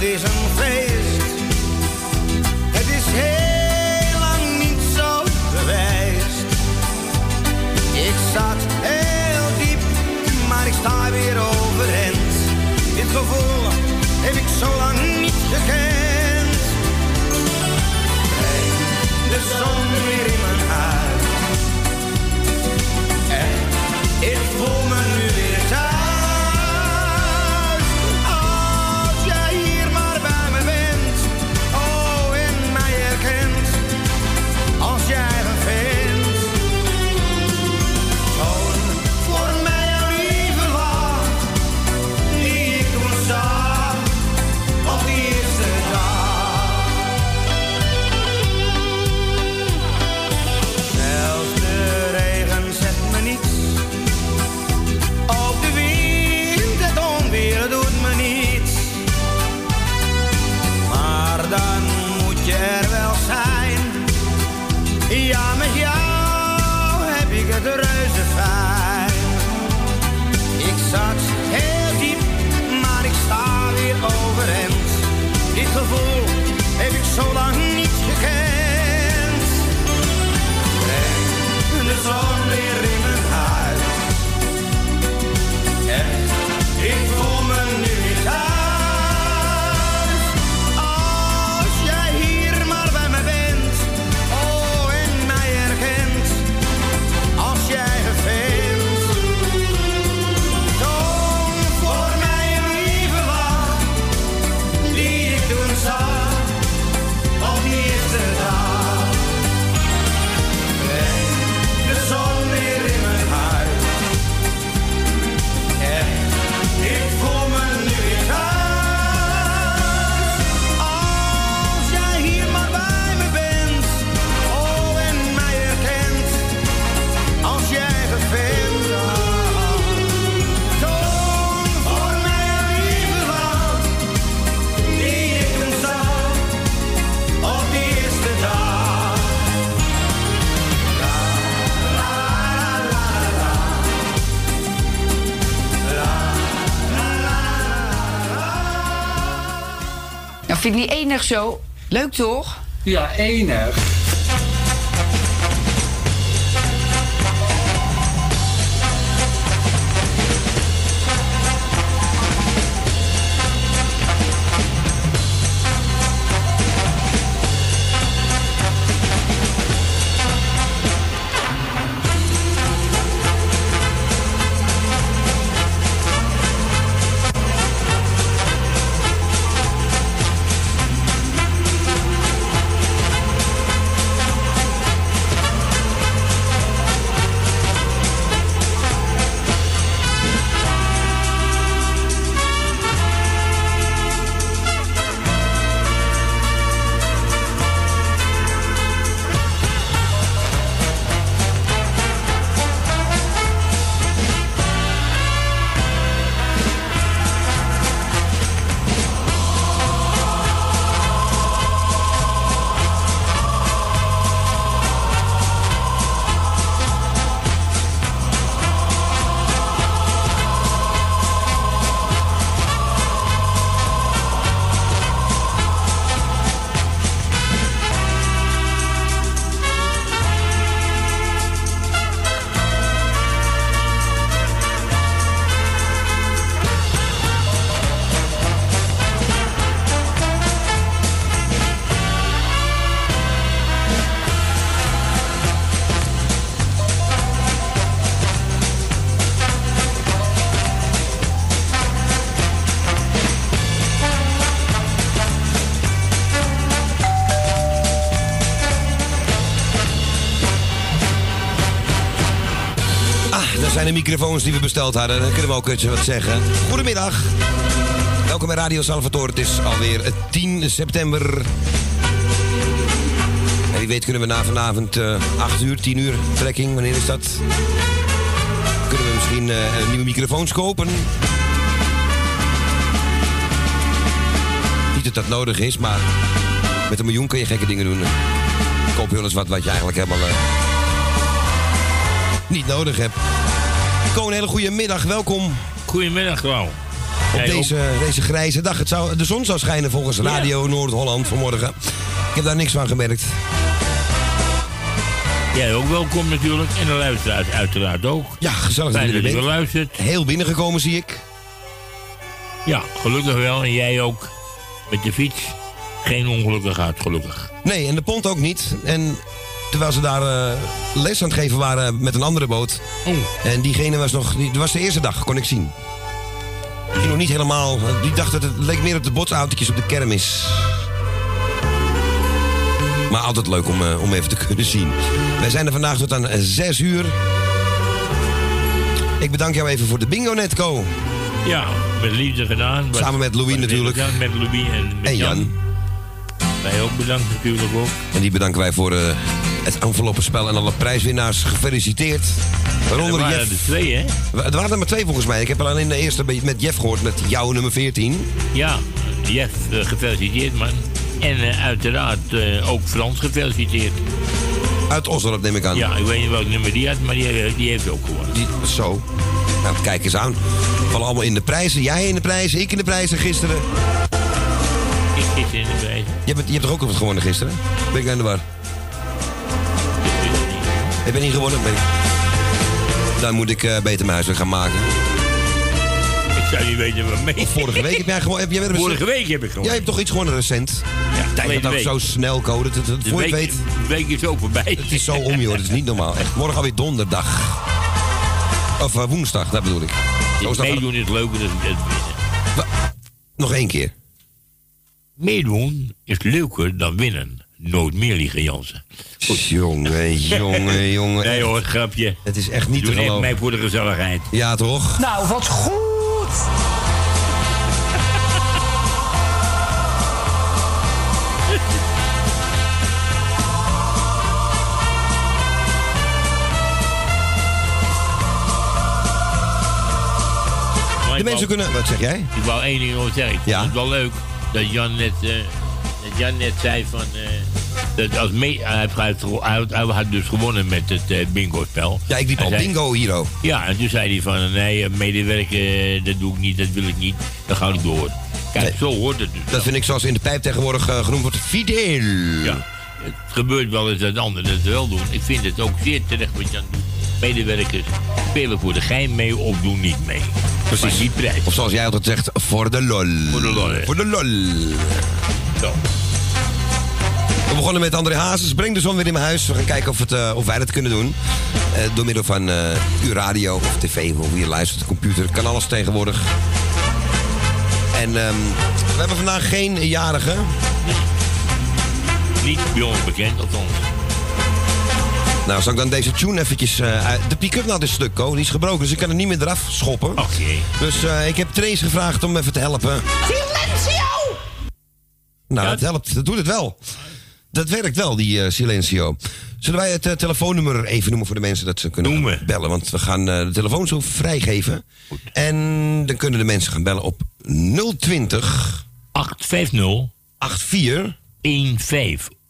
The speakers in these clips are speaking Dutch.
Dat is een feest. Het is heel lang niet zo geweest. Ik zat heel diep, maar ik sta weer overeind. Dit gevoel heb ik zo lang niet gekend. Breng de zon weer in gevoel. Heb zo lang vind ik niet enig zo. Leuk toch? Ja, enig. De microfoons die we besteld hadden. Dan kunnen we ook wat zeggen. Goedemiddag. Welkom bij Radio Salvatore. Het is alweer 10 september. En wie weet kunnen we na vanavond uh, 8 uur, 10 uur trekking. Wanneer is dat? Kunnen we misschien uh, nieuwe microfoons kopen? Niet dat dat nodig is, maar met een miljoen kun je gekke dingen doen. Koop je wel eens wat wat je eigenlijk helemaal niet nodig hebt. Ko, een hele goede middag. Welkom. Goedemiddag, Klauw. Op deze, deze grijze dag. Het zou, de zon zou schijnen volgens Radio. Noord-Holland vanmorgen. Ik heb daar niks van gemerkt. Jij ook welkom natuurlijk. En de luisteraars uiteraard ook. Ja, gezellig dat je er luistert. Heel binnengekomen zie ik. Ja, gelukkig wel. En jij ook. Met je fiets. Geen ongelukken gehad, gelukkig. Nee, en de pont ook niet. En terwijl ze daar uh, les aan het geven waren met een andere boot. Oh. En diegene was nog... Die, dat was de eerste dag, kon ik zien. Die nog niet helemaal... Die dacht dat het leek meer op de botsautootjes op de kermis. Maar altijd leuk om, uh, om even te kunnen zien. Wij zijn er vandaag tot aan 6 uur. Ik bedank jou even voor de bingo netco. Ja, met liefde gedaan. Samen met Louis natuurlijk. Gedaan, met Louis en, met en Jan. Jan. Wij ook bedankt natuurlijk ook. En die bedanken wij voor uh, het enveloppenspel en alle prijswinnaars. Gefeliciteerd. Waaronder er waren Jeff. er twee, hè? Er waren er maar twee volgens mij. Ik heb alleen de eerste met Jeff gehoord, met jouw nummer 14. Ja, Jeff, uh, gefeliciteerd man. En uh, uiteraard uh, ook Frans gefeliciteerd. Uit Osdorp neem ik aan. Ja, ik weet niet welk nummer die had, maar die, die heeft ook gewonnen. Die, zo. Nou, kijk eens aan. We vallen allemaal in de prijzen. Jij in de prijzen, ik in de prijzen gisteren. Ik gisteren in de prijzen. Je hebt, je hebt toch ook wat gewonnen gisteren? Ben ik aan de war? Ik ben niet gewonnen, ben ik. Dan moet ik uh, beter mijn huiswerk gaan maken. Ik zou niet weten wat mee. Of vorige week heb jij gewoon. Heb jij vorige week heb ik gewonnen. Jij hebt toch iets gewonnen recent? Ja, Tijd dat ook zo snel code. Dat, dat, voor week, je weet. De week is ook voorbij. Het is zo om, joh. Dat is niet normaal. Echt. Morgen alweer donderdag. Of uh, woensdag, dat bedoel ik. Meedoen is leuker dan het winnen. Nog één keer. Meedoen is leuker dan winnen. Nooit meer liegen, Jansen. Jongen, jongen, jongen. Nee hoor, grapje. Het is echt niet Doe te geloven. mij voor de gezelligheid. Ja, toch? Nou, wat goed. De mensen kunnen... Wat zeg jij? Ik wou één ding nog zeggen. Ja. Het is wel leuk dat Jan net, uh, dat Jan net zei van... Uh, dat als mee, hij, heeft, hij, had dus gewonnen met het uh, bingo-spel. Ja, ik liep al bingo hier ook. Ja, en toen zei hij van... Nee, medewerken, dat doe ik niet, dat wil ik niet. Dan ga ik door. Kijk, nee. zo hoort het dus. Dat vind ik zoals in de pijp tegenwoordig uh, genoemd wordt fideel. Ja, het gebeurt wel eens dat anderen het wel doen. Ik vind het ook zeer terecht wat Jan doet. Medewerkers spelen voor de gein mee of doen niet mee. Precies. Die prijs. Of zoals jij altijd zegt, voor de lol. Voor de lol. Voor de lol. Zo. We begonnen met André Hazes. Breng de zon weer in mijn huis. We gaan kijken of, het, uh, of wij dat kunnen doen. Uh, door middel van uh, uw radio of tv, of hoe je luistert, de computer. Kan alles tegenwoordig. En um, we hebben vandaag geen jarige. Nee. Niet bij ons bekend, althans. Nou, zal ik dan deze tune eventjes... Uh, de pick-up nou is stuk, Ko. Die is gebroken, dus ik kan er niet meer eraf schoppen. Oké. Okay. Dus uh, ik heb Trace gevraagd om even te helpen. Silencio! Nou, dat helpt. Dat doet het wel. Dat werkt wel, die uh, Silencio. Zullen wij het telefoonnummer even noemen voor de mensen dat ze kunnen Noemen. bellen? Want we gaan de telefoon zo vrijgeven. Goed. En dan kunnen de mensen gaan bellen op 020... 850... 84... 15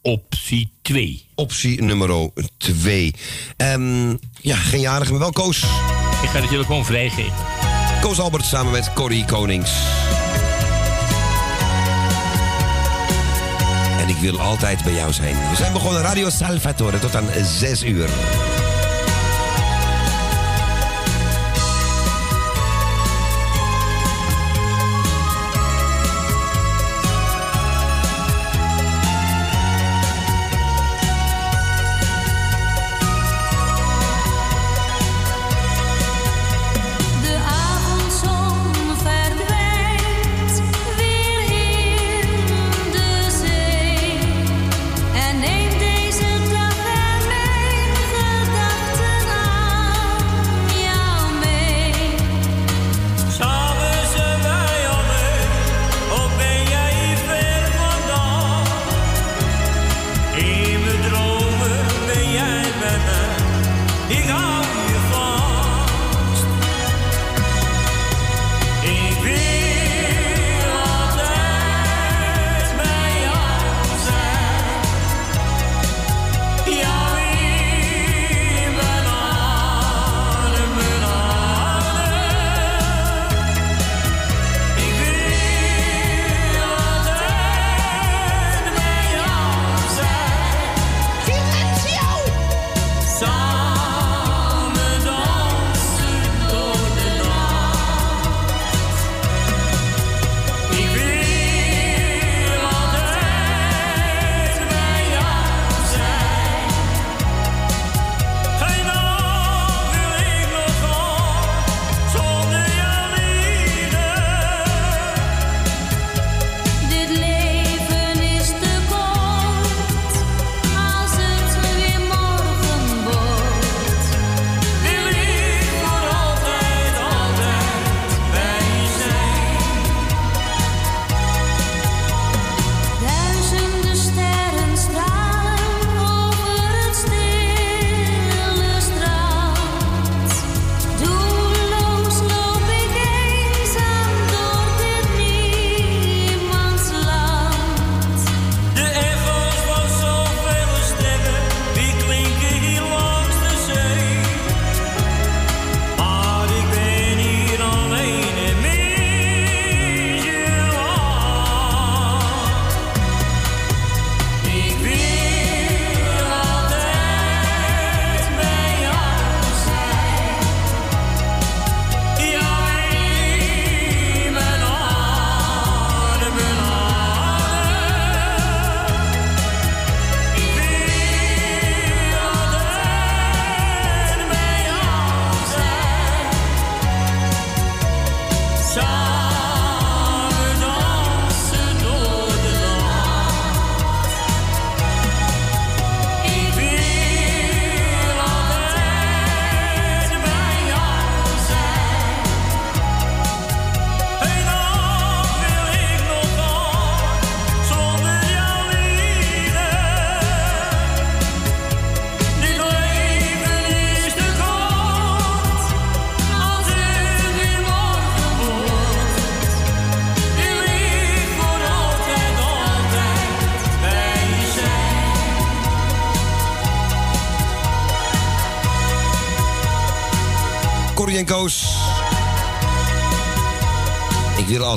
optie 2. Optie nummer 2. Um, ja, geen jarige, maar wel Koos. Ik ga de telefoon vrijgeven. Koos Albert samen met Corrie Konings. En ik wil altijd bij jou zijn. We zijn begonnen Radio Salvatore tot aan 6 uur.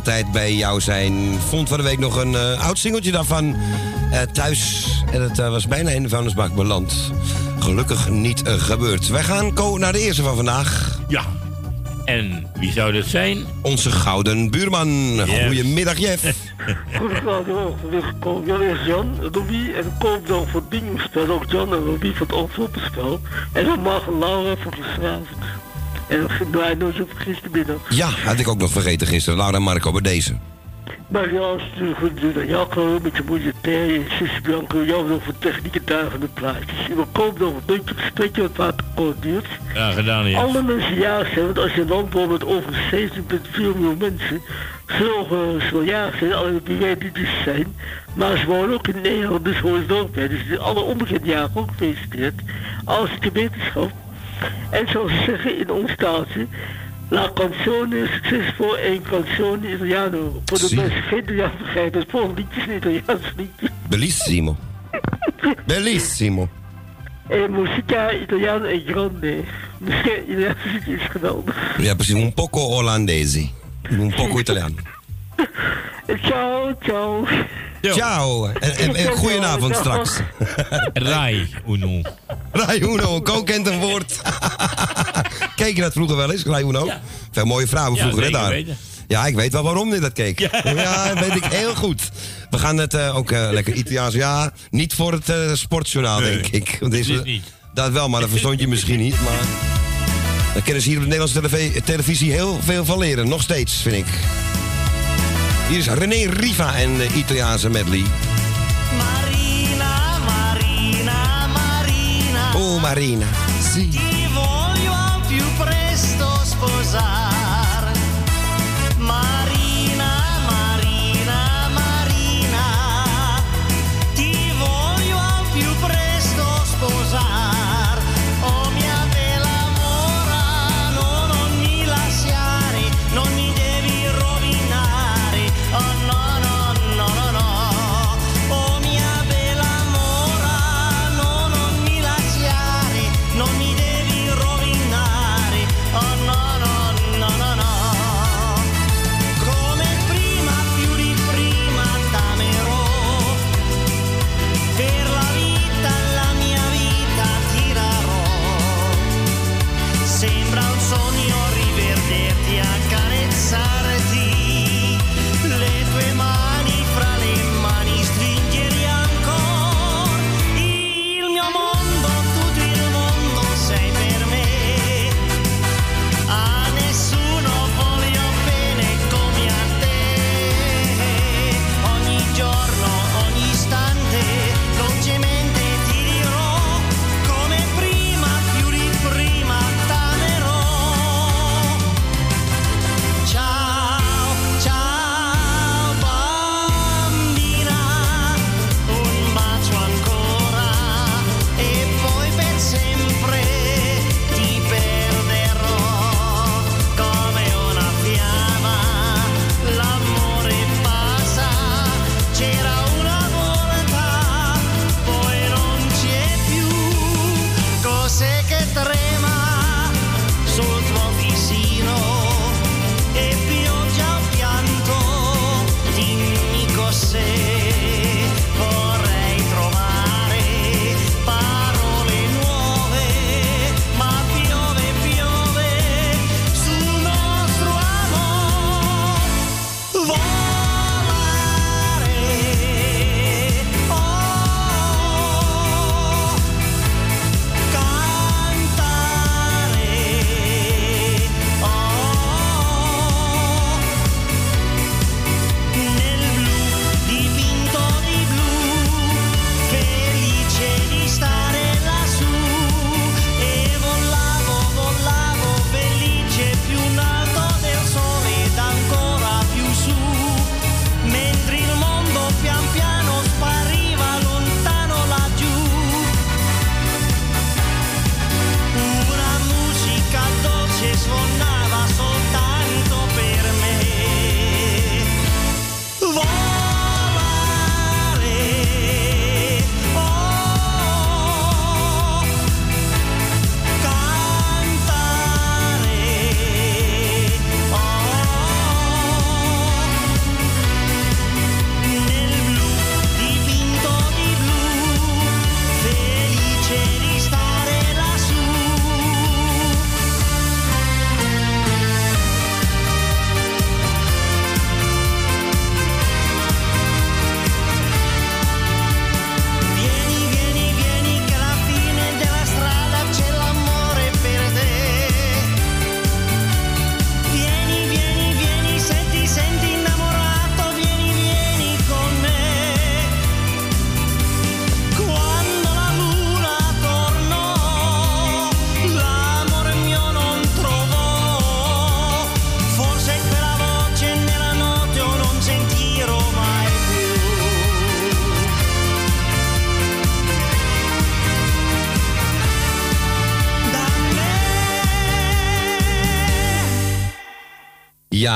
Altijd bij jou zijn. Vond van de week nog een eh, oud singeltje daarvan eh, thuis. En het eh, was bijna in de vuilnisbak beland. Gelukkig niet gebeurd. Wij gaan ko naar de eerste van vandaag. Ja. En wie zou dat zijn? Onze gouden buurman. Goedemiddag, Jeff. Goedenavond. Jan is Jan, Robby en koop dan voor het bingospel ook Jan en Robby van het Antwoordenspel. En dan mag Laura voor gisteravond. En wij nooit op gistermiddag. Ja, had ik ook nog vergeten gisteren. Laura en Marco bij deze. Maar ja, stuur goed doen aan Jacco met je moeder Terry en zus Bianco. Jou nog voor techniek en daar van de plaatjes. En we kopen nog een beetje gesprekje wat waterkoord duurt. Ja, gedaan, ja. Alle mensen jarig zijn, want als je een land woont met over 17,4 miljoen mensen, zullen ze wel jarig zijn, alleen wie weet niet dus zijn. Maar ze wonen ook in Nederland, dus hoor ze ook bij. Dus alle onbekende jaren ook gefeliciteerd. Als de wetenschap. En zoals ze zeggen in ons taaltje, La canzone succesvol en canzone italiano. Voor de Zie. mensen geen Italiaans begrijpen, het volgende liedje is een Italiaans liedje. Bellissimo. Bellissimo. En musica italiano e grande. Musica italiano is geweldig. Ja, precies. Un poco olandesi. Un poco italiano. Ciao, ciao. Ciao. En, en, en goedenavond straks. Rai Uno. Rai Uno, Ko kent een woord. Keek je dat vroeger wel eens, Rai Uno? Veel mooie vrouwen Ja, vroeger, hè, daar. weten. Ja, ik weet wel waarom je dat keek. Ja, dat weet ik heel goed. We gaan het eh, ook eh, lekker Italiaans. Ja, niet voor het eh, sportjournaal, Nee, denk ik. Want dit deze- niet. Dat wel, maar dat verstond je misschien niet. Maar daar kunnen ze hier op de Nederlandse televi- televisie heel veel van leren. Nog steeds, vind ik. Hier is René Riva en de Italiaanse medley. Marina, Marina, Marina. Oh, Marina. Sì.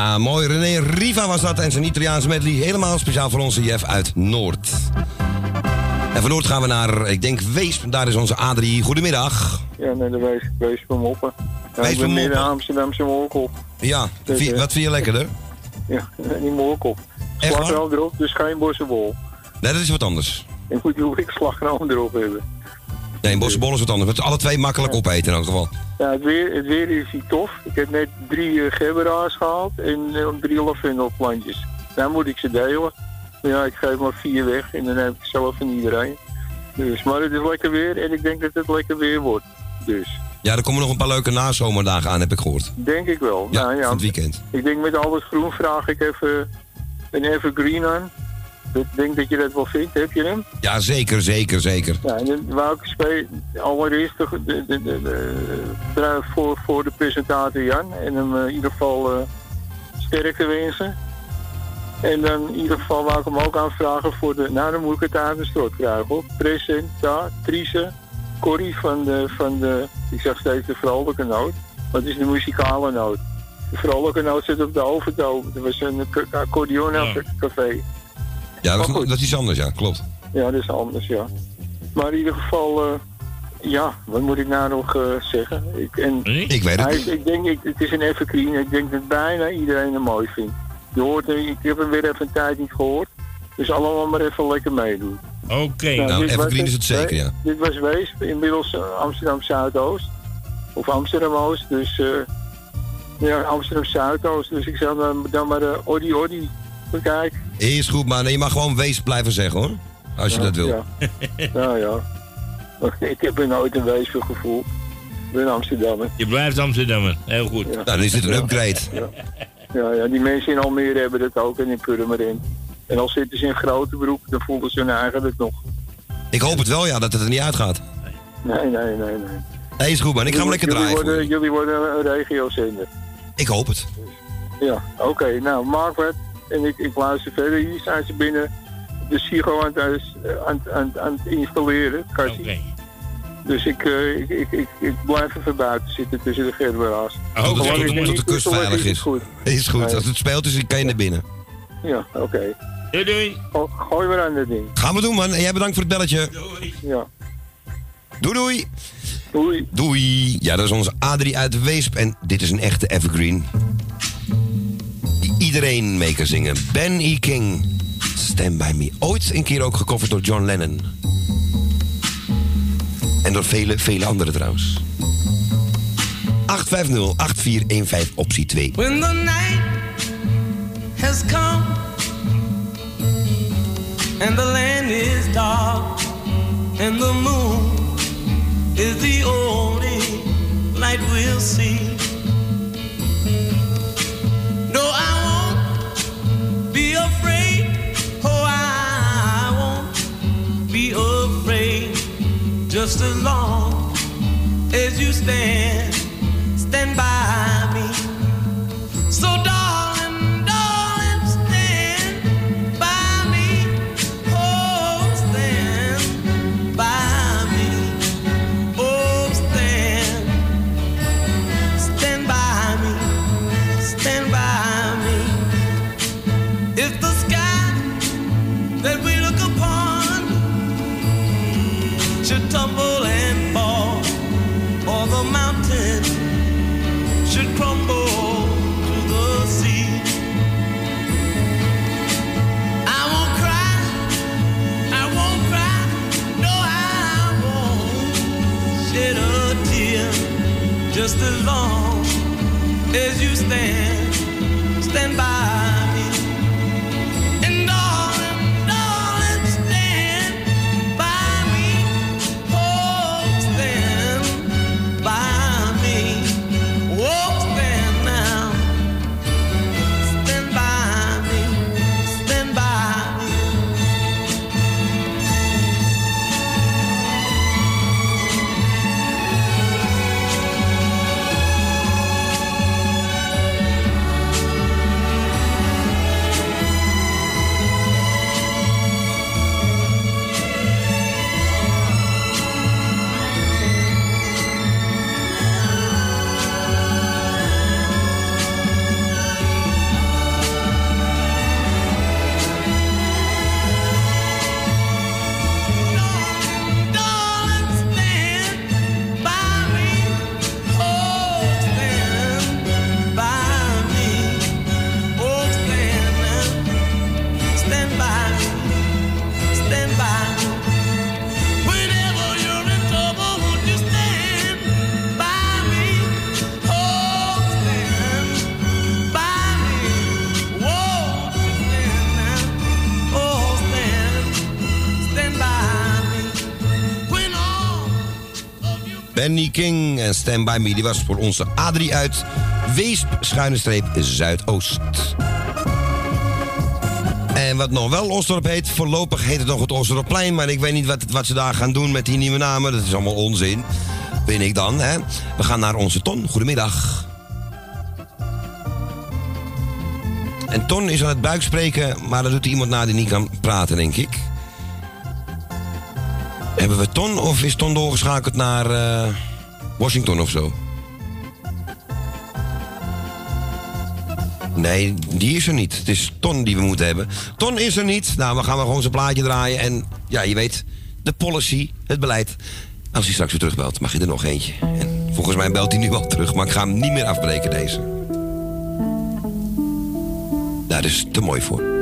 Ja, mooi. René Riva was dat en zijn Italiaanse medley. Helemaal speciaal voor onze Jeff uit Noord. En van Noord gaan we naar, ik denk, Weesp. Daar is onze Adrie. Goedemiddag. Ja, nee, de wees, wees van Moppen. Ja, Wees ik van Moppen. Amsterdamse moorkop. Ja, vi- wat vind je lekkerder? Ja, die moorkop. Slagroom erop, dus geen bossenbol. Nee, dat is wat anders. Ik moet hoe ik slagroom erop hebben. Nee, een bossenbol is wat anders. Het is alle twee makkelijk opeten in elk geval. Ja, het weer, het weer is hier tof. Ik heb net drie uh, gebberaars gehaald en eh, drie lavendelplantjes. Nou moet ik ze delen. Ja, ik geef maar vier weg en dan heb ik zelf van iedereen. Dus, maar het is lekker weer en ik denk dat het lekker weer wordt. Dus, Ja, er komen nog een paar leuke nazomerdagen aan, heb ik gehoord. denk ik wel. Ja, nou, ja, het weekend. Ik denk met al het groen vraag ik even een evergreen aan. Ik denk dat je dat wel vindt. Heb je hem? Ja, zeker, zeker, zeker. Ja, en dan wou ik allereerst de, de, de, de- de- voor, voor de presentator Jan. En hem eh, in ieder geval eh, sterkte wensen. En dan in ieder geval wou ik hem ook aanvragen voor de... Nou, dan moet ik het aan de strot krijgen hoor. Presentatrice Corrie van de, van de... Ik zeg steeds de vrolijke noot. Wat is de muzikale noot? De vrolijke noot zit op de overtoon. Dat was een k- accordeon café. Ja, dat, is- goed. dat is iets anders, ja, klopt. Ja, dat is anders, ja. Maar in ieder geval, eh, ja, wat moet ik nou nog eh, zeggen? Ik, en Ik weet het hij, niet. ik denk, ik, het is een evergreen. Ik denk dat bijna iedereen hem mooi vindt. Je hoort, er- ik heb hem weer even een tijd niet gehoord. Dus allemaal maar even lekker meedoen. Oké. Nou, dit was evergreen is het zeker, ja. Dit was Weesp, inmiddels eh, Amsterdam Zuidoost. Of Amsterdam Oost, dus eh, ja, Amsterdam Zuidoost. Dus ik zou dan, dan maar de Odi Odi bekijken. Is goed, nee, je mag gewoon wees blijven zeggen, hoor. Als je dat wil. Ja, ja. ja. Ik heb er nooit een wees voor gevoeld. Ik ben Amsterdammer. Je blijft Amsterdammer. Heel goed. Nou, dan is dit een upgrade. Ja, ja, die mensen in Almere hebben dat ook en in Purmerend. En al zitten ze in grote broek, dan voelen ze hun eigen het nog. Ik hoop het wel, ja, dat het er niet uitgaat. Nee, nee, nee, nee. Nee, is goed, man. Ik ga hem lekker jullie draaien. Worden, jullie worden een regiozender. Ik hoop het. Ja, oké. nou, wat. En ik, ik luister verder. Hier zijn ze binnen de Sigo aan het, eh, aan, aan, aan het installeren. Cassie. Dus ik, eh, ik, ik, ik, ik blijf even buiten zitten tussen de gerberaars. Ik tot, niet tot de kust veilig het is. goed. Is goed. Nee. Als het speelt, is, kan je naar binnen. Ja, oké. Doei, doei. Go- Gooi maar aan dat ding. Gaan we doen, man. En jij bedankt voor het belletje. Ja. Doei, doei. Doei. Doei. Ja, dat is onze Adrie uit Weesp. En dit is een echte evergreen. Iedereen mee kan zingen. Ben E. King. Stand By Me. Ooit een keer ook gecoverd door John Lennon. En door vele, vele anderen trouwens. 850-8415 optie 2. When the night has come and the land is dark and the moon is the only light we'll see. Just as long as you stand, stand by me. So, darling, long as you stand, stand by Benny King en Stand By Me. Die was voor onze Adrie uit Weesp, schuine streep, Zuidoost. En wat nog wel Osdorp heet, voorlopig heet het nog het Osdorpplein. Maar ik weet niet wat, wat ze daar gaan doen met die nieuwe namen. Dat is allemaal onzin. Ben ik dan, hè? We gaan naar onze Ton. Goedemiddag. En Ton is aan het buikspreken, maar dat doet iemand na die niet kan praten, denk ik. Hebben we Ton of is Ton doorgeschakeld naar eh, Washington of zo? Nee, die is er niet. Het is Ton die we moeten hebben. Ton is er niet. Nou, we gaan maar gewoon zijn plaatje draaien. En ja, je weet, de policy, het beleid. Als hij straks weer terugbelt, mag je er nog eentje. En volgens mij belt hij nu al terug, maar ik ga hem niet meer afbreken, deze. Daar is te mooi voor.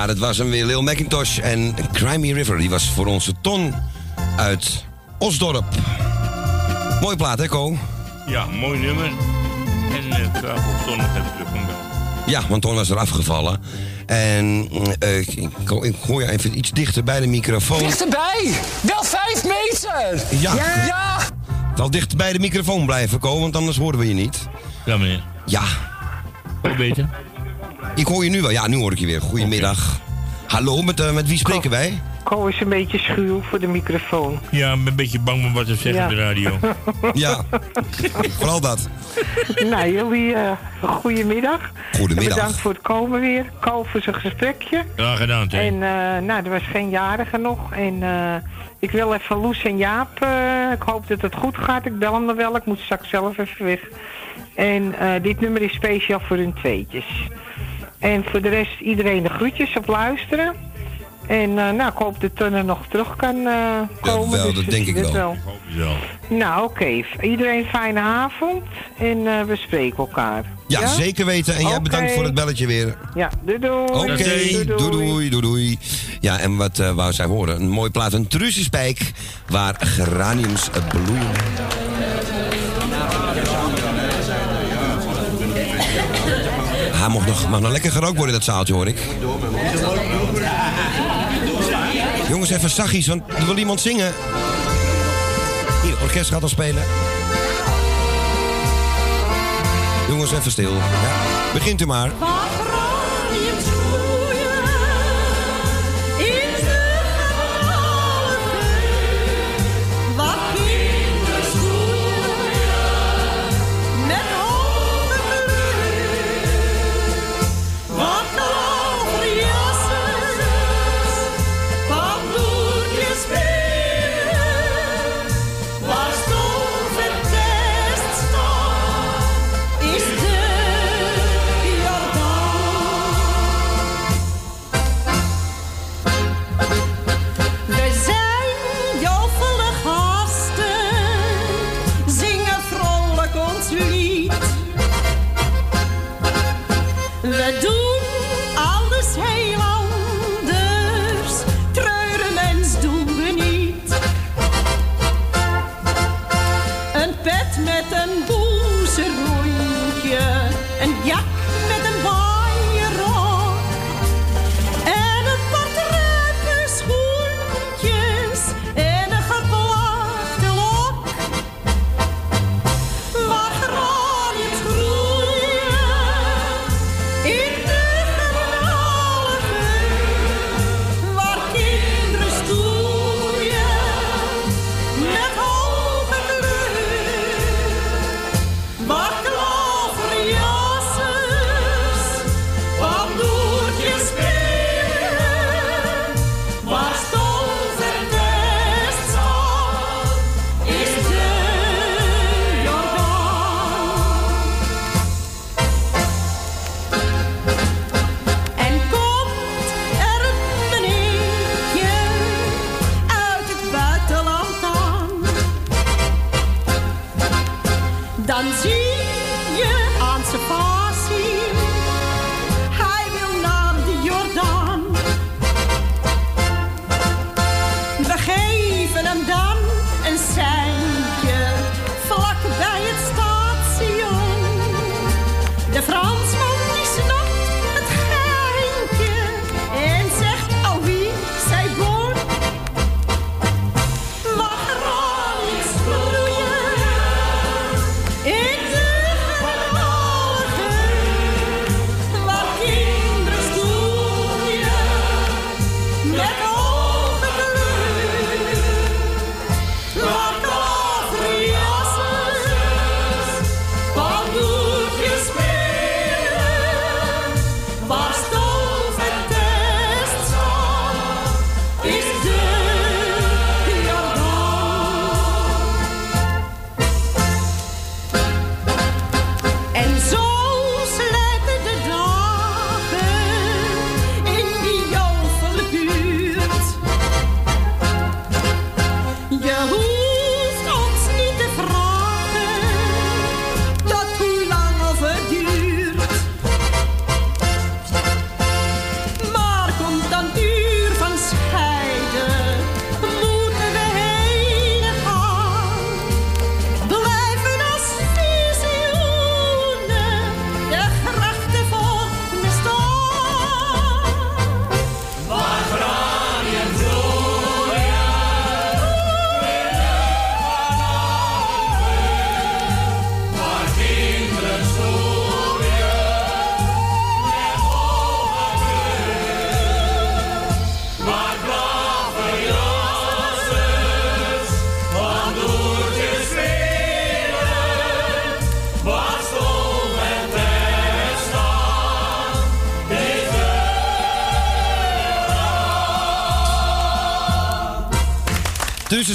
Ja, dat was hem weer, Lil Macintosh en Crimey River. Die was voor onze Ton uit Osdorp. Mooie plaat, hè, Ko? Ja, mooi nummer. En eh graag op zondag even terug van bel. Ja, want Ton was er afgevallen. En eh, ik, ik, je even iets dichter bij de microfoon. Dichterbij! Wel vijf meter! Ja. Ja! Wel dichter bij de microfoon blijven, Ko, want anders horen we je niet. Ja, meneer. Ja. Hoe beter? Ik hoor je nu wel. Ja, nu hoor ik je weer. Goedemiddag. Hallo, met, eh, met wie spreken wij? Ko is een beetje schuw voor de microfoon. Ja, ik ben een beetje bang om wat te zeggen Ja. op de radio. Ja, vooral dat. nou, jullie, eh goedemiddag. Goedemiddag. En bedankt voor het komen weer. Ko voor zijn gesprekje. Graag gedaan, T. En eh, nou, er was geen jarige nog. En eh, ik wil even Loes en Jaap. eh, ik hoop dat het goed gaat. Ik bel hem nog wel. Ik moet straks zelf even weg. En eh, dit nummer is speciaal voor hun tweetjes. En voor de rest iedereen de groetjes op luisteren. En eh, nou, ik hoop dat Tunne nog terug kan eh, komen. wel, dus dat denk ik wel. Zo. Nou, oké. Iedereen fijne avond. En eh, we spreken elkaar. Ja, zeker weten. En jij bedankt voor het belletje weer. Ja, doei doei. Oké, Doei, doei doei, doei doei. Ja, en wat eh, wou zij horen? Een mooi plaat, een Truusjespijk, waar geraniums bloeien. Mag nog, mag lekker gerookt worden, dat zaaltje, hoor ik. Jongens, even zachtjes, want er wil iemand zingen. Hier, orkest gaat al spelen. Jongens, even stil. Ja, begint u maar.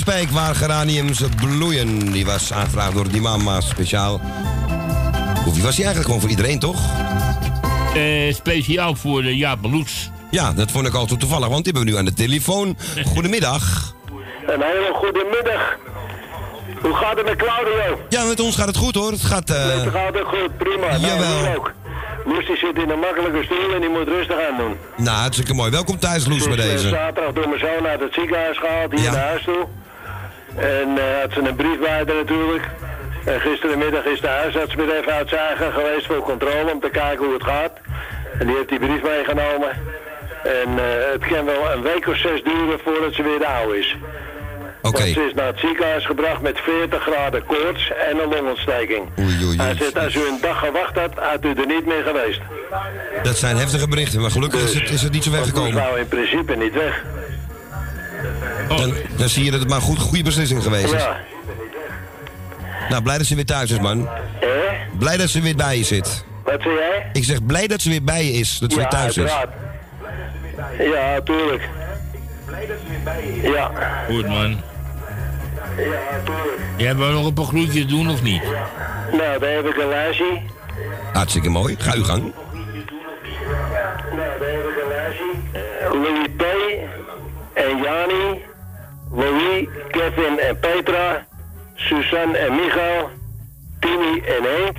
Tussenspeek waar geraniums bloeien. Die was aangevraagd door die mama speciaal. Of die was die eigenlijk gewoon voor iedereen, toch? Eh, speciaal voor de Jaap Loets. Ja, dat vond ik al zo toevallig, want die hebben we nu aan de telefoon. Goedemiddag. Een hele goede middag. Hoe gaat het met Claudio? Ja, met ons gaat het goed hoor. Het gaat... eh, Het gaat het goed, prima. Nou, Jawel. hoe ook. Loes die zit in een makkelijke stoel en die moet rustig aan doen. Nou, hartstikke mooi. Welkom thuis, Loes, bij eh, deze. zaterdag door mijn zoon uit het ziekenhuis gehaald, hier Ja. naar huis toe. En eh, had ze een brief bij haar natuurlijk. En gisterenmiddag is de huisarts weer even uit zijn eigen geweest voor controle om te kijken hoe het gaat. En die heeft die brief meegenomen. En eh, het kan wel een week of zes duren voordat ze weer de oude is. Oké. Want ze is naar het ziekenhuis gebracht met 40 graden koorts en een longontsteking. Hij zegt, als u een dag gewacht had, had u er niet meer geweest. Dat zijn heftige berichten, maar gelukkig is het, is het niet zo weggekomen. wou in principe niet weg. Dan, dan zie je dat het maar een goed, goede beslissing geweest is. Ja. Nou, blij dat ze weer thuis is, man. Eh? Blij dat ze weer bij je zit. Wat zei jij? Ik zeg blij dat ze weer bij je is, dat ze weer thuis is. uiteraard. Ja, tuurlijk. Ja. Goed, man. Jij wil nog een paar groetjes doen of niet? Nou, daar heb ik een lijstje. Hartstikke mooi. Ga uw gang. Louis P. en Jani. Louis, Kevin en Petra. Suzanne en Michael. Tini en Henk.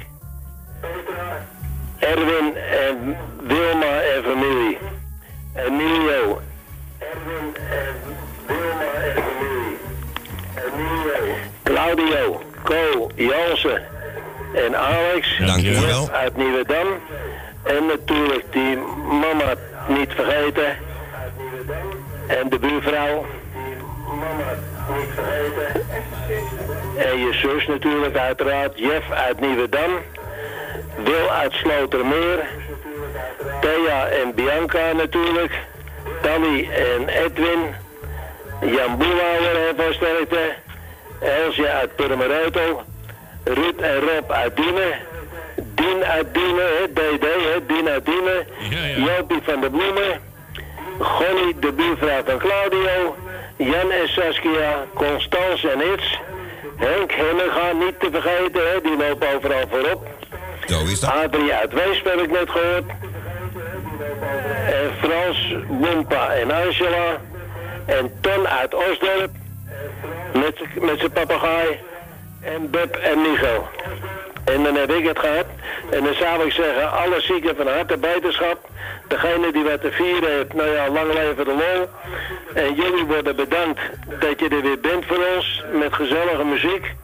Erwin en Wilma en familie. Emilio. Erwin en Wilma en familie. Emilio. Claudio, Co, Jansen en Alex. Dankjewel. Uit Nieuwedam. En natuurlijk die mama niet vergeten. En de buurvrouw. Niet vergeten. En je zus natuurlijk uiteraard. Jeff uit Nieuwedam. Wil uit Slotermeer. Thea en Bianca natuurlijk. Danny en Edwin. Jan Boelhouwer van sterkte. Elsje uit Purmereutel. Ruud en Rob uit Diemen. Dien uit Diemen, hè, DD, hè, Dien uit Diemen. Jopie van de Bloemen. Gonny, de buurvrouw van Claudio. Jan en Saskia, Constance en Its. Henk Hennega, niet te vergeten, hè, die loopt overal voorop. Zo is dat. Adrie uit Weesp heb ik net gehoord. En Frans, Wompa en Angela. En Ton uit Osdorp. Met, met zijn papegaai. En Beb en Micho. En dan heb ik het gehad. En dan zou ik zeggen, alle zieken van harte beterschap. Degene die wat te vieren heeft, nou ja, lang leven de lol. En jullie worden bedankt dat je er weer bent voor ons. Met gezellige muziek.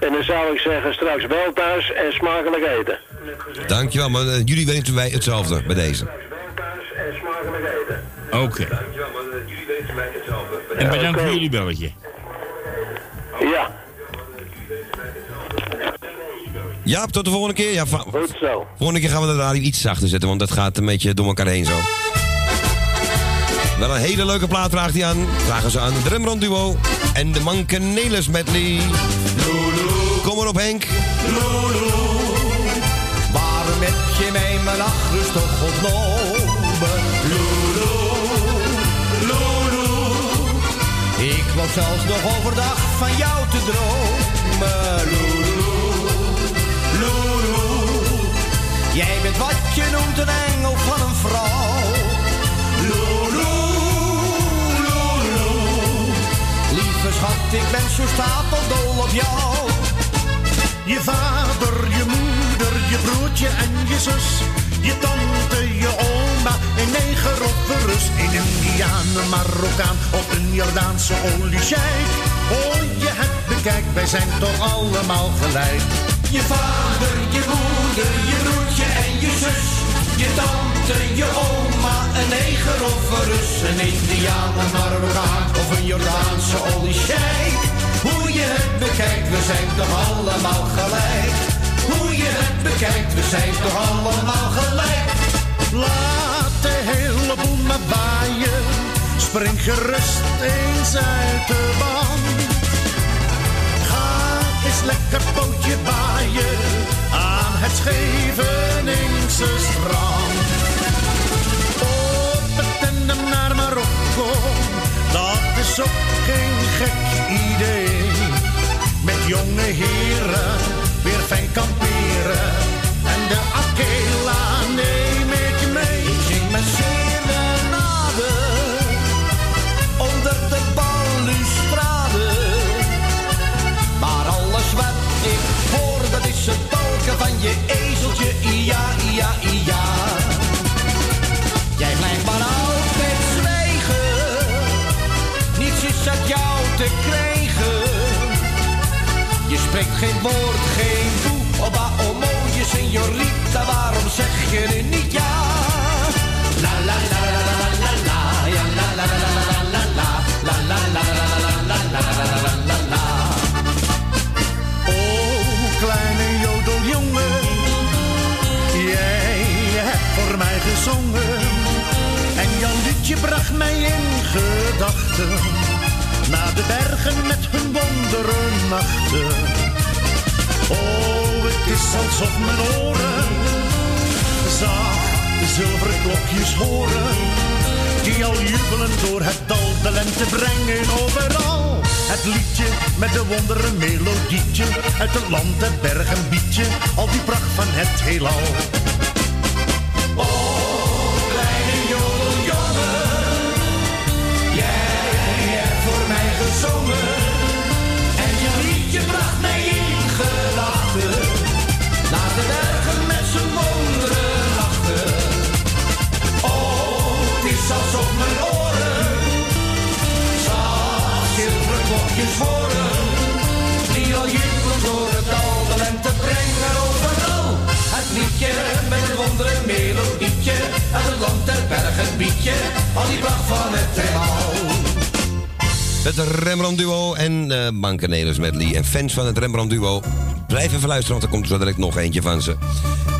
En dan zou ik zeggen, straks wel thuis en smakelijk eten. Dankjewel, maar eh, jullie weten wij hetzelfde bij deze. Oké. En bedankt voor jullie belletje. Ja. Ja, tot de volgende keer. Ja, Goed zo. Volgende keer gaan we de radio iets zachter zetten, want dat gaat een beetje door elkaar heen zo. Wel een hele leuke plaat vraagt hij aan. Vragen ze aan de Drumrond Duo en de Mankenelis medley. Kom maar op Henk. Waarom heb je mij mijn nachtrust toch ontnomen? Lulu, Lulu. Ik loop zelfs nog overdag van jou te dromen. Lulu, Lulu. Jij bent wat je noemt een engel van een vrouw. Lulu, Lulu. Lieve schat, ik ben zo stapeldol op jou. Je vader, je moeder, je broertje en je zus. Je tante, je oma, een neger of een Rus. Een Indiaan, Marokkaan of een Jordaanse oliescheik. Oh, je het bekijkt, wij zijn toch allemaal gelijk. Je vader, je moeder, je broertje en je zus. Je tante, je oma, een neger of een Rus. Een Indiaan, een Marokkaan of een Jordaanse oliescheik. Hoe je het bekijkt, we zijn toch allemaal gelijk. Hoe je het bekijkt, we zijn toch allemaal gelijk. Laat de hele boel maar waaien. Spring gerust eens uit de band. Lekker pootje baaien aan het Scheveningse strand. Op het tandem naar Marokko, dat is ook geen gek idee. Met jonge heren weer fijn kamperen. Je ezeltje. Ja, ja, ja. Jij blijft maar altijd zwijgen. Niets is uit jou te krijgen. Je spreekt geen woord, geen boe. Oba, oh mooie señorita, waarom zeg je nu niet ja? Bracht mij in gedachten naar de bergen met hun wonderen nachten. Oh, het is alsof mijn oren zacht zilveren klokjes horen. Die al jubelen door het dal de lente brengen overal. Het liedje met de wondere melodietje. Uit het land, en bietje. Al die pracht van het heelal. Bergen. Al die pracht van het heelal. Het Rembrandt Duo en uh, Bankenelers medley. En fans van het Rembrandt Duo, blijf even luisteren, want er komt zo direct nog eentje van ze.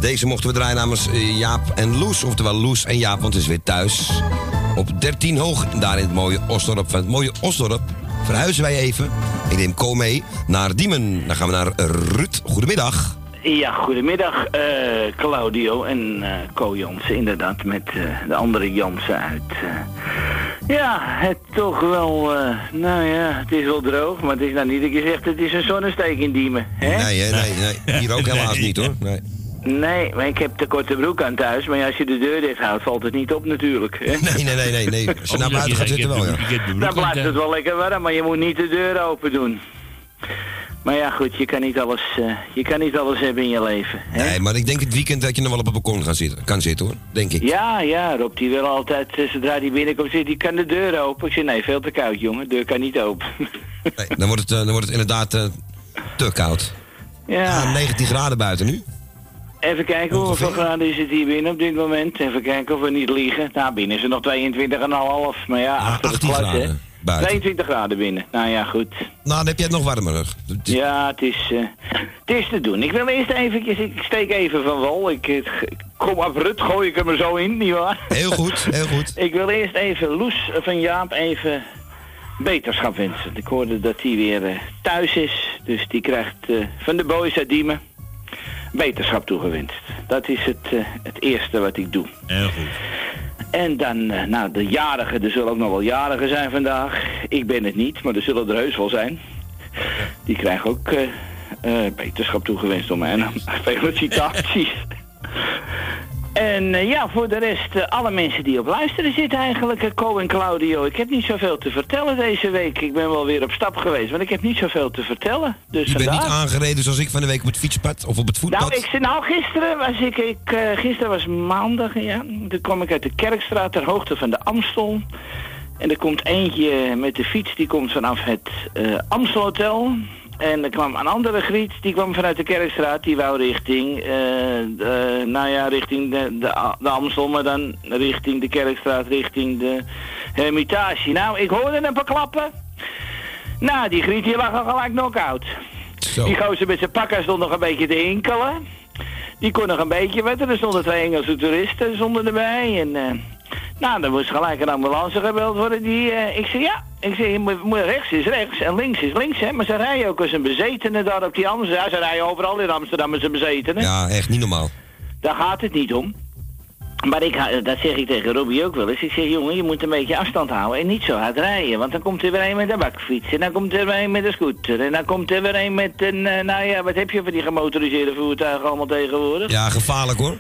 Deze mochten we draaien namens eh, Jaap en Loes, oftewel Loes en Jaap, want het is weer thuis. Op 13 hoog, daar in het mooie Osdorp. Van het mooie Osdorp verhuizen wij even. Ik neem Co mee naar Diemen. Dan gaan we naar Ruud. Goedemiddag. Ja, goedemiddag eh, Claudio en eh Co Jansen, inderdaad, met eh, de andere Jansen uit. eh. ja, het toch wel, eh, nou ja, het is wel droog, maar het is nou niet dat je zegt het is een zonnesteek in Diemen. Hè? Nee, nee, nee. Hier ook helaas niet hoor. Nee. Nee, maar ik heb de korte broek aan thuis, maar ja, als je de deur dicht houdt, valt het niet op natuurlijk. Hè? Nee, nee, nee, nee, nee. Als je naar buiten gaat zitten wel, ja. Dan blijft het wel lekker warm, maar je moet niet de deur open doen. Maar ja, goed, je kan niet alles, eh, je kan niet alles hebben in je leven. Hè? Nee, maar ik denk het weekend dat je nog wel op het balkon gaan zitten, kan zitten hoor. Denk ik. Ja, ja, Rob die wil altijd, eh, zodra die binnenkomt, zit die kan de deur open. Ik zeg, nee, veel te koud, jongen, de deur kan niet open. Nee, dan, wordt het, eh, dan wordt het inderdaad eh, te koud. ja, 19 graden buiten nu. even kijken hoeveel graden is het hier binnen op dit moment. Even kijken of we niet liegen. Nou, binnen is het nog 22,5, maar ja, achter het 18 glas, hè. Graden buiten. 22 graden binnen. Nou ja, goed. Nou, dan heb je het nog warmer. Ja, het is, eh, het is te doen. Ik wil eerst eventjes, ik steek even van wal. Ik, eh, ik kom abrupt, gooi ik hem er zo in, nietwaar? Heel goed, heel goed. ik wil eerst even Loes van Jaap even beterschap wensen. Ik hoorde dat hij weer eh, thuis is. Dus die krijgt eh, van de boys uit Diemen beterschap toegewenst. Dat is het, eh, het eerste wat ik doe. Heel goed. En dan, eh, nou, de jarigen, er zullen ook nog wel jarigen zijn vandaag. Ik ben het niet, maar er zullen er heus wel zijn. Die krijgen ook eh, beterschap toegewenst door mij. En felicitaties. En eh, ja, voor de rest, eh, alle mensen die op luisteren zitten eigenlijk, eh, Co en Claudio. Ik heb niet zoveel te vertellen deze week. Ik ben wel weer op stap geweest, want ik heb niet zoveel te vertellen. Dus Je bent niet aangereden zoals ik van de week op het fietspad of op het voetpad. Nou, ik, nou, gisteren was ik, ik eh, gisteren was maandag, ja. Toen kwam ik uit de Kerkstraat ter hoogte van de Amstel. En er komt eentje met de fiets, die komt vanaf het eh Amstelhotel. En er kwam een andere griet, die kwam vanuit de Kerkstraat, die wou richting, eh, de- nou ja, richting de, de, de Amstel, maar dan richting de Kerkstraat, richting de Hermitage. Nou, ik hoorde een paar klappen. Nou, die griet die lag al gelijk knock-out. Die gozer met zijn pakken stond nog een beetje te hinkelen. Die kon nog een beetje wat. Er stonden twee Engelse toeristen stonden erbij. En, eh, nou, er moest gelijk een ambulance gebeld worden. Die, eh, ik zei, ja. Ik zei, je moet, moet- rechts is rechts en links is links, hè. Maar ze rijden ook als een bezetene daar op die Amsterdam. Ja, ze rijden overal in Amsterdam als een bezetene. Ja, echt niet normaal. Daar gaat het niet om. Maar ik, ha- dat zeg ik tegen Robbie ook wel eens. Ik zeg, jongen, je moet een beetje afstand houden en niet zo hard rijden. Want dan komt er weer een met een bakfiets. En dan komt er weer een met een scooter. En dan komt er weer een met een... eh, nou ja, wat heb je van die gemotoriseerde voertuigen allemaal tegenwoordig? Ja, gevaarlijk hoor.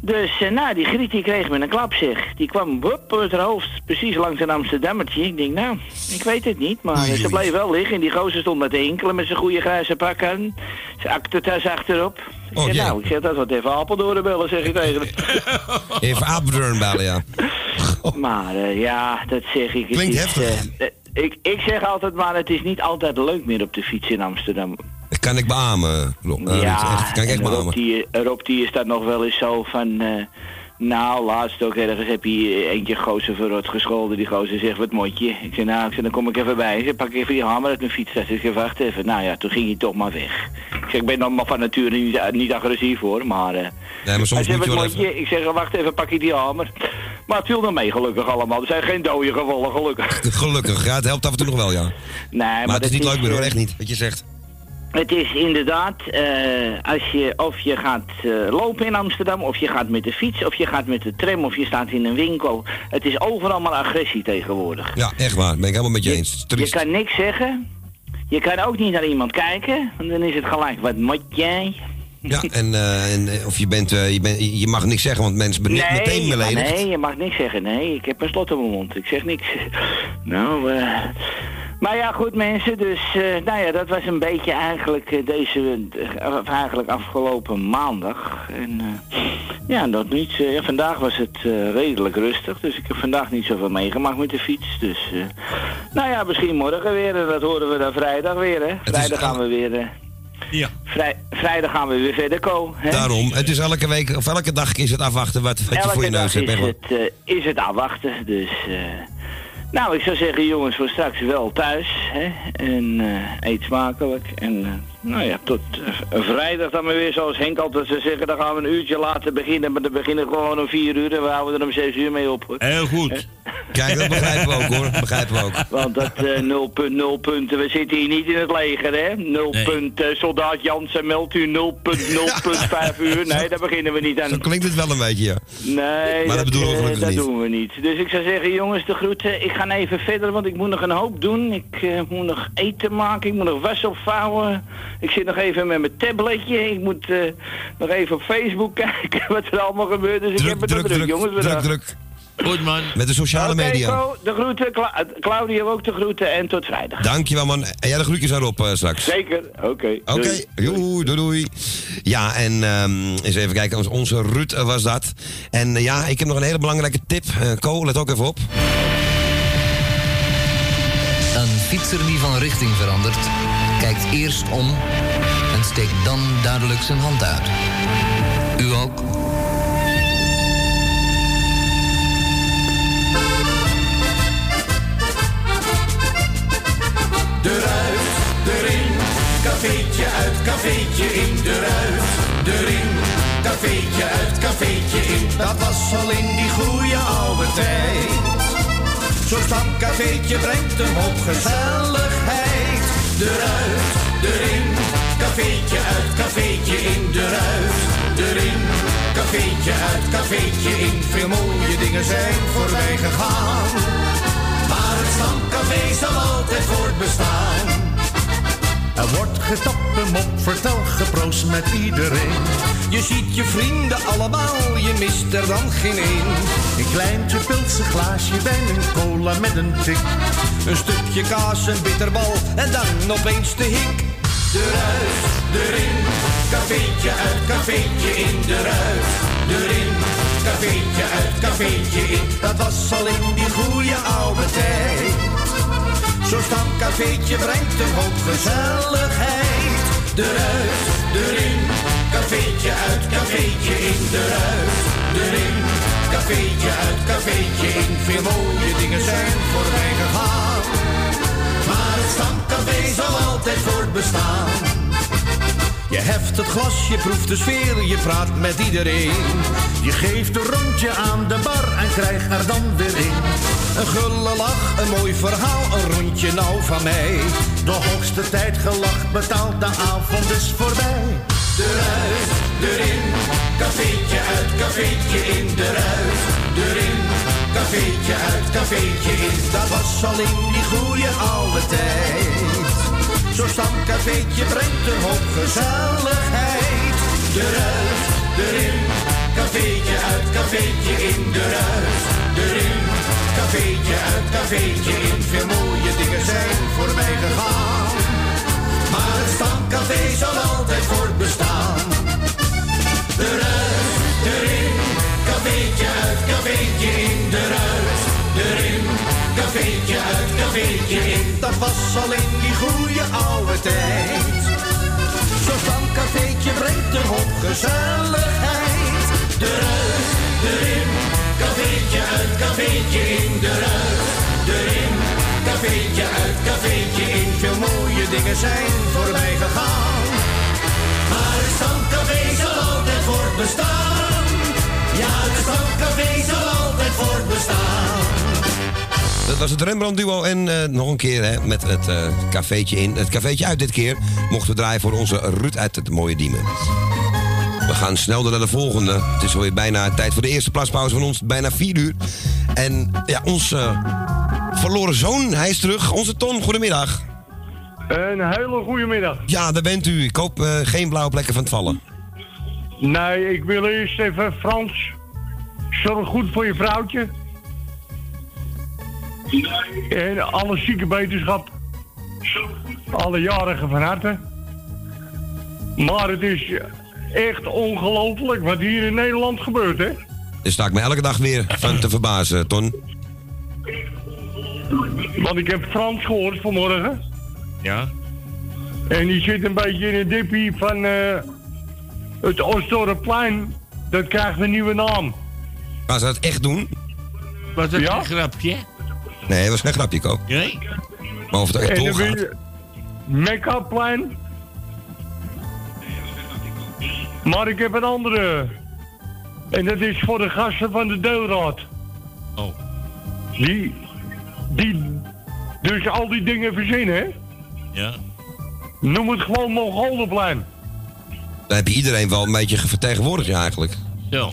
Dus, eh, nou, die Griet die kreeg me een klap, zeg. Die kwam wup uit haar hoofd, precies langs een Amsterdammertje. Ik denk, nou, ik weet het niet, maar ze bleef wel liggen. En die gozer stond met de enkelen met zijn goede grijze pak aan. Zijn aktentas achterop. Ik Oh, zeg, nou, ik zeg, dat wordt even Apeldoorn bellen, zeg ik tegen hem. Even Apeldoorn bellen, ja. Maar eh, ja, dat zeg ik. het Klinkt is, heftig. eh, ik, ik zeg altijd maar, het is niet altijd leuk meer op de fiets in Amsterdam. Dat kan ik beamen. Eh, ja, echt, kan ik echt Rob beamen. die, Rob die is dat nog wel eens zo van... eh, nou, laatst ook ergens heb je eentje gozer verrot gescholden. Die gozer zegt, wat moet je? Ik zeg, nou, ik zeg, dan kom ik even bij. Ik zeg, pak even die hamer uit mijn fiets. Ik zeg, wacht even. Nou ja, toen ging hij toch maar weg. Ik zeg, ik ben dan maar van nature niet, niet agressief hoor, maar... eh, Nee, maar soms hij wat even... Ik zeg, wacht even, pak je die hamer. Maar het viel dan mee, gelukkig allemaal. Er zijn geen doden gevallen, gelukkig. Gelukkig, ja, het helpt af en toe nog wel, ja. Nee, maar, Maar het is dat niet leuk meer hoor, eh, echt niet, wat je zegt. Het is inderdaad, eh, als je, of je gaat eh, lopen in Amsterdam, of je gaat met de fiets, of je gaat met de tram, of je staat in een winkel. Het is overal maar agressie tegenwoordig. Ja, echt waar, ben ik helemaal met je eens. Je kan niks zeggen. Je kan ook niet naar iemand kijken. En dan is het gelijk, wat moet jij? Ja, en, eh, en of je bent, eh, je, bent, je mag niks zeggen, want mensen ben Nee, meteen beledigd. nee, je mag niks zeggen. Nee, ik heb een slot op mijn mond. Ik zeg niks. nou, eh... Maar ja, goed mensen, dus eh, nou ja, dat was een beetje eigenlijk eh, deze, eh, of eigenlijk afgelopen maandag. En ja, dat niet. ja, vandaag was het redelijk rustig, dus ik heb vandaag niet zoveel meegemaakt met de fiets. Dus, nou ja, misschien morgen weer en dat horen we dan vrijdag weer, hè. Vrijdag gaan we weer, Ja. vrij, vrijdag gaan we weer verder hè. Daarom, het is elke week, of elke dag is het afwachten wat, wat je voor je Elke neus dag hebt. is echt waar. het, is het afwachten, dus... nou, ik zou zeggen, jongens, voor straks wel thuis. Hè? En eh, eet smakelijk. En eh, nou ja, tot eh, vrijdag dan maar weer, zoals Henk altijd zou zeggen. Dan gaan we een uurtje later beginnen. Maar dan beginnen we gewoon om vier uur en we houden er om zes uur mee op. Hoor. Heel goed. Kijk, dat begrijpen we ook hoor, begrijpen we ook. Want dat eh 0.0 punten, we zitten hier niet in het leger, hè? 0. Nee. punt, eh, soldaat Jansen meldt u 0.0.5 uur. Nee, daar beginnen we niet aan. Zo klinkt het wel een beetje, ja. Nee, Maar dat bedoelen we eh, gelukkig dat niet. doen we niet. Dus ik zou zeggen, jongens, de groeten. Ik ga even verder, want ik moet nog een hoop doen. Ik eh, moet nog eten maken, ik moet nog was opvouwen. Ik zit nog even met mijn tabletje. Ik moet eh, nog even op Facebook kijken wat er allemaal gebeurt. Dus ik heb het Druk, druk, druk, jongens. druk, druk. Goed man. Met de sociale media. Ko, de groeten. Cla Claudio ook de groeten en tot vrijdag. Dankjewel man. En jij de groetjes erop eh, straks. Zeker, oké. Oké, doei. doei, doei, doei. Ja, en ehm, eens even kijken, onze- onze Ruud eh, was dat. En eh, ja, ik heb nog een hele belangrijke tip. Eh Ko, let ook even op. Een fietser die van richting verandert, kijkt eerst om en steekt dan duidelijk zijn hand uit. U ook? De ruit, de ring, cafeetje uit, cafeetje in. De ruit, de ring, cafeetje uit, cafeetje in. Dat was al in die goede oude tijd. Zo'n stamcafeetje brengt hem op gezelligheid. De ruit, ring, cafeetje uit, cafeetje in. De ruit, de ring, cafeetje uit, cafeetje in. Veel mooie dingen zijn voorbij gegaan. Maar het stamcafé zal altijd voortbestaan. Wordt getapt, hem op, vertel, geproost met iedereen. Je ziet je vrienden allemaal, je mist er dan geen één. Een kleintje pils, een glaasje wijn, een cola met een tik. Een stukje kaas, een bitterbal en dan opeens de hik. De ruit, de ring, cafeetje uit, cafeetje in. De ruit, de ring, cafeetje uit, cafeetje in. Dat was al in die goede oude tijd. Zo'n stamcafeetje brengt een hoop gezelligheid. De ruit, de ring, cafeetje uit, cafeetje in. De ruit, de ring, cafeetje uit, cafeetje in. Veel mooie dingen zijn voorbij gegaan. Maar het stamcafé zal altijd voortbestaan. Je heft het glas, je proeft de sfeer, je praat met iedereen. Je geeft een rondje aan de bar en krijgt er dan weer in. Een gulle lach, een mooi verhaal, een rondje nou van mij. De hoogste tijd gelacht, betaald, de avond is voorbij. Eruit, erin, cafeetje uit, cafeetje in. Eruit, erin, cafeetje uit, cafeetje in. Dat was al in die goede oude tijd. Zo'n stamcafeetje brengt een hoop gezelligheid. Eruit, erin, cafeetje uit, cafeetje in. Eruit, erin, cafeetje uit, cafeetje in. Veel mooie dingen zijn voorbij gegaan. Maar het stamcafé zal altijd voortbestaan. Eruit, erin, cafeetje uit, cafeetje in. Eruit, erin, cafeetje uit, cafeetje in. Was al in die goede oude tijd. Zo'n stamcafeetje brengt een hoop gezelligheid. Eruit, erin, cafeetje uit, cafeetje in. Eruit, erin, cafeetje uit, cafeetje in. Veel mooie dingen zijn voorbij gegaan. Maar het stamcafé zal altijd voortbestaan. Ja, het stamcafé zal altijd voortbestaan. Dat was het Rembrandt duo en eh, nog een keer hè, met het eh cafeetje in. Het cafeetje uit dit keer mochten we draaien voor onze Ruud uit het mooie Diemen. We gaan snel door naar de volgende. Het is alweer bijna tijd voor de eerste plaspauze van ons, bijna vier uur. En ja, onze verloren zoon, hij is terug. Onze Ton, goedemiddag. Een hele goede middag. Ja, daar bent u. Ik hoop eh, geen blauwe plekken van het vallen. Nee, ik wil eerst even Frans. Zorg goed voor je vrouwtje. En alle zieke beterschap. Alle jarigen van harte. Maar het is echt ongelooflijk wat hier in Nederland gebeurt, hè? Daar sta ik me elke dag weer van te verbazen, Ton. Want ik heb Frans gehoord vanmorgen. Ja? En die zit een beetje in een dippie van eh, het Osdorpplein. Dat krijgt een nieuwe naam. Gaan ze dat echt doen? Was dat Ja? een grapje? Nee, dat was geen grapje, Ko. Nee? Maar of het echt doorgaat. Mekka-plein. Maar ik heb een andere. En dat is voor de gasten van de deelraad. Oh. Die, die dus al die dingen verzinnen, hè? Ja? Noem het gewoon Mongolenplein. Daar heb je iedereen wel een beetje vertegenwoordigd, ja, eigenlijk. Zo.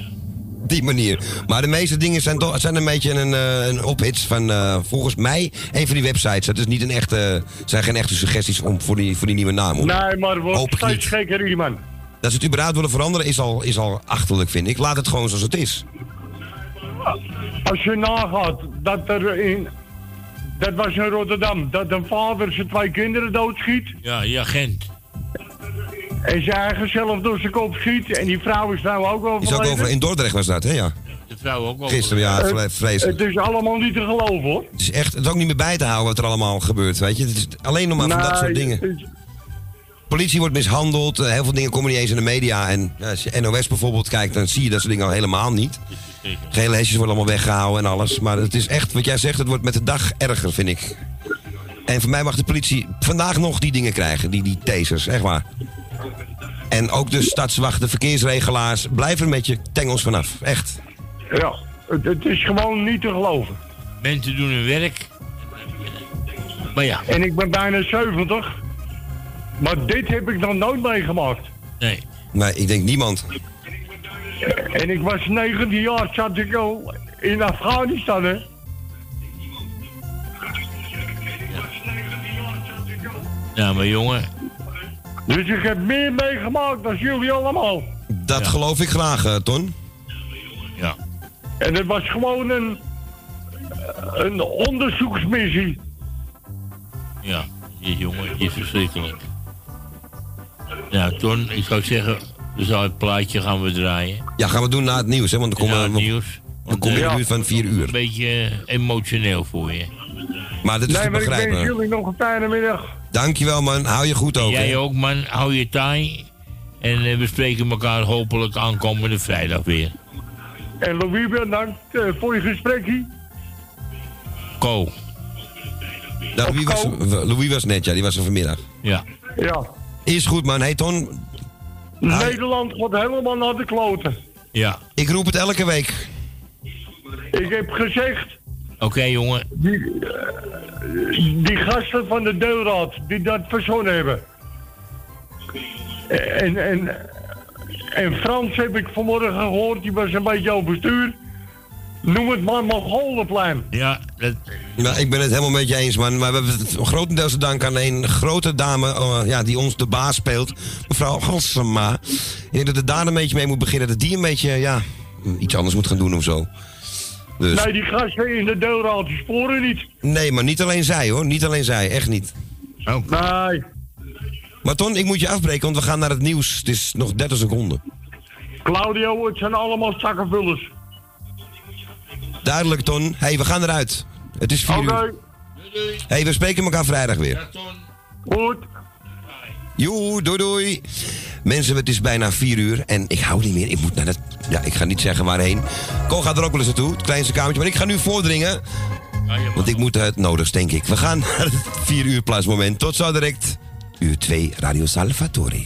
Die manier. Maar de meeste dingen zijn, toch, zijn een beetje een, eh, een ophits van, eh, volgens mij, een van die websites. Het is niet een echte, zijn geen echte suggesties om, voor, die, voor die nieuwe naam. hoor. Nee, maar wordt steeds niet. gekker man. Dat ze het überhaupt willen veranderen is al, is al achterlijk, vind ik. Laat het gewoon zoals het is. Als je nagaat dat er in... Dat was in Rotterdam. Dat een vader zijn twee kinderen doodschiet. Ja, die agent. En zijn eigen zelf door zijn kop schiet. En die vrouw is nou ook Is ook over, in Dordrecht was dat, hè? Ja. De vrouw ook wel. Gisteren, ja, Het- vre- vreselijk. Het is allemaal niet te geloven, hoor. Het is echt, het is ook niet meer bij te houden wat er allemaal gebeurt, weet je. Het is alleen nog maar van dat soort dingen. het Politie wordt mishandeld, eh, heel veel dingen komen niet eens in de media. En als je NOS bijvoorbeeld kijkt, dan zie je dat soort dingen al helemaal niet. Gele hesjes worden allemaal weggehouden en alles. Maar het is echt, wat jij zegt, het wordt met de dag erger, vind ik. En voor mij mag de politie vandaag nog die dingen krijgen, die, die tasers, echt waar. En ook de stadswachten, verkeersregelaars, blijf er met je tengels vanaf, echt. Ja, het, het is gewoon niet te geloven. Mensen doen hun werk. Maar ja. En ik ben bijna 70. Maar dit heb ik nog nooit meegemaakt. Nee. Nee, ik denk niemand. En ik was 19 jaar, zat ik al in Afghanistan, hè. Ja, maar jongen. Dus ik heb meer meegemaakt dan jullie allemaal. Dat geloof ik graag, eh, Ton. Ja. En het was gewoon een, een onderzoeksmissie. Ja, die jongen is verschrikkelijk. Nou, Ton, ik zou zeggen, we zal het plaatje gaan we draaien. Ja, gaan we doen na het nieuws, hè? Want dan komen Na het we nieuws. Dan kom je in de buurt van 4 uur. Een beetje eh, emotioneel voor je. Maar dat is nee, te maar ik wens begrijpen. jullie nog een fijne middag. Dankjewel, man. Hou je goed ook. Jij hè? ook, man. Hou je taai. En eh, we spreken elkaar hopelijk aankomende vrijdag weer. En Louis, bedankt eh, voor je gesprekje. Ko. Nou, Louis, was, Louis was net, ja. Die was er vanmiddag. Ja. Ja. Is goed, man. Hey, Ton. Nederland gaat helemaal naar de kloten. Ja. Ik roep het elke week. Ik heb gezegd, Oké, jongen. die, eh, die gasten van de deelraad die dat verzonnen hebben. En, en En Frans heb ik vanmorgen gehoord, die was een beetje overstuur. Noem het maar Mongolenplein. Ja, dat, Nou, ik ben het helemaal met je eens, man. Maar we hebben het grotendeels te danken aan een grote dame eh, ja, die ons de baas speelt. Mevrouw Halsema. Ik denk dat het daar een beetje mee moet beginnen. Dat die een beetje, ja, iets anders moet gaan doen of zo. Dus. Nee, die gasten in de deelraad die sporen niet. Nee, maar niet alleen zij hoor. Niet alleen zij, echt niet. Nee. Maar Ton, ik moet je afbreken, want we gaan naar het nieuws. Het is nog 30 seconden. Claudio, het zijn allemaal zakkenvullers. Duidelijk, Ton. Hé, hey, we gaan eruit. Het is 4 Oké. uur. Hé, hey, we spreken elkaar vrijdag weer. Goed. Joe, doei doei. Mensen, het is bijna 4 uur en ik hou niet meer. Ik moet naar het... Ja, ik ga niet zeggen waarheen. Ko gaat er ook wel eens naartoe, het kleinste kamertje. Maar ik ga nu voordringen. Want ik moet het nodig, denk ik. We gaan naar het 4 uur plaatsmoment. Tot zo direct. Uur 2, Radio Salvatore.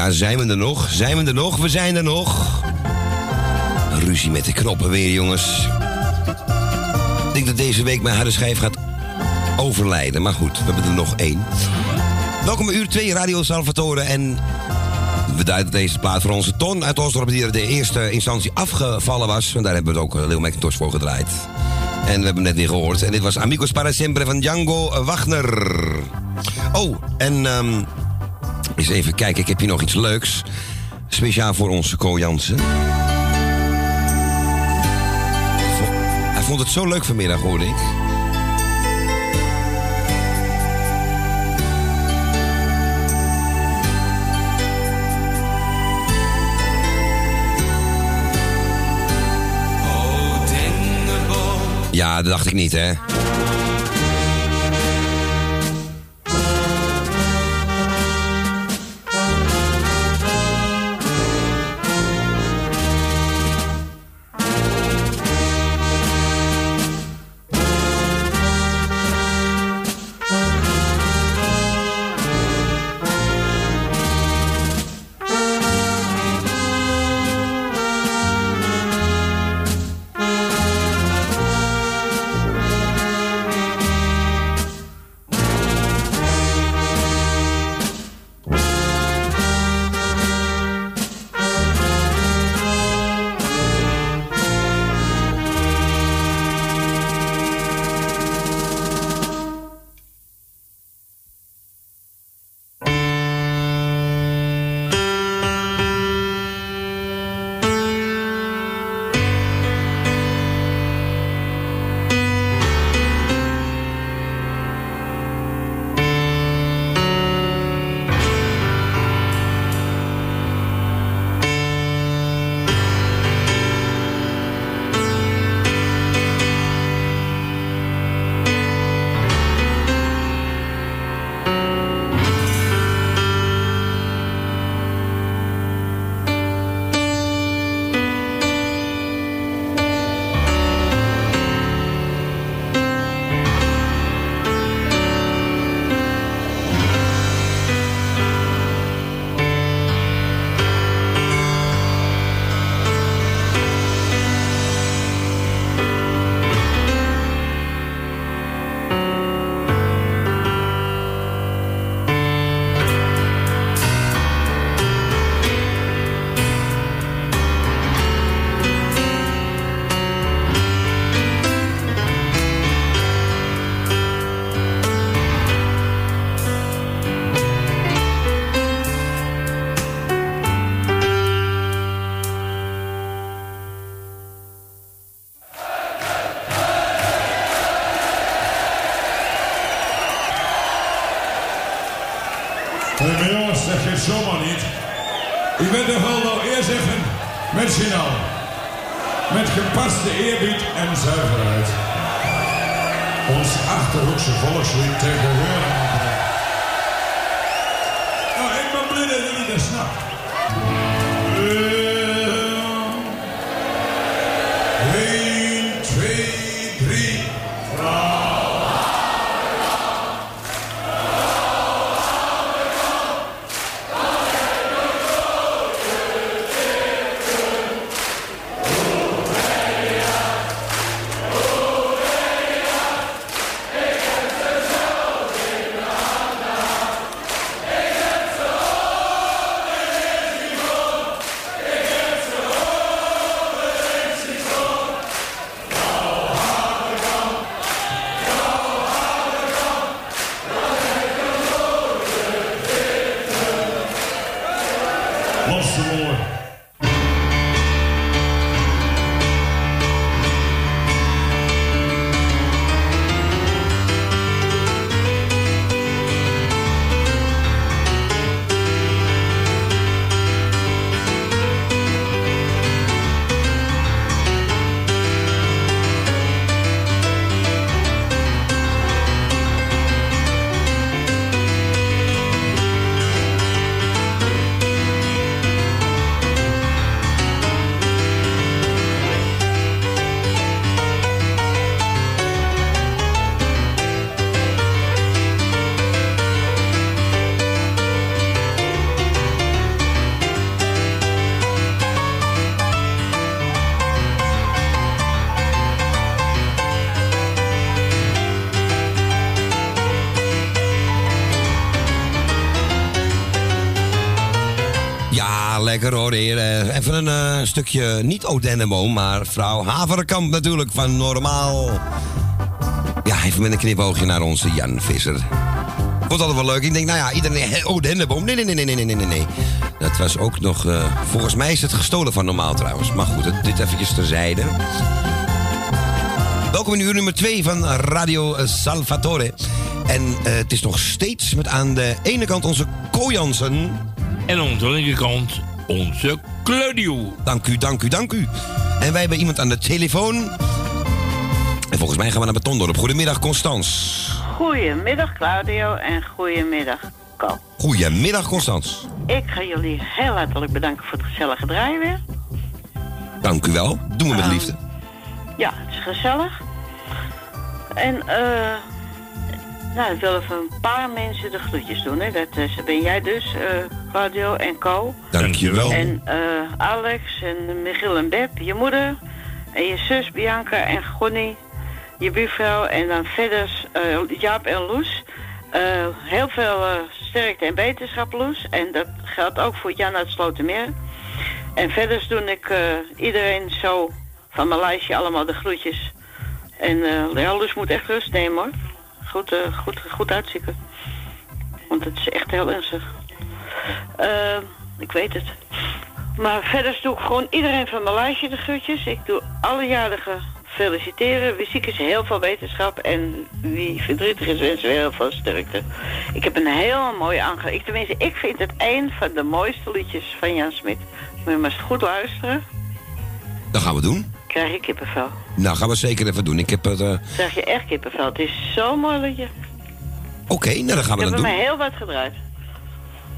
Ja, zijn we er nog? Zijn we er nog? We zijn er nog. Ruzie met de knoppen weer, jongens. Ik denk dat deze week mijn harde schijf gaat overlijden. Maar goed, we hebben er nog één. Welkom bij uur 2 Radio Salvatore. En we duiden deze plaat voor onze Ton uit Osdorp... die er de eerste instantie afgevallen was. En daar hebben we het ook eh, Leo McIntosh voor gedraaid. En we hebben hem net weer gehoord. En dit was Amigos para Siempre van Django Wagner. Oh, en... ehm eens even kijken, ik heb hier nog iets leuks. Speciaal voor onze Co Jansen. Hij vond het zo leuk vanmiddag, hoorde ik. Ja, dat dacht ik niet, hè. Een stukje, niet Odenneboom, maar vrouw Haverkamp natuurlijk van Normaal. Ja, even met een knipoogje naar onze Jan Visser. Vond altijd wel leuk. Ik denk, nou ja, iedereen... Odenneboom. Nee, nee, nee, nee, nee, nee, nee, nee. Dat was ook nog... eh, volgens mij is het gestolen van Normaal trouwens. Maar goed, dit eventjes terzijde. Welkom in uur nummer 2 van Radio Salvatore. En eh, het is nog steeds met aan de ene kant onze Ko Jansen. En aan de linkerkant onze Claudio. Dank u, dank u, dank u. En wij hebben iemand aan de telefoon. En volgens mij gaan we naar Betondorp. Goedemiddag, Constans. Goedemiddag Claudio en goedemiddag Ko. Goedemiddag, Constans. Ik ga jullie heel hartelijk bedanken voor het gezellige draaien weer. Dank u wel. Doen we met Ehm, liefde. Ja, het is gezellig. En eh nou, ik wil even een paar mensen de groetjes doen. Hè. Dat eh, ben jij dus, eh, Claudio en Co. Dank je wel. En eh, Alex en Michiel en Beb, je moeder. En je zus Bianca en Gonnie. Je buurvrouw. En dan verder eh, Jaap en Loes. Eh, heel veel eh, sterkte en beterschap, Loes. En dat geldt ook voor Jan uit Slotermeer. En verder doe ik eh, iedereen zo van mijn lijstje allemaal de groetjes. En eh ja, Loes moet echt rust nemen hoor. Goed, eh, goed, goed uitzieken. Want het is echt heel ernstig. Eh, ik weet het. Maar verder doe ik gewoon iedereen van mijn lijstje de groetjes. Ik doe alle jarigen feliciteren. Wie ziek is, heel veel wetenschap. En wie verdrietig is, wensen we heel veel sterkte. Ik heb een heel mooi aange... Ik, tenminste, ik vind het een van de mooiste liedjes van Jan Smit. Moet je maar eens goed luisteren. Dat gaan we doen. Krijg je kippenvel. Nou, gaan we zeker even doen. Ik heb het... eh, Krijg je echt kippenvel. Het is zo'n mooi liedje. Oké, nou dan gaan we ik dat heb doen. me heel wat gedraaid.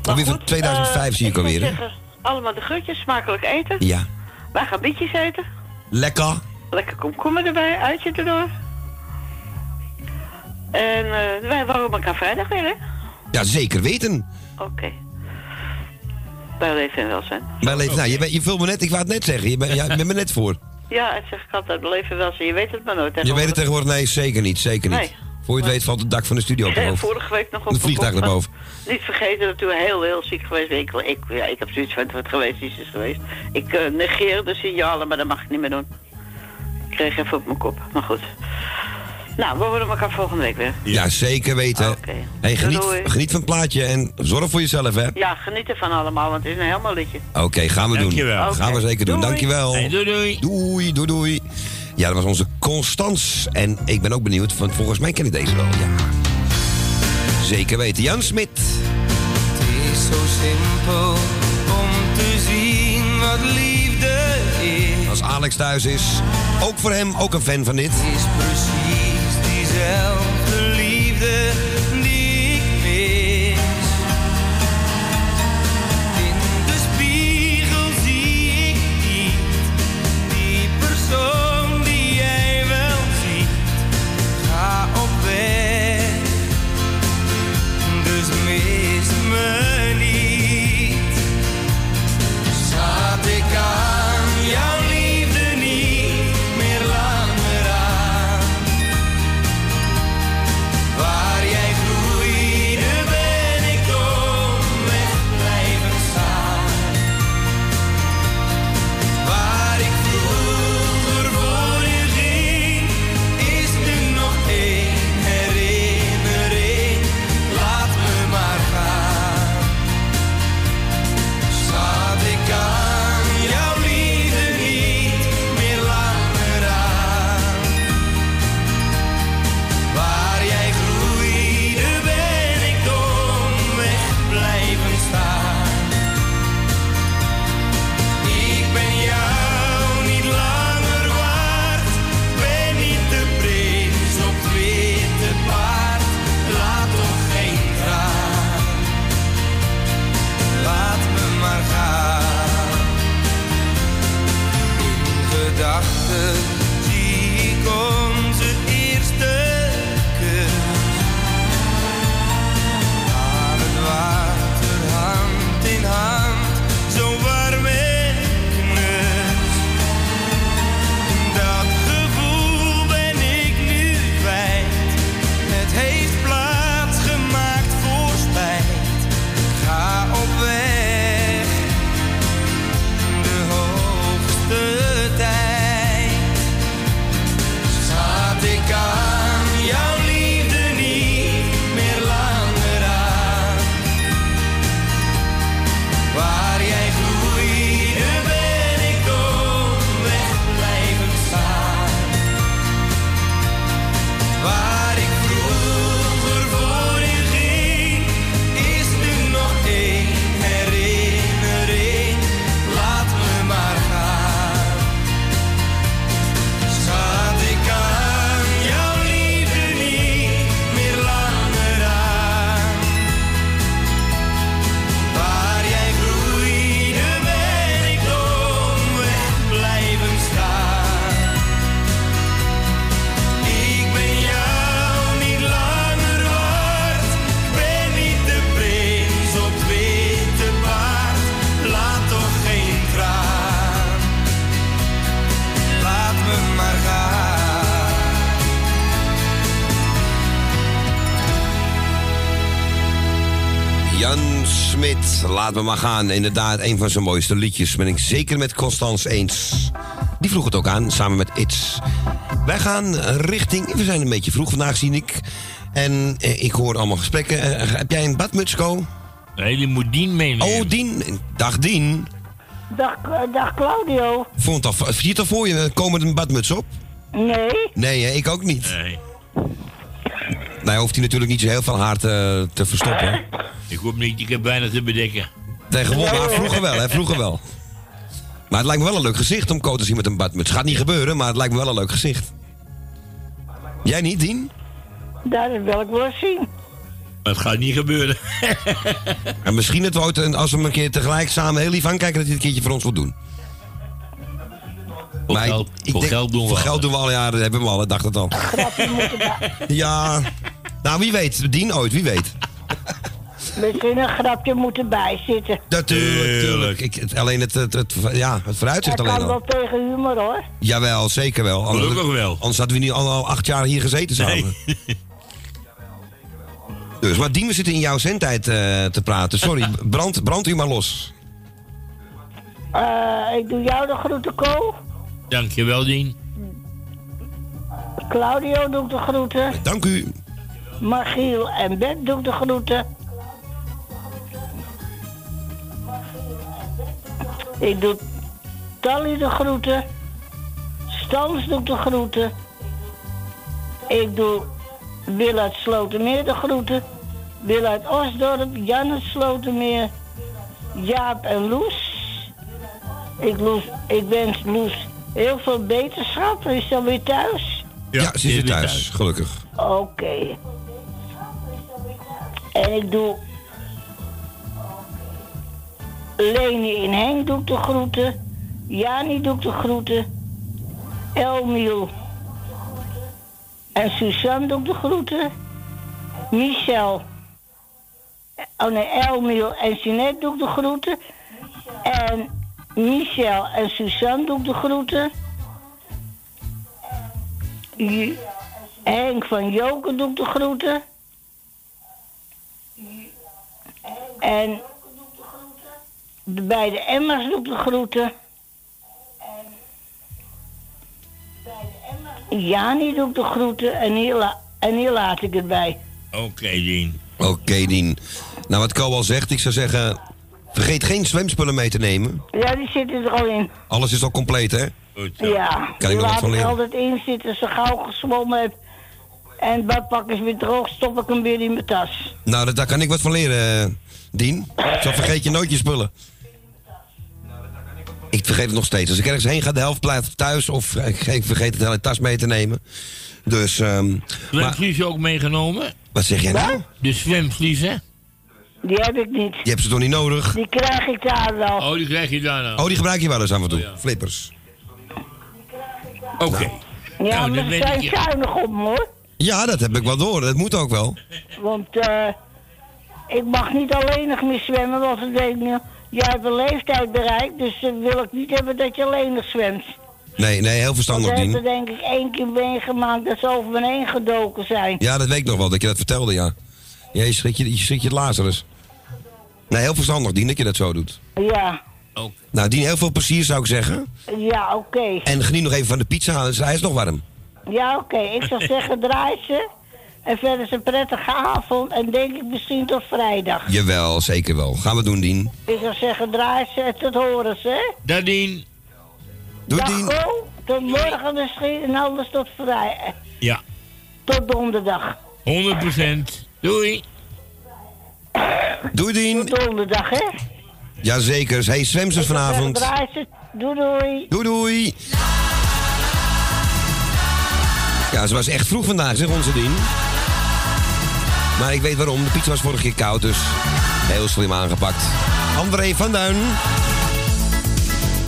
Alweer van 2005 Eh, zie ik moet alweer, zeggen, allemaal de groetjes, smakelijk eten. Ja. Wij gaan bietjes eten. Lekker. Lekker komkommer erbij, uitje erdoor. En eh, wij wonen elkaar vrijdag weer, hè? Ja, zeker weten. Oké. Bij leven en welzijn. Maar leven, nou, je, bent- je vult me net, ik wou het net zeggen. Je bent, ja, je bent me net voor. Ja, het zeg ik altijd, bij leven en welzijn. Je weet het maar nooit. Je weet het tegenwoordig, nee, zeker niet, zeker niet. Nee. Voor je het weet valt het dak van de studio op de Eh, hoofd. Vorige week nog op Een vliegtuig naar boven. Niet vergeten dat toen heel, heel ziek geweest ben. Ik, ik, ja, ik heb zoiets van wat geweest is, is geweest. Ik eh, negeer de signalen, maar dat mag ik niet meer doen. Ik kreeg even op mijn kop, maar goed. Nou, we horen elkaar volgende week weer. Ja, zeker weten. Hey, geniet, Doei, geniet van het plaatje en zorg voor jezelf, hè. Ja, geniet ervan allemaal, want het is een helemaal liedje. Oké, gaan we doen. Dankjewel. Gaan we zeker doen. Doei. Dankjewel. Hey, doei, doei. Doei, doei, doei. Ja, dat was onze Constans. En ik ben ook benieuwd, want volgens mij ken ik deze wel. Ja. Zeker weten. Jan Smit. Het is zo simpel om te zien wat liefde is. Als Alex thuis is, ook voor hem, ook een fan van dit. is precies diezelfde Laat me maar gaan. Inderdaad, een van zijn mooiste liedjes. Ben ik zeker met Constance eens. Die vroeg het ook aan, samen met It's. Wij gaan richting... We zijn een beetje vroeg vandaag, zie ik. En eh, ik hoor allemaal gesprekken. Eh, heb jij een badmuts, Ko? Nee, die moet Dien meenemen. Oh, Dien. Dag, Dien. Dag, eh, dag Claudio. Vond het al, zie je het al voor je? Komen met een badmuts op? Nee. Nee, hè, ik ook niet. Nee. Nou, hoeft hij natuurlijk niet zo heel veel haar te, te verstoppen. Ik hoop niet, ik heb weinig te bedekken. Tegenwoordig, maar vroeger wel, hè? Vroeger wel. Maar het lijkt me wel een leuk gezicht om Ko te zien met een badmuts. Gaat niet gebeuren, maar het lijkt me wel een leuk gezicht. Jij niet, Dien? Daar wil ik wel zien. Het gaat niet gebeuren. En misschien het ooit, als we hem een keer tegelijk samen heel lief aankijken... dat hij het een keertje voor ons wil doen. Voor Maar geld, ik voor denk- geld doen we Voor alles. geld doen we al, ja, dat hebben we al, ik dacht het al. Ja, nou wie weet, Dien ooit, wie weet. Misschien een grapje moet erbij zitten. Natuurlijk, tuurlijk. Ik, het, alleen het, het, het, ja, het vooruitzicht Dat alleen kan al. wel tegen humor hoor. Jawel, zeker wel. Anders, Gelukkig wel. Anders hadden we nu al, al acht jaar hier gezeten samen. Dus, maar Dien, we zitten in jouw zendtijd eh, te praten. Sorry, brand, brand u maar los. Eh, ik doe jou de groeten, Ko. Dankjewel, Dien. Claudio doet de groeten. Dank u. Margiel en Bert doet de groeten. Ik doe Tally de groeten. Stans doet de groeten. Ik doe Wil uit Slotermeer de groeten. Wil uit Osdorp, Jan uit Slotermeer. Jaap en Loes. Ik, Loes, ik wens Loes heel veel beterschap. Is ze weer thuis? Ja, ze is weer thuis, gelukkig. Oké. En ik doe... Leni in Henk doe ik de groeten. Jani doe ik de groeten. Elmiel. En Suzanne doe ik de groeten. Michel. Oh nee, Elmiel en Jeanette doe ik de groeten. En Michel en Suzanne doe ik de groeten. Henk van Joken doe ik de groeten. En de beide Emmers doe ik de groeten. Jani doe ik de groeten en hier, la- en hier laat ik het bij. Oké, Dien. Oké, Dien. Nou, wat Ko al zegt, ik zou zeggen... Vergeet geen zwemspullen mee te nemen. Ja, die zitten er al in. Alles is al compleet, hè? Ja, Kan ik nog wat laat van ik leren? altijd in zitten. Zo gauw gezwommen heb en het badpak is weer droog, stop ik hem weer in mijn tas. Nou, dat- daar kan ik wat van leren, eh, Dien. Zo vergeet je nooit je spullen. Ik vergeet het nog steeds. Als ik ergens heen ga, de helft blijft thuis. Of ik ik vergeet het hele tas mee te nemen. Dus, ehm maar, Zwemvliezen ook meegenomen? wat zeg jij nou? De zwemvliezen? Die heb ik niet. Je hebt ze toch niet nodig? Die krijg ik daar wel. Oh, die krijg je daar nou. Oh, die gebruik je wel eens af en toe. Flippers. Oké. ja, nou, maar ze weet zijn zuinig op hoor. Ja, dat heb ik wel door. Dat moet ook wel. Want eh, ik mag niet alleenig meer zwemmen, want ik denk, nou, jij hebt een leeftijd bereikt, dus dan wil ik niet hebben dat je alleenig zwemt. Nee, nee, heel verstandig, ik heb er Dien. denk ik één keer meegemaakt dat ze over me heen gedoken zijn. Ja, dat weet ik nog wel, dat je dat vertelde, ja. Ja, je schrik je, je, schrik je het Lazarus. Nee, heel verstandig, Dien, dat je dat zo doet. Ja, Nou, Dien, heel veel plezier zou ik zeggen. ja, oké. En geniet nog even van de pizza, dus hij is nog warm. Ja, oké. Ik zou zeggen, draai ze. En verder is een prettige avond. En denk ik misschien tot vrijdag. Jawel, zeker wel. Gaan we doen, Dien. Ik zou zeggen, draai ze tot horen ze. hè? Dat Dien. Doei, Dien. Tot morgen misschien en anders tot vrij. Ja, Tot donderdag. 100%. Doei. Doei, Dien. Tot donderdag, hè? Jazeker. Hey, zwemsters vanavond. Draai ze. Doei, doei. Doei, doei. Ja, ze was echt vroeg vandaag, zeg onze Dien. Maar ik weet waarom. De pizza was vorige keer koud, dus heel slim aangepakt. André van Duin.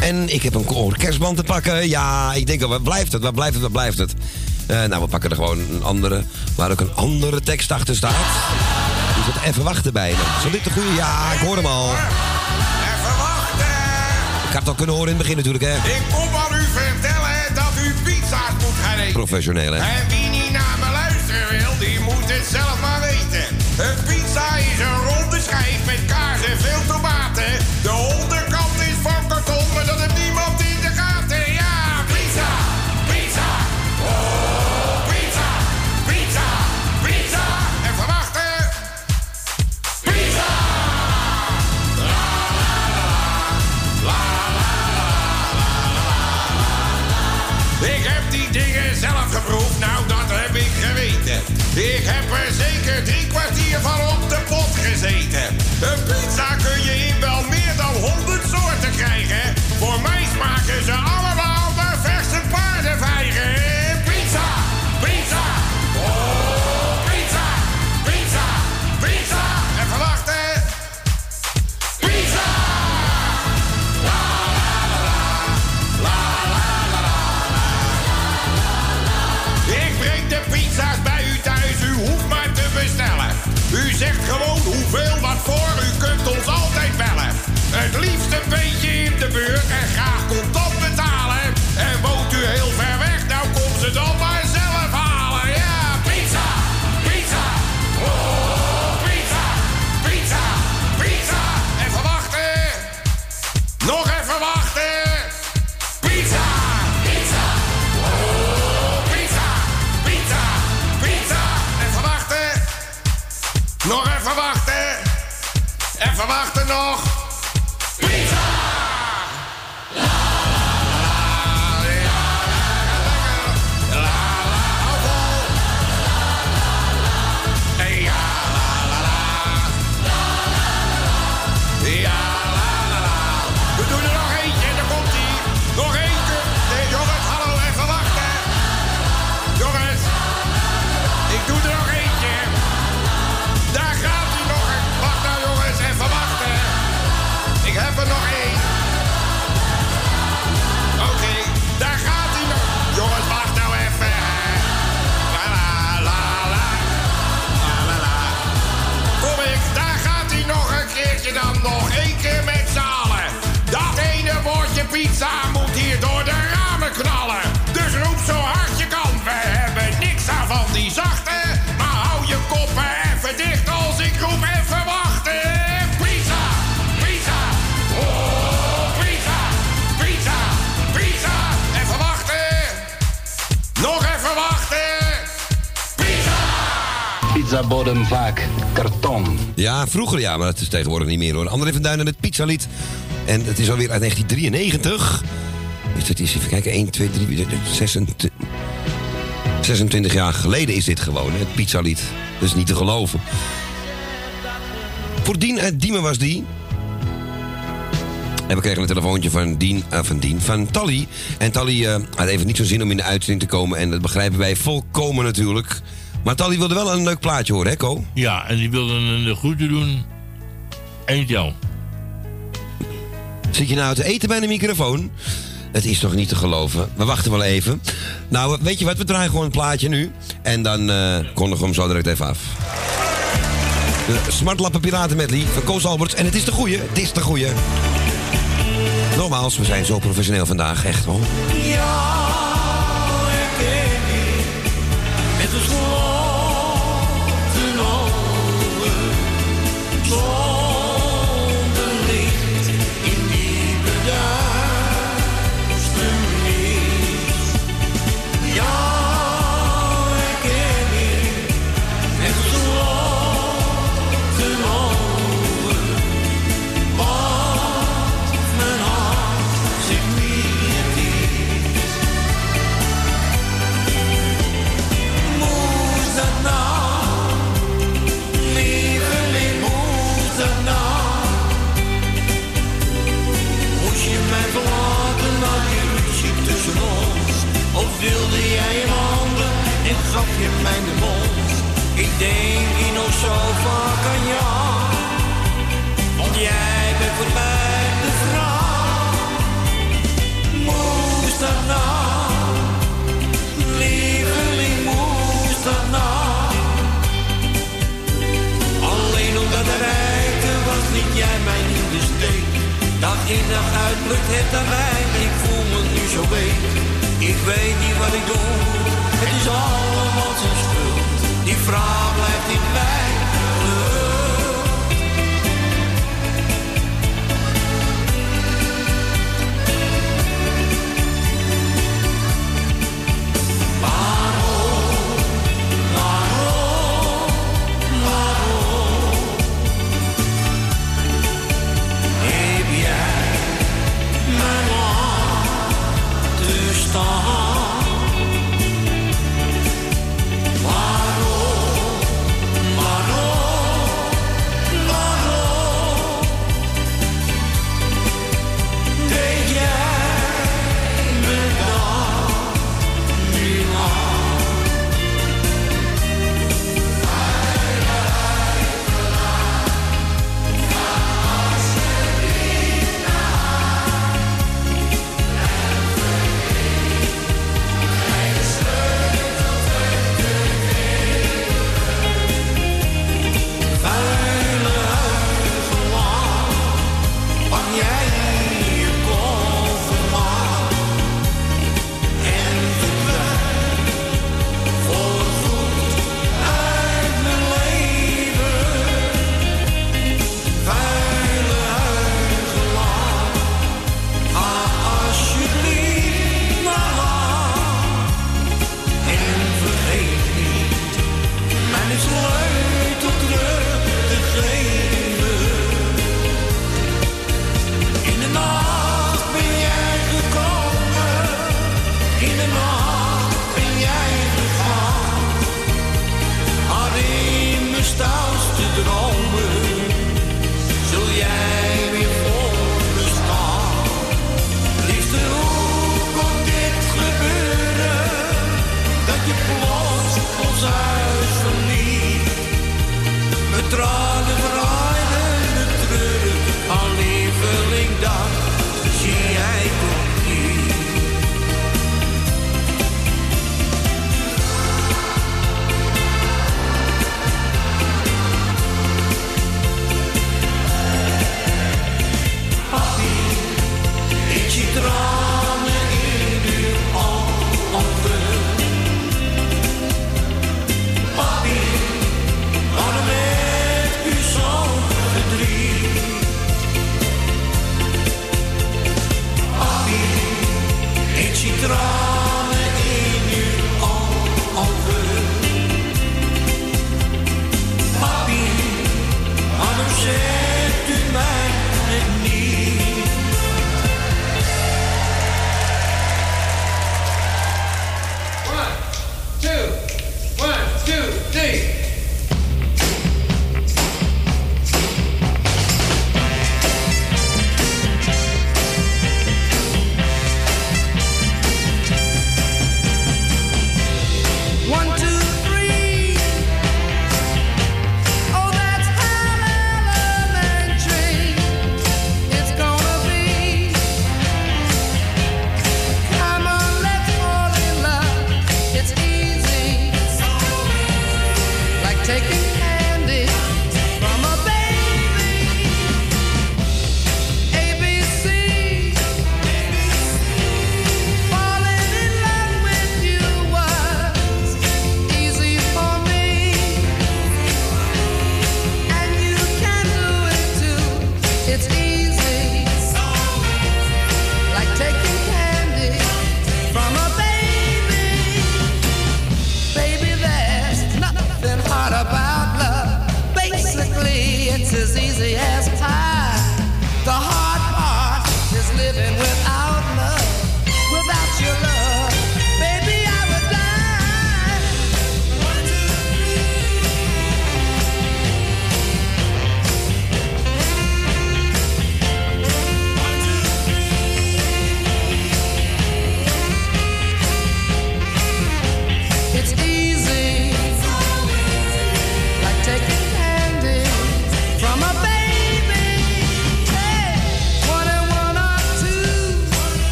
En ik heb een kerstband te pakken. Ja, ik denk wat blijft het, wat blijft het, wat blijft het? Eh, nou, we pakken er gewoon een andere, waar ook een andere tekst achter staat. Dus het even wachten bij me. Zal dit de goede? Ja, ik hoor hem al. Even wachten. Ik had het al kunnen horen in het begin natuurlijk, hè. Ik kom aan u vertellen dat u pizza's moet gaan eten. Professioneel, hè. En wie niet naar me luisteren wil, die moet het zelf maar weten. Nog. Vroeger ja, maar dat is tegenwoordig niet meer hoor. André van Duinen, het pizzalied. En het is alweer uit 1993. Dus het is, even kijken, 1, 2, 3, 26, 26 jaar geleden is dit gewoon, het pizzalied. Dat is niet te geloven. Voor Dien uit Diemen was die. En we kregen een telefoontje van Dien, eh, van Dien, van Tally. En Tally eh, had even niet zo'n zin om in de uitzending te komen. En dat begrijpen wij volkomen natuurlijk. Maar Tally wilde wel een leuk plaatje horen, hè, Ko? Ja, en die wilde een groeten doen. Angel. Zit je nou te eten bij de microfoon? Het is toch niet te geloven. We wachten wel even. Nou, weet je wat? We draaien gewoon een plaatje nu. En dan eh kondigen we hem zo direct even af. De Smartlappen Piraten Medley van Koos Alberts. En het is de goeie. Het is de goeie. Nogmaals, we zijn zo professioneel vandaag. Echt hoor. Ja, denk hier nog zo vaak aan jou, want jij bent voor mij de vrouw. Moest dat nou? Lieveling, moest dat nou? Alleen omdat er rijke was, liet jij mij in de. Dag in dag uit lukt het daarbij, ik voel me nu zo week. Ik weet niet wat ik doe, het is allemaal schuld. Die vraag blijft in mij.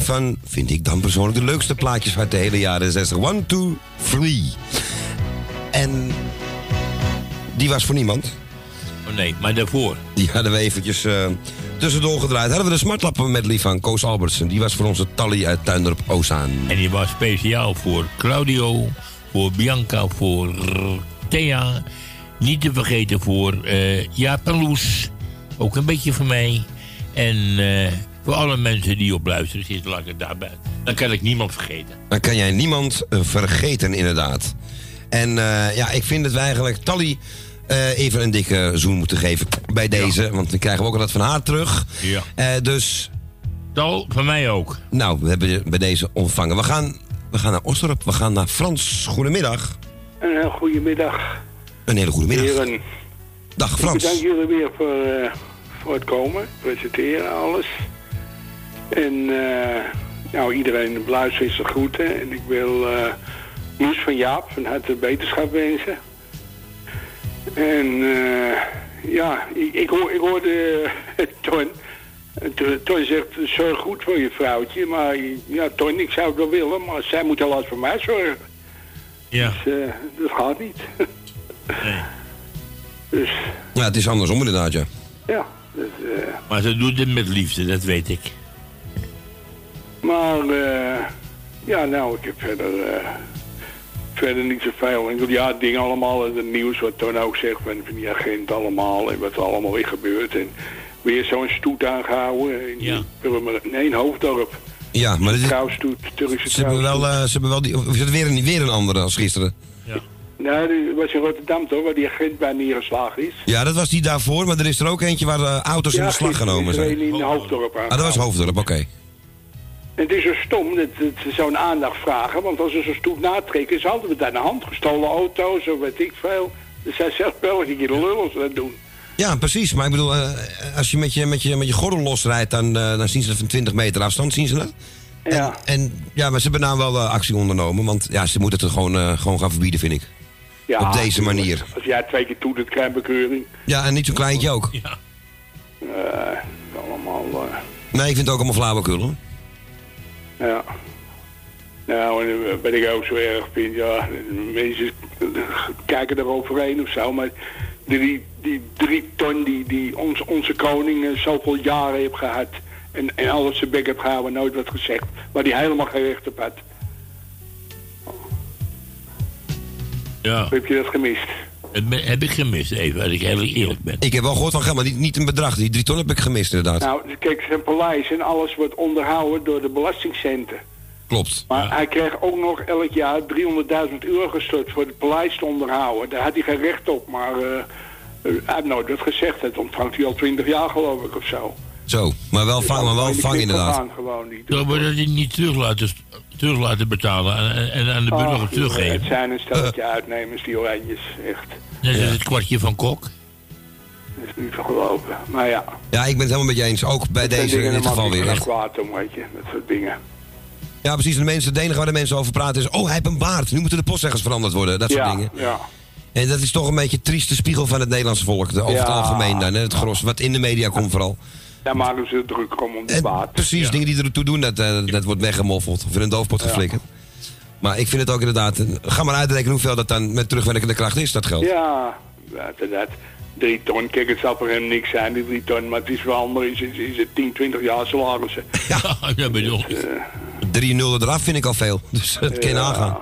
Een van, vind ik dan persoonlijk, de leukste plaatjes uit de hele jaren 60. One, two, three. En die was voor niemand. Oh nee, maar daarvoor. Die hadden we eventjes eh, tussendoor gedraaid. Hadden we de smartlappen medley van Koos Albertsen. Die was voor onze Tally uit Tuindorp Ozaan. En die was speciaal voor Claudio, voor Bianca, voor Thea. Niet te vergeten voor eh Jaap en Loes. Ook een beetje voor mij. En eh, voor alle mensen die op luisteren zitten, laat ik het daarbij. Dan kan ik niemand vergeten. Dan kan jij niemand eh, vergeten, inderdaad. En eh, ja, ik vind dat we eigenlijk Tally eh, even een dikke zoen moeten geven bij deze. Want dan krijgen we ook altijd van haar terug. Ja. Eh, dus... Tal, van mij ook. Nou, we hebben je bij deze ontvangen. We gaan, we gaan naar Osdorp. We gaan naar Frans. Goedemiddag. Een heel goede middag. Een hele goede middag. Heren. Dag Ik Frans. bedank jullie weer voor, eh, voor het komen, presenteren, alles. En eh, nou, iedereen op luister is de groeten. En ik wil eh Moes van Jaap van harte beterschap wensen. En eh, ja, ik, ik, hoor, ik hoorde eh, Ton. En Ton- zegt, zorg goed voor je vrouwtje. Maar ja, Ton, ik zou het wel willen, maar zij moet helaas voor mij zorgen. Ja. Dus eh, dat gaat niet. Dus Ja, het is andersom inderdaad, ja. ja, dus, eh, Maar ze doet het met liefde, dat weet ik. Maar eh, ja, nou, ik heb verder, eh, verder niet zoveel. Ik bedoel, ja, dingen allemaal, en het nieuws wat Toon ook zegt van, van die agent allemaal en wat er allemaal weer gebeurt. En weer zo'n stoet aangehouden in, Ja. nee, in Hoofddorp. Ja, maar dit is, Trouwstoet, Turkse ze hebben wel, eh, ze hebben wel die, of is het weer een, weer een andere als gisteren? Nee, die was in Rotterdam toch, waar die agent bij neergeslagen is. Ja, dat was die daarvoor, maar er is er ook eentje waar auto's in Ja, beslag gisteren genomen zijn. een in Hoofddorp Ah, dat was Hoofddorp, oké. En het is zo stom dat, dat ze zo'n aandacht vragen, want als ze zo'n stoet natrekken, is altijd met aan de hand gestolen auto's of weet ik veel. Er zijn zelfs België de lul als ze dat doen. Ja, precies. Maar ik bedoel, eh, als je met je, met je, met je gordel losrijdt, dan, eh, dan zien ze dat van 20 meter afstand, zien ze dat. Ja. En, en ja, maar ze hebben nou wel eh, actie ondernomen, want ja, ze moeten het gewoon, gewoon gaan verbieden, vind ik. Ja, Op deze manier. Als jij twee keer doet, het krijg bekeuring. Ja, en niet zo'n kleintje ook. Ja. Allemaal, Nee, ik vind het ook allemaal flauwekul, hoor. Ja. Nou, en wat ik ook zo erg vind, ja, mensen kijken er overheen of zo, maar die, die drie ton die, die ons, onze koning eh, zoveel jaren heeft gehad en, en alles zijn bek heeft gehouden, nooit wat gezegd, waar hij helemaal geen recht op had. Ja. Heb je dat gemist? Dat heb ik gemist, even, als ik heel eerlijk ben. Ik heb wel gehoord van geld, maar niet, niet een bedrag. Die drie ton heb ik gemist, inderdaad. Nou, kijk, zijn paleis en alles wordt onderhouden door de belastingcenten. Klopt. Maar hij kreeg ook nog elk jaar 300.000 euro gestort voor het paleis te onderhouden. Daar had hij geen recht op, maar eh, eh, hij heeft nooit wat gezegd. Dat ontvangt hij al 20 jaar geloof ik of zo. Zo, maar wel vang, maar wel In de vang knip inderdaad. gegaan, gewoon niet. Zo, maar dat hij niet terug laten, terug laten betalen en, en aan de burger teruggeven. Het zijn een stelletje uitnemers, die oranjes, echt. Net als het kwartje van Kok. Dat is niet te geloven. Maar ja, Ja, ik ben het helemaal met je eens. Ook bij dat deze in dit geval weer. Echt. kwaad om, weet je. Dat soort dingen. Ja, precies. De mensen, het enige waar de mensen over praten is... Oh, hij heeft een baard. Nu moeten de postzeggers veranderd worden. Dat soort ja, dingen. ja. En dat is toch een beetje een trieste spiegel van het Nederlandse volk. de- Over het algemeen dan. Hè, het gros wat in de media komt vooral. Daar maken ze druk om om de baat. Precies, dingen die ertoe doen, dat, eh, dat wordt weggemoffeld. Of in een doofpot geflikkerd. Maar ik vind het ook inderdaad... eh, Ga maar uitrekenen hoeveel dat dan met terugwerkende kracht is, dat geld. Ja, inderdaad. Drie ton, kijk, het zal voor hem niks zijn, die drie ton. Maar het is voor anderen is, het- is het 10, 20 jaar salarissen. Ja, dat bedoel ik. Drie nullen eraf vind ik al veel. Dus dat kan je Ja. nagaan.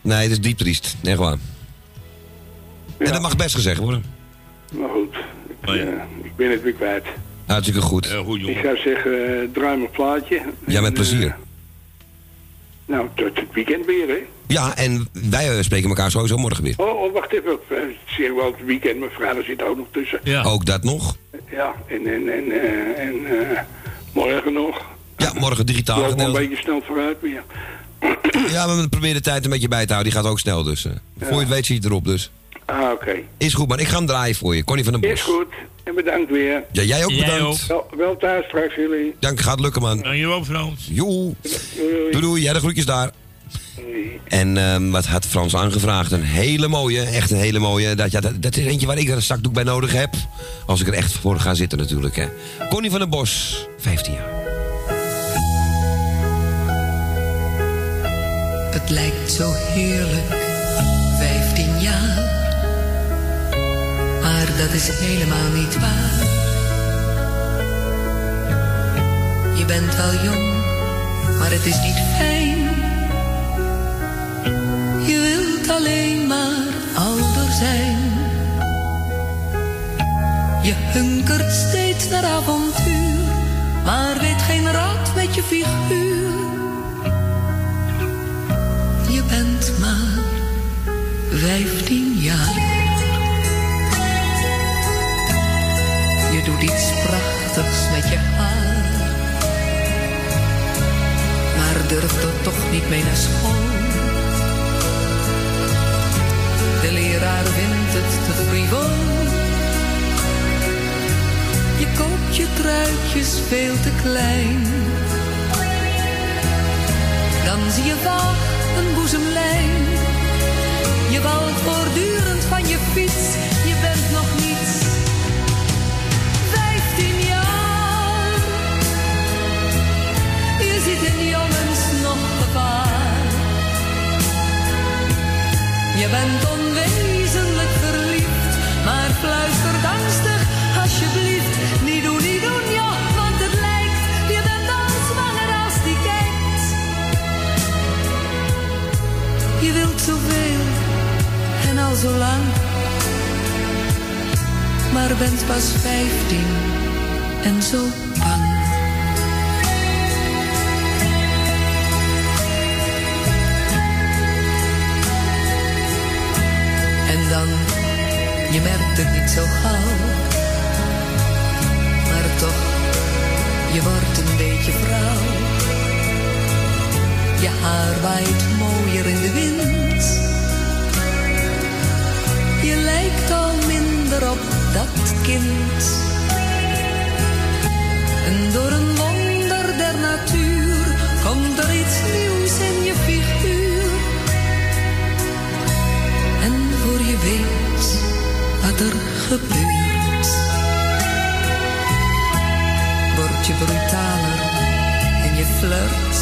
Nee, dat is diep triest. Echt waar. En dat mag best gezegd worden. Maar goed, ik, Oh, eh, ik ben het weer kwijt. Hartstikke goed. goed, Ik zou zeggen, eh, draai mijn plaatje. Ja, met En, plezier. eh, nou, tot het weekend weer, hè? Ja, en wij eh, spreken elkaar sowieso morgen weer. Oh, oh wacht even. Eh, Ik zeg wel het weekend, maar vrijdag zit ook nog tussen. Ook dat nog. Ja, en, en, en, eh, en eh, morgen nog. Ja, morgen digitaal Ik een beetje snel vooruit, maar ja. Ja, we proberen de tijd een beetje bij te houden. Die gaat ook snel, dus. eh, Voor je het weet zie je het erop, dus. Ah, oké. Is goed, maar ik ga hem draaien voor je. Connie van den Bos. Is goed. En bedankt weer. Ja, jij ook bedankt. Wel, wel thuis straks, jullie. Dank, gaat lukken, man. Dankjewel, Frans. Joe. Doei, doei. Jij de groetjes daar. En ehm, wat had Frans aangevraagd? Een hele mooie, echt een hele mooie. Dat, ja, dat, dat is eentje waar ik er een zakdoek bij nodig heb. Als ik er echt voor ga zitten natuurlijk. Hè. Connie van den Bos, 15 jaar. Het lijkt zo heerlijk, Maar dat is helemaal niet waar. Je bent wel jong, maar het is niet fijn. Je wilt alleen maar ouder zijn. Je hunkert steeds naar avontuur, maar weet geen raad met je figuur. Je bent maar vijftien jaar. Je doet iets prachtigs met je haar. Maar durft er toch niet mee naar school. De leraar vindt het te frivol. Je koopt je truitjes veel te klein. Dan zie je vaag een boezemlijn. Je walt voortdurend van je fiets, Je bent onwezenlijk verliefd, maar fluister angstig alsjeblieft. Niet doen, niet doen, ja, want het lijkt, je bent al zwanger als die kijkt. Je wilt zoveel en al zo lang, maar bent pas vijftien en zo dan, je merkt het niet zo gauw. Maar toch, je wordt een beetje vrouw. Je haar waait mooier in de wind. Je lijkt al minder op dat kind. En door een wonder weet wat er gebeurt, word je brutaler en je flirt.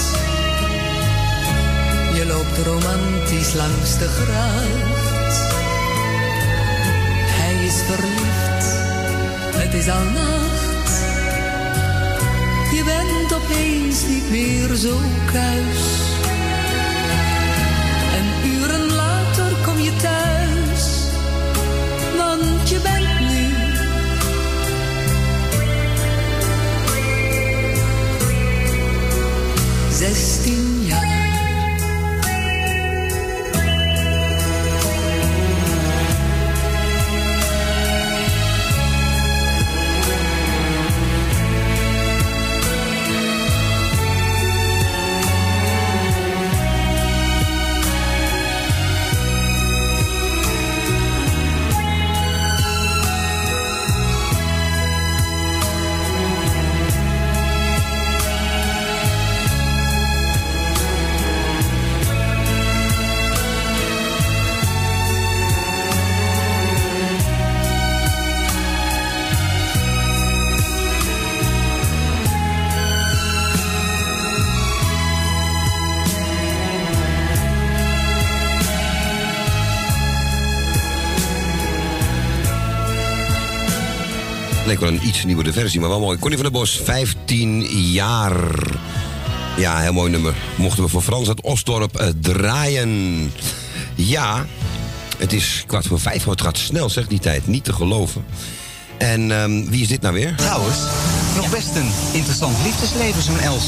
Je loopt romantisch langs de gracht. Hij is verliefd, het is al nacht. Je bent opeens niet meer zo kuis. Zestien jaar. Leek wel een iets nieuwere versie, maar wel mooi. Connie van der Bos, 15 jaar. Ja, heel mooi nummer. Mochten we voor Frans uit Osdorp eh, draaien. Ja, het is kwart voor vijf, maar het gaat snel, zeg die tijd. Niet te geloven. En ehm, wie is dit nou weer? Trouwens, nog best een interessant liefdesleven, zo'n Els.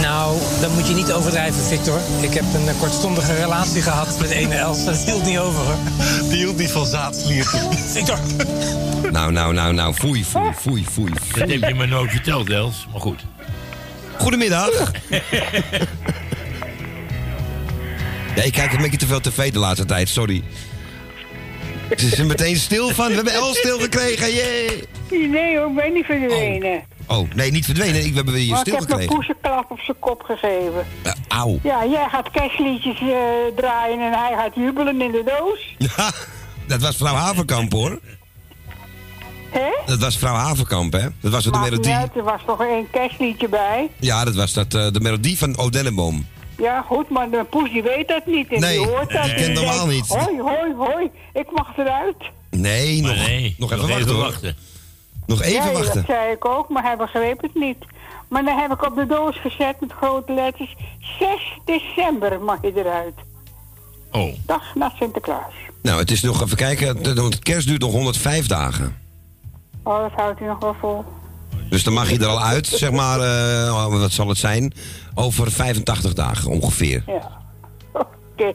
Nou, dat moet je niet overdrijven, Victor. Ik heb een eh, kortstondige relatie gehad met ene Els. Dat hield niet over, hoor. Die hield niet van zaadslierten. Victor! Nou, nou, nou, nou, foei, foei, foei, foei. Dat heb je me nooit verteld, Els. Maar goed. Goedemiddag. Ja, ik kijk een beetje te veel tv de laatste tijd, sorry. Ze is er meteen stil van. We hebben Els stil gekregen, jee. Nee hoor, ik ben niet verdwenen. Oh, nee, niet verdwenen. Ik we hebben weer stil ik heb gekregen. een klap op zijn kop gegeven. Eh, auw. Ja, jij gaat kerstliedjes eh, draaien en hij gaat jubelen in de doos. Ja, dat was vrouw Haverkamp, hoor. Hè? Dat was vrouw Haverkamp, hè? Dat was de melodie. uit, er was nog één kerstliedje bij. Ja, dat was dat, eh, de melodie van Odenenboom. Ja, goed, maar de poes die weet dat niet. En Nee, die hoort dat. die en kent normaal niet. Hoi, hoi, hoi, ik mag eruit. Nee, nog, nee, nog nog even even wachten, wachten. Nog even ja, wachten. dat zei ik ook, maar hij begreep het niet. Maar dan heb ik op de doos gezet met grote letters. 6 december mag je eruit. Oh. Dag naar Sinterklaas. Nou, het is nog even kijken. de- Want het kerst duurt nog 105 dagen. Oh, dat houdt hij nog wel vol. Dus dan mag je er al uit, zeg maar, eh, wat zal het zijn? Over 85 dagen ongeveer. Ja. Oké.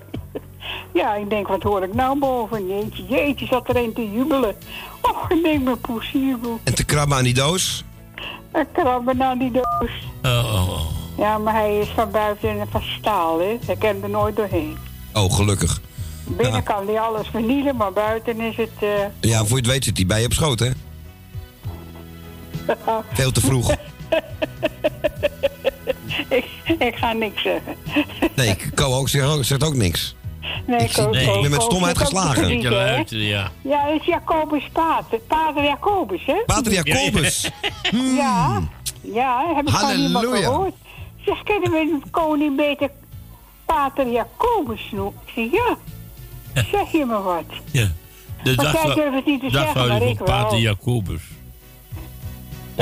Ja, ik denk, wat hoor ik nou boven? Jeetje, jeetje, zat er een te jubelen. Och, ik denk, mijn poes jubelt. En te krabben aan die doos. En krabben naar die doos. Oh, oh, oh. Ja, maar hij is van buiten van staal, hè. Hij kan er nooit doorheen. Oh, gelukkig. Binnen kan hij alles vernielen, maar buiten is het... eh, Ja, voor je het weet zit hij bij je op schoot, hè? Veel te vroeg. ik, ik ga niks zeggen. Nee, Ko ook zegt ook, zegt ook niks. Nee, Ik zie- Ko- nee, Ko- ik ben met stomheid geslagen. Ik ja. Ja, dat is Jacobus Pater. Pater Jacobus, hè? Pater Jacobus. Ja, ja, heb ik van iemand Halleluja. gehoord. Zeg, kunnen we een koning beter Pater Jacobus noemen? Ik zeg, ja. Zeg je me wat? ja. De Maar dag van- het niet te zeggen, dagvaarding maar van ik wel. Pater Jacobus.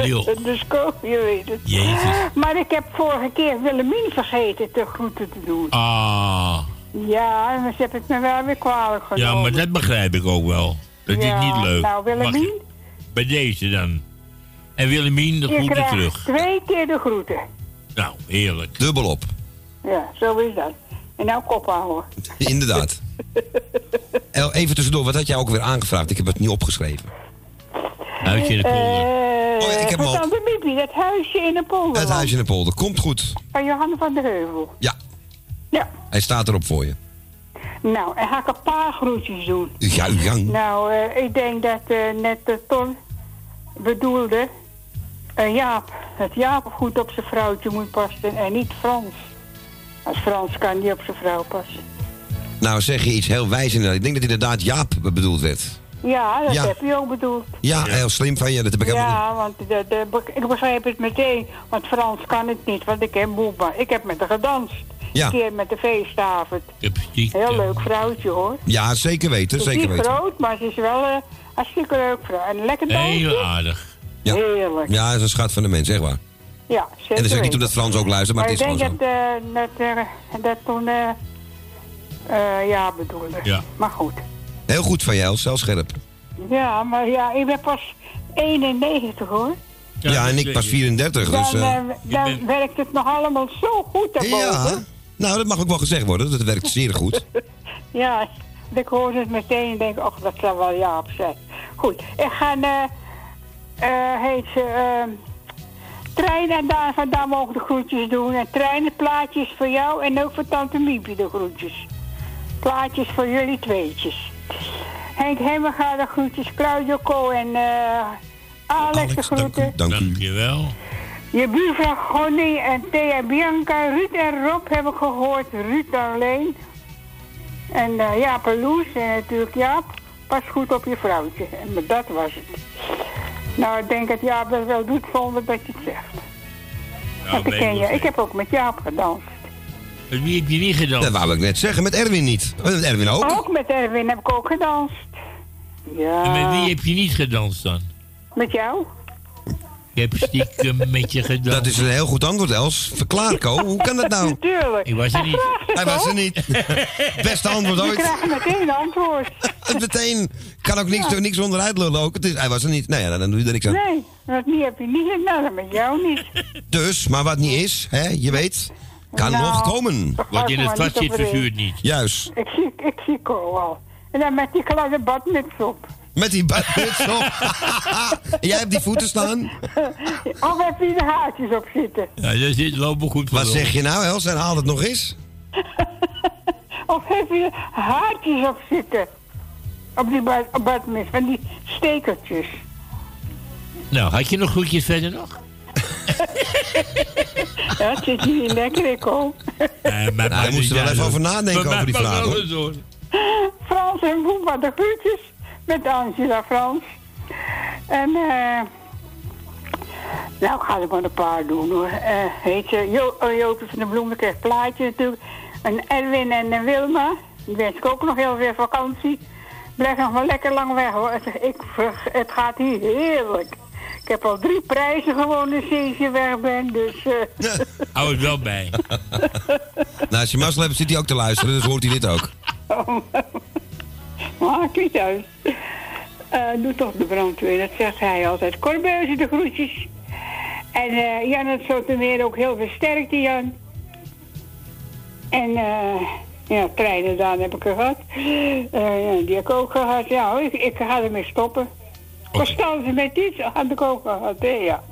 Leo. Dus je weet het. Jezus. Maar ik heb vorige keer Willemien vergeten te groeten te doen. Ah. Ja, en ze hebben het me wel weer kwalijk genomen. Ja, maar dat begrijp ik ook wel. Dat Ja, is niet leuk. Nou, Willemien, bij deze dan. En Willemien, de Je groeten terug. twee keer de groeten. Nou, heerlijk. Dubbel op. Ja, zo is dat. En nou kop houden. Inderdaad. Even tussendoor, wat had jij ook weer aangevraagd? Ik heb het niet opgeschreven. Huisje in de polder. Oh ja, ik heb hem van al. Tante Miepie, dat huisje in de polder. Het huisje in de polder. Komt goed. Van Johanne van der Heuvel. Ja. Ja. Hij staat erop voor je. Nou, en ga ik een paar groetjes doen. Ja, ja. Nou, eh, ik denk dat eh, net de Ton bedoelde... eh, Jaap, dat Jaap goed op zijn vrouwtje moet passen en niet Frans. Als Frans kan niet op zijn vrouw passen. Nou zeg je iets heel wijs inderdaad. Ik denk dat inderdaad Jaap bedoeld werd. Ja, dat Ja. heb je ook bedoeld. Ja, heel slim van je. Dat heb ik helemaal Ja, want de, de, ik begrijp het meteen. Want Frans kan het niet, want ik heb Boeba. Ik heb met haar gedanst. Ja. Een keer met de feestavond. Heel leuk vrouwtje hoor. Ja, zeker weten, Ze is zeker niet weten. groot, maar ze is wel eh hartstikke leuk vrouw. En lekker dansen. Heel aardig. Ja. Heerlijk. Ja, dat is een schat van de mens, zeg maar. Ja, zeker En dat is ook niet weten. omdat Frans ook luistert, maar, Maar het ik is denk gewoon zo. dat, eh, dat, eh, dat toen... eh eh, ja, bedoelde. Ja. Maar goed. Heel goed van Els, heel scherp. Ja, maar ja, ik ben pas 91 hoor. Ja, en ik pas 34, dus... dan eh, eh, dan werkt het nog allemaal zo goed daarboven. ja, nou, dat mag ook wel gezegd worden. Dat werkt zeer goed. Ja, ik hoorde het meteen en denk, ach, dat zal wel Jaap zijn. Goed, ik ga, eh eh heet ze, eh Trein en daar vandaan mogen de groetjes doen. En treinen plaatjes voor jou en ook voor tante Miepie de groetjes. Plaatjes voor jullie tweetjes. Henk Hemmerga de groetjes, Claudio Co en eh Alex, de groeten. Dank u. Dankjewel. Je buurvrouw Gonnie en Thea Bianca, Ruud en Rob heb ik gehoord. Ruud alleen. En eh Jaap en Loes en natuurlijk Jaap. Pas goed op je vrouwtje. En dat was het. Nou, ik denk dat Jaap dat wel doet zonder dat je het zegt. Want ik, ken je. ik heb ook met Jaap gedanst. Met wie heb je niet gedanst? Dat wou ik net zeggen, met Erwin niet. Oh, Met Erwin ook. Ook met Erwin heb ik ook gedanst. Ja. En met wie heb je niet gedanst dan? Met jou? Ik heb stiekem met je gedanst. Dat is een heel goed antwoord, Els. Verklaar, Co. Hoe kan dat nou? Tuurlijk. Ik was er niet. Hij was er niet. Beste antwoord ooit. krijgt meteen een antwoord. Meteen. Kan ook niks, niks onderuit lullen ook. Het is, hij was er niet. Nou ja, dan doe je er niks aan. Nee, dat niet heb je niet gedaan. Nou, met jou niet. Dus, maar wat niet is, hè, je weet, kan Nou, nog komen. Wat in het vast zit, verzuurt niet. Juist. Ik zie, ik zie Ko al. En dan met die kleine badmuts op. Met die badmuts op. Jij hebt die voeten staan. Of heb je de haartjes op zitten? Ja, dat zit lopen goed voor Wat zeg je nou, Els? En haal het nog eens. Of heb je haartjes op zitten? Op die bad, op badmuts, van die stekertjes. Nou, had je nog groetjes verder nog? Ja, het zit hier lekker in, Ko. Nee, maar Nou, moest er wel even over nadenken over die vraag, hoor. Frans en Boeba de groetjes. Met Angela Frans. En eh... nou, ik ga er maar een paar doen hoor. Eh heet ze, jo oh, Joopje van de Bloemen krijgt plaatje natuurlijk. En Erwin en eh, Wilma. Die wens ik ook nog heel veel vakantie. Blijf nog wel lekker lang weg hoor. Het, ik, het gaat hier heerlijk. Ik heb al drie prijzen gewonnen sinds je weg bent, dus... eh Hou het wel bij. Nou, als je mazzel hebt, zit hij ook te luisteren, dus hoort hij dit ook. Maakt niet uit. Eh, doe toch de brandweer, dat zegt hij altijd. Corbeuze de groetjes. En eh, Jan het Sotemeer ook heel veel sterkte, Jan. En eh, ja, treinen dan heb ik er gehad. Eh, ja, die heb ik ook gehad. Ja, ik, ik ga ermee stoppen. Verstandig met iets had ik ook gehad, ja.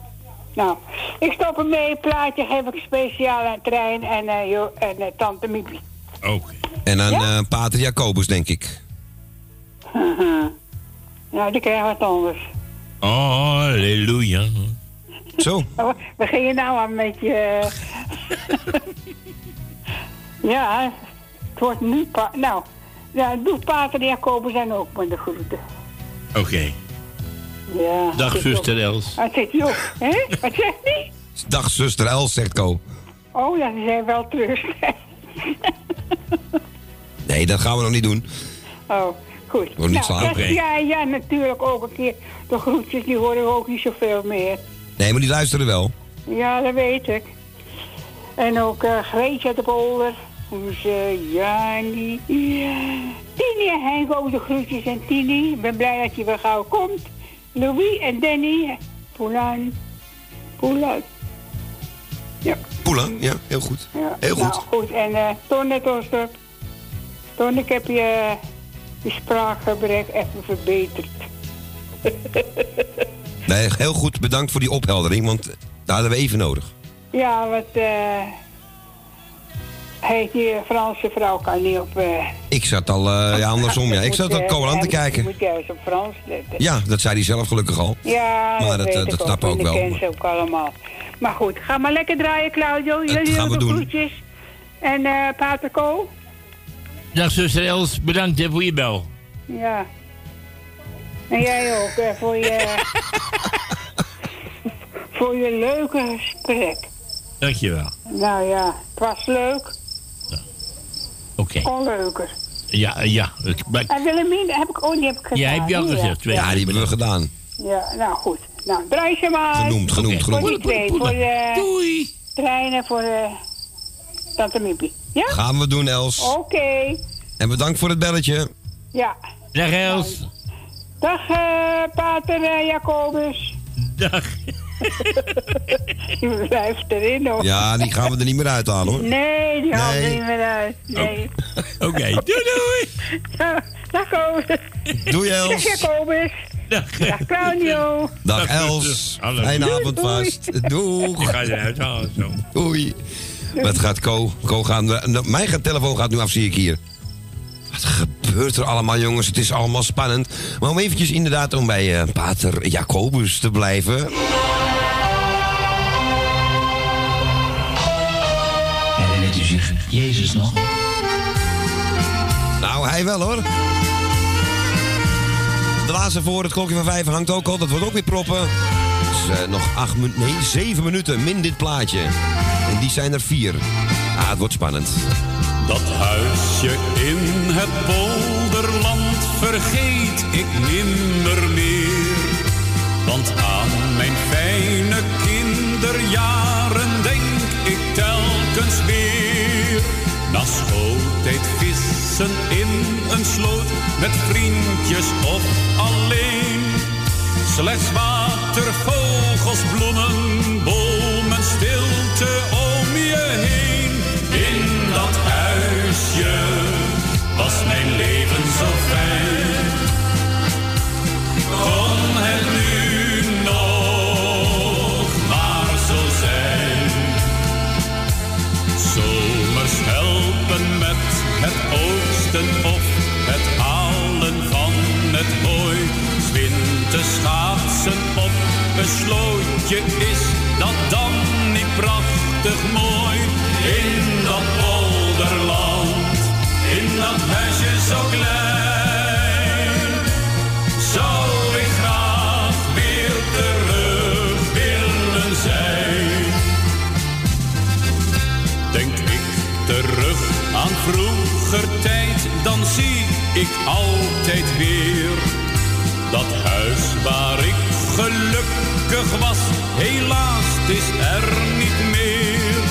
Nou, ik stop ermee. Plaatje geef ik speciaal aan trein en, eh, jo- en eh, tante Miepie. Oké. En aan eh, Pater Jacobus, denk ik. nou, die krijgen wat anders. Oh, halleluja. Zo. Oh, We gingen nou aan met je... ja, het wordt nu... Pa nou, ja, doe Pater Jacobus en ook met de groeten. Oké. Ja. Dag, zuster. Els. Wat zegt hij op? Hè? Wat zegt hij? Dag, zuster Els, zegt Co. Oh, ja, die zijn wel terug. Nee, dat gaan we nog niet doen. oh, goed. Wordt niet nou, slapen. dat- ja, ja, natuurlijk ook een keer. De groetjes, die horen we ook niet zoveel meer. Nee, maar die luisteren wel. Ja, dat weet ik. En ook eh Greetje uit de polder. Hoe ze, Jani. Tini en Henk ook de groetjes. En Tini, ik ben blij dat je weer gauw komt. Louis en Danny Poulin. Poulin. Ja. Poela, ja, heel goed. ja. Heel goed. Nou, goed. En eh Ton net er. Ton, ik heb je, je spraakgebrek even verbeterd. Nee, heel goed. Bedankt voor die opheldering, want daar hadden we even nodig. ja, wat... eh heet die Franse vrouw kan niet op... eh, Ik zat al, eh, ja, andersom, ja. Ik zat al eh, aan te kijken. moet juist op Frans letten. Ja, dat zei hij zelf gelukkig al. Ja, Maar dat, dat, weet eh, ik dat snap ik ook wel. ken ze ook allemaal. Maar goed, ga maar lekker draaien, Claudio. Jullie gaan we hebben doen. groetjes. En eh Pater Ko? Dag zuster Els, bedankt hè, voor je bel. Ja. En jij ook, hè, voor je... voor je leuke gesprek. Dankjewel. Nou ja, het was leuk. Oké. Kon leuker. Ja, ja. Ik, maar, En Willemien heb ik ook niet heb ik gedaan. ja, heb je al Ja. gezegd. Twee Ja, die hebben we gedaan. Ja, nou goed. Nou, draai ze maar. Genoemd, genoemd, Voor genoemd. die twee, voor de... Doei. Treinen voor de... Tante Miepie. Ja? Gaan we doen, Els. Oké. En bedankt voor het belletje. Ja. Dag Els. Dag, eh Pater eh, Jacobus. Dag. Die blijft erin, hoor. Ja, die gaan we er niet meer uithalen, hoor. Nee, die haalt er Nee. niet meer uit. Nee. Oké, doei doei. Dag, Jacobus. Doei, Els. Dag, Jacobus. Dag. Dag, Claudio. Dag, Els. Hallo. Fijne Doei, avond doei. vast. Doeg. Ik ga je eruit halen zo. Doei. Wat gaat Co? Co gaat, nou, mijn gaat- telefoon gaat nu af, zie ik hier. Wat gebeurt er allemaal, jongens? Het is allemaal spannend. Maar om eventjes inderdaad om bij eh, Pater Jacobus te blijven. Herinnert u zich Jezus nog? Nou, hij wel hoor. De laatste voor het klokje van vijf hangt ook al. Dat wordt ook weer proppen. Dus, eh, nog acht minuten, nee, zeven minuten min dit plaatje. En die zijn er vier. Ah, het wordt spannend. Dat huisje in het polderland vergeet ik nimmer meer. Want aan mijn fijne kinderjaren denk ik telkens weer. Na schooltijd vissen in een sloot met vriendjes of alleen. Slechts water, vogels, bloemen, bomen, stilte om je heen. In dat was mijn leven zo fijn. Kon het nu nog maar zo zijn. Zomers helpen met het oogsten of het halen van het hooi. Winters schaatsen op een slootje is dat dan niet prachtig mooi. Altijd weer dat huis waar ik gelukkig was. Helaas is er niet meer.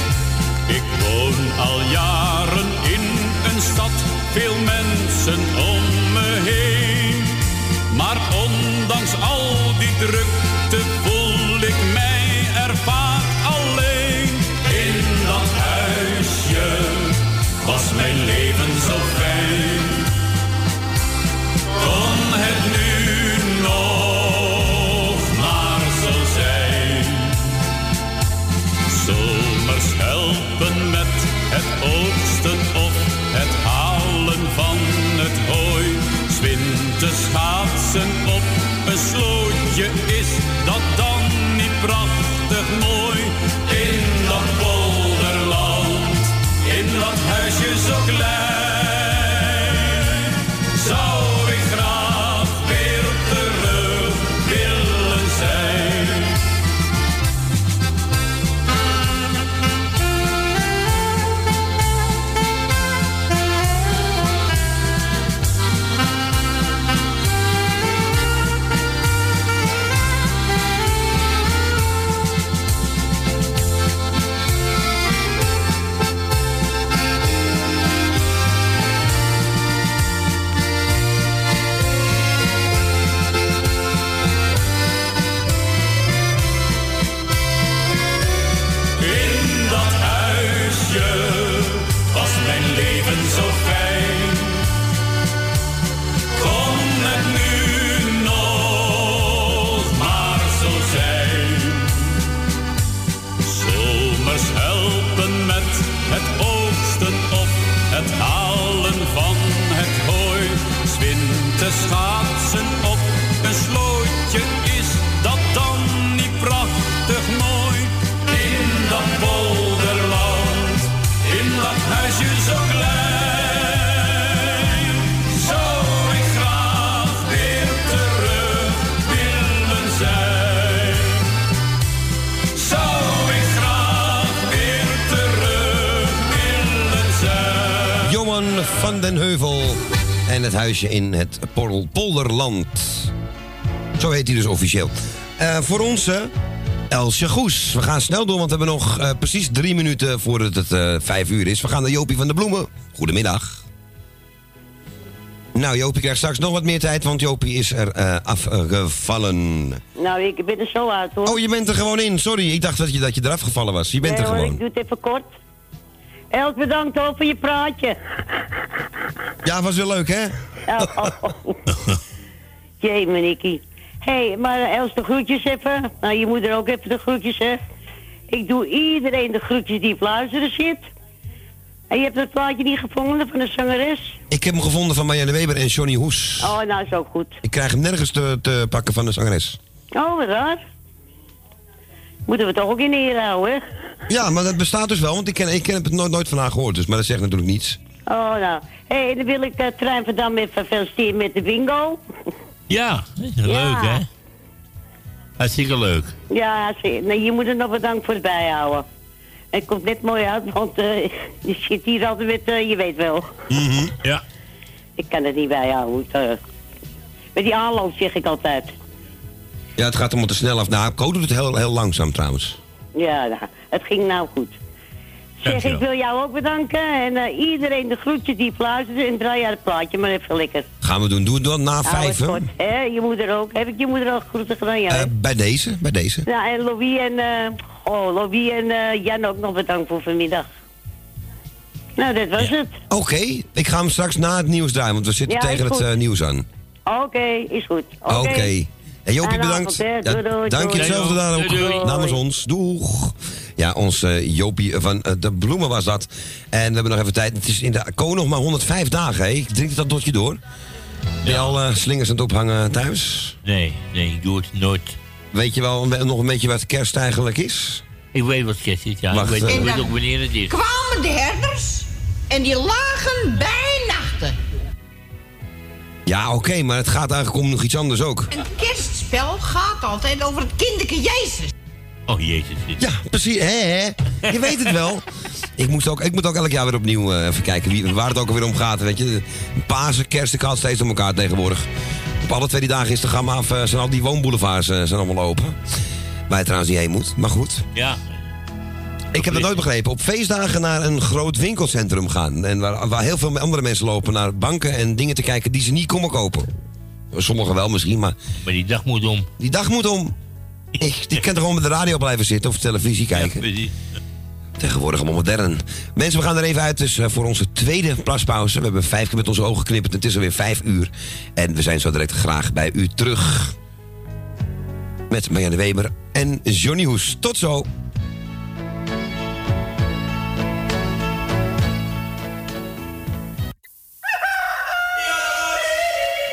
Ik woon al jaren in een stad, veel mensen om me heen. Maar ondanks al die drukte huisje in het Polderland. Zo heet hij dus officieel. Eh, voor onze Elsje Goes. We gaan snel door, want we hebben nog eh, precies drie minuten voordat het eh, vijf uur is. We gaan naar Jopie van de Bloemen. Goedemiddag. Nou, Jopie krijgt straks nog wat meer tijd, want Jopie is er afgevallen. Nou, ik ben er zo uit hoor. Oh, je bent er gewoon in. Sorry, ik dacht dat je, dat je eraf gevallen was. Je bent nee, er hoor, gewoon. ik doe het even kort. Els, bedankt hoor voor je praatje. Ja, was wel leuk, hè? Oh. Jee. Hé, hey, maar Els, de groetjes even. Nou, je moeder ook even de groetjes, hè. Ik doe iedereen de groetjes die op luisteren zit. En je hebt het plaatje niet gevonden van de zangeres? Ik heb hem gevonden van Marianne Weber en Johnny Hoes. Oh, nou is ook goed. Ik krijg hem nergens te, te pakken van de zangeres. Oh, wat raar. Moeten we toch ook in ere houden, hè? Ja, maar dat bestaat dus wel, want ik, ken, ik ken het nooit, nooit van haar gehoord. Dus, maar dat zegt natuurlijk niets. Oh, nou. Hé, hey, dan wil ik uh, Trein van Dam even feliciteren met de bingo. Ja, leuk hè? Hartstikke leuk. Ja, zie- nee, je moet er nog bedankt voor het bijhouden. Het komt net mooi uit, want eh je zit hier altijd met, eh, je weet wel. Ja. Ik kan het niet bijhouden. Eh, met die aanloop zeg ik altijd. Ja, het gaat allemaal te snel af. Nou, Ko doet het heel, heel langzaam trouwens. Ja, nou, het ging nou goed. Zeg, ik wil jou ook bedanken. En eh, iedereen de groetjes die fluisteren. En draai jij het plaatje maar even lekker. Gaan we doen. Doe het dan na Hou vijf, het hè? Je moeder ook. Heb ik je moeder ook groeten gedaan? Ja, Eh, bij deze, bij deze. Ja, en Louis en, eh oh, Louis en eh, Jan ook nog bedankt voor vanmiddag. Nou, dat was het. Oké, ik ga hem straks na het nieuws draaien, want we zitten Ja, tegen het goed. nieuws aan. Oké, is goed. Oké. En Jopie, bedankt. avond, hè. Ja, Doei, doei, dank je hetzelfde daar ook. Namens ons. Doeg. Ja, ons eh, Jopie van eh, de Bloemen was dat. En we hebben nog even tijd. Het is in de Ko nog maar 105 dagen, hè? Ik drink het dat dotje door. Ben je al eh, slingers aan het ophangen thuis? Nee, nee, ik doe het nooit. Weet je wel een- nog een beetje wat kerst eigenlijk is? Ik weet wat kerst is, ja. Wacht, ik weet, ik weet ook wanneer het is. kwamen de herders en die lagen bij nachten. Ja, oké, maar het gaat eigenlijk om nog iets anders ook. Een kerstspel gaat altijd over het kinderke Jezus. Oh, jezus. Ja, precies. Hè, hè? Je weet het wel. Ik, moest ook, ik moet ook elk jaar weer opnieuw eh, even kijken wie, waar het ook alweer om gaat. Weet je, Pasen, kerst, ik haal steeds om elkaar tegenwoordig. Op alle twee die dagen is de gamma af, eh, zijn al die woonboulevards eh, zijn allemaal open. Waar je trouwens niet heen moet, maar goed. Ja. Ik heb dat nooit begrepen. Op feestdagen naar een groot winkelcentrum gaan. En waar, waar heel veel andere mensen lopen naar banken en dingen te kijken die ze niet komen kopen. Sommigen wel misschien, maar... Maar die dag moet om. Die dag moet om. Ik, die kan toch gewoon met de radio blijven zitten of televisie kijken. Tegenwoordig allemaal modern. Mensen, we gaan er even uit dus, eh, voor onze tweede plaspauze. We hebben vijf keer met onze ogen geknipperd. Het is alweer vijf uur. En we zijn zo direct graag bij u terug. Met Marianne Weber en Johnny Hoes. Tot zo.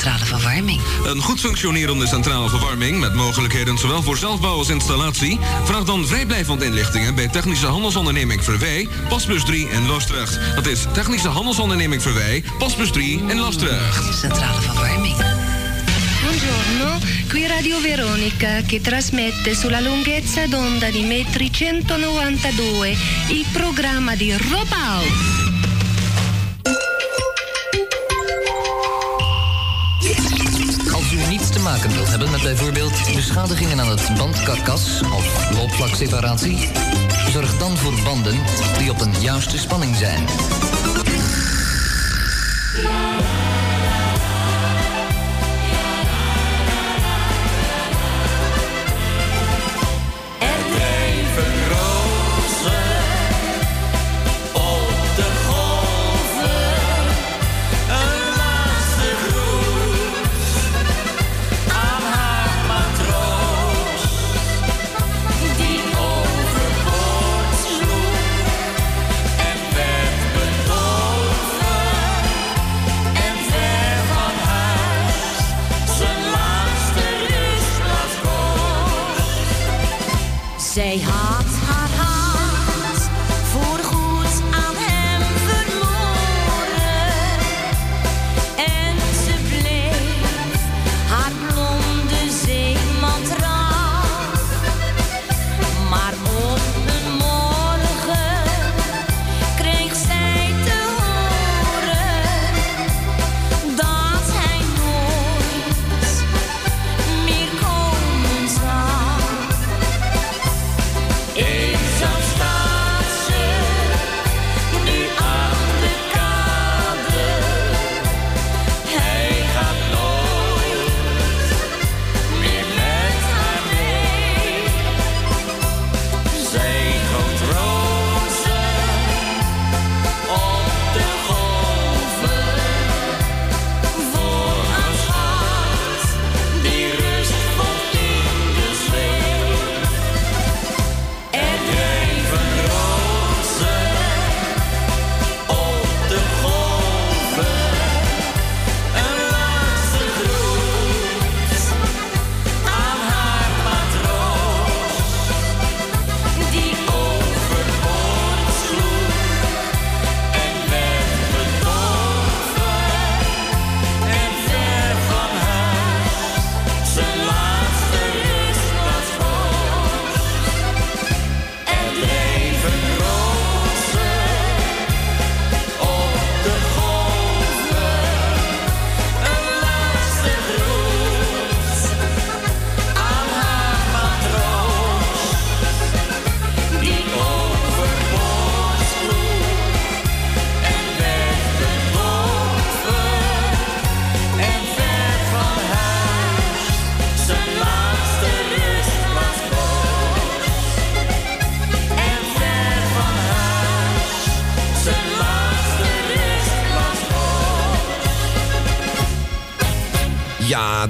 Centrale verwarming. Een goed functionerende centrale verwarming met mogelijkheden zowel voor zelfbouw als installatie. Vraag dan vrijblijvend inlichtingen bij Technische Handelsonderneming Verwij, Pasbus 3 in Loosdrecht. Dat is Technische Handelsonderneming Verwij, Pasbus 3 in Loosdrecht. Centrale verwarming. Buongiorno, qui Radio Veronica che trasmette sulla lunghezza d'onda di metri 192 il programma di Rob te hebben met bijvoorbeeld beschadigingen aan het bandkarkas of loopvlakseparatie, zorg dan voor banden die op een juiste spanning zijn.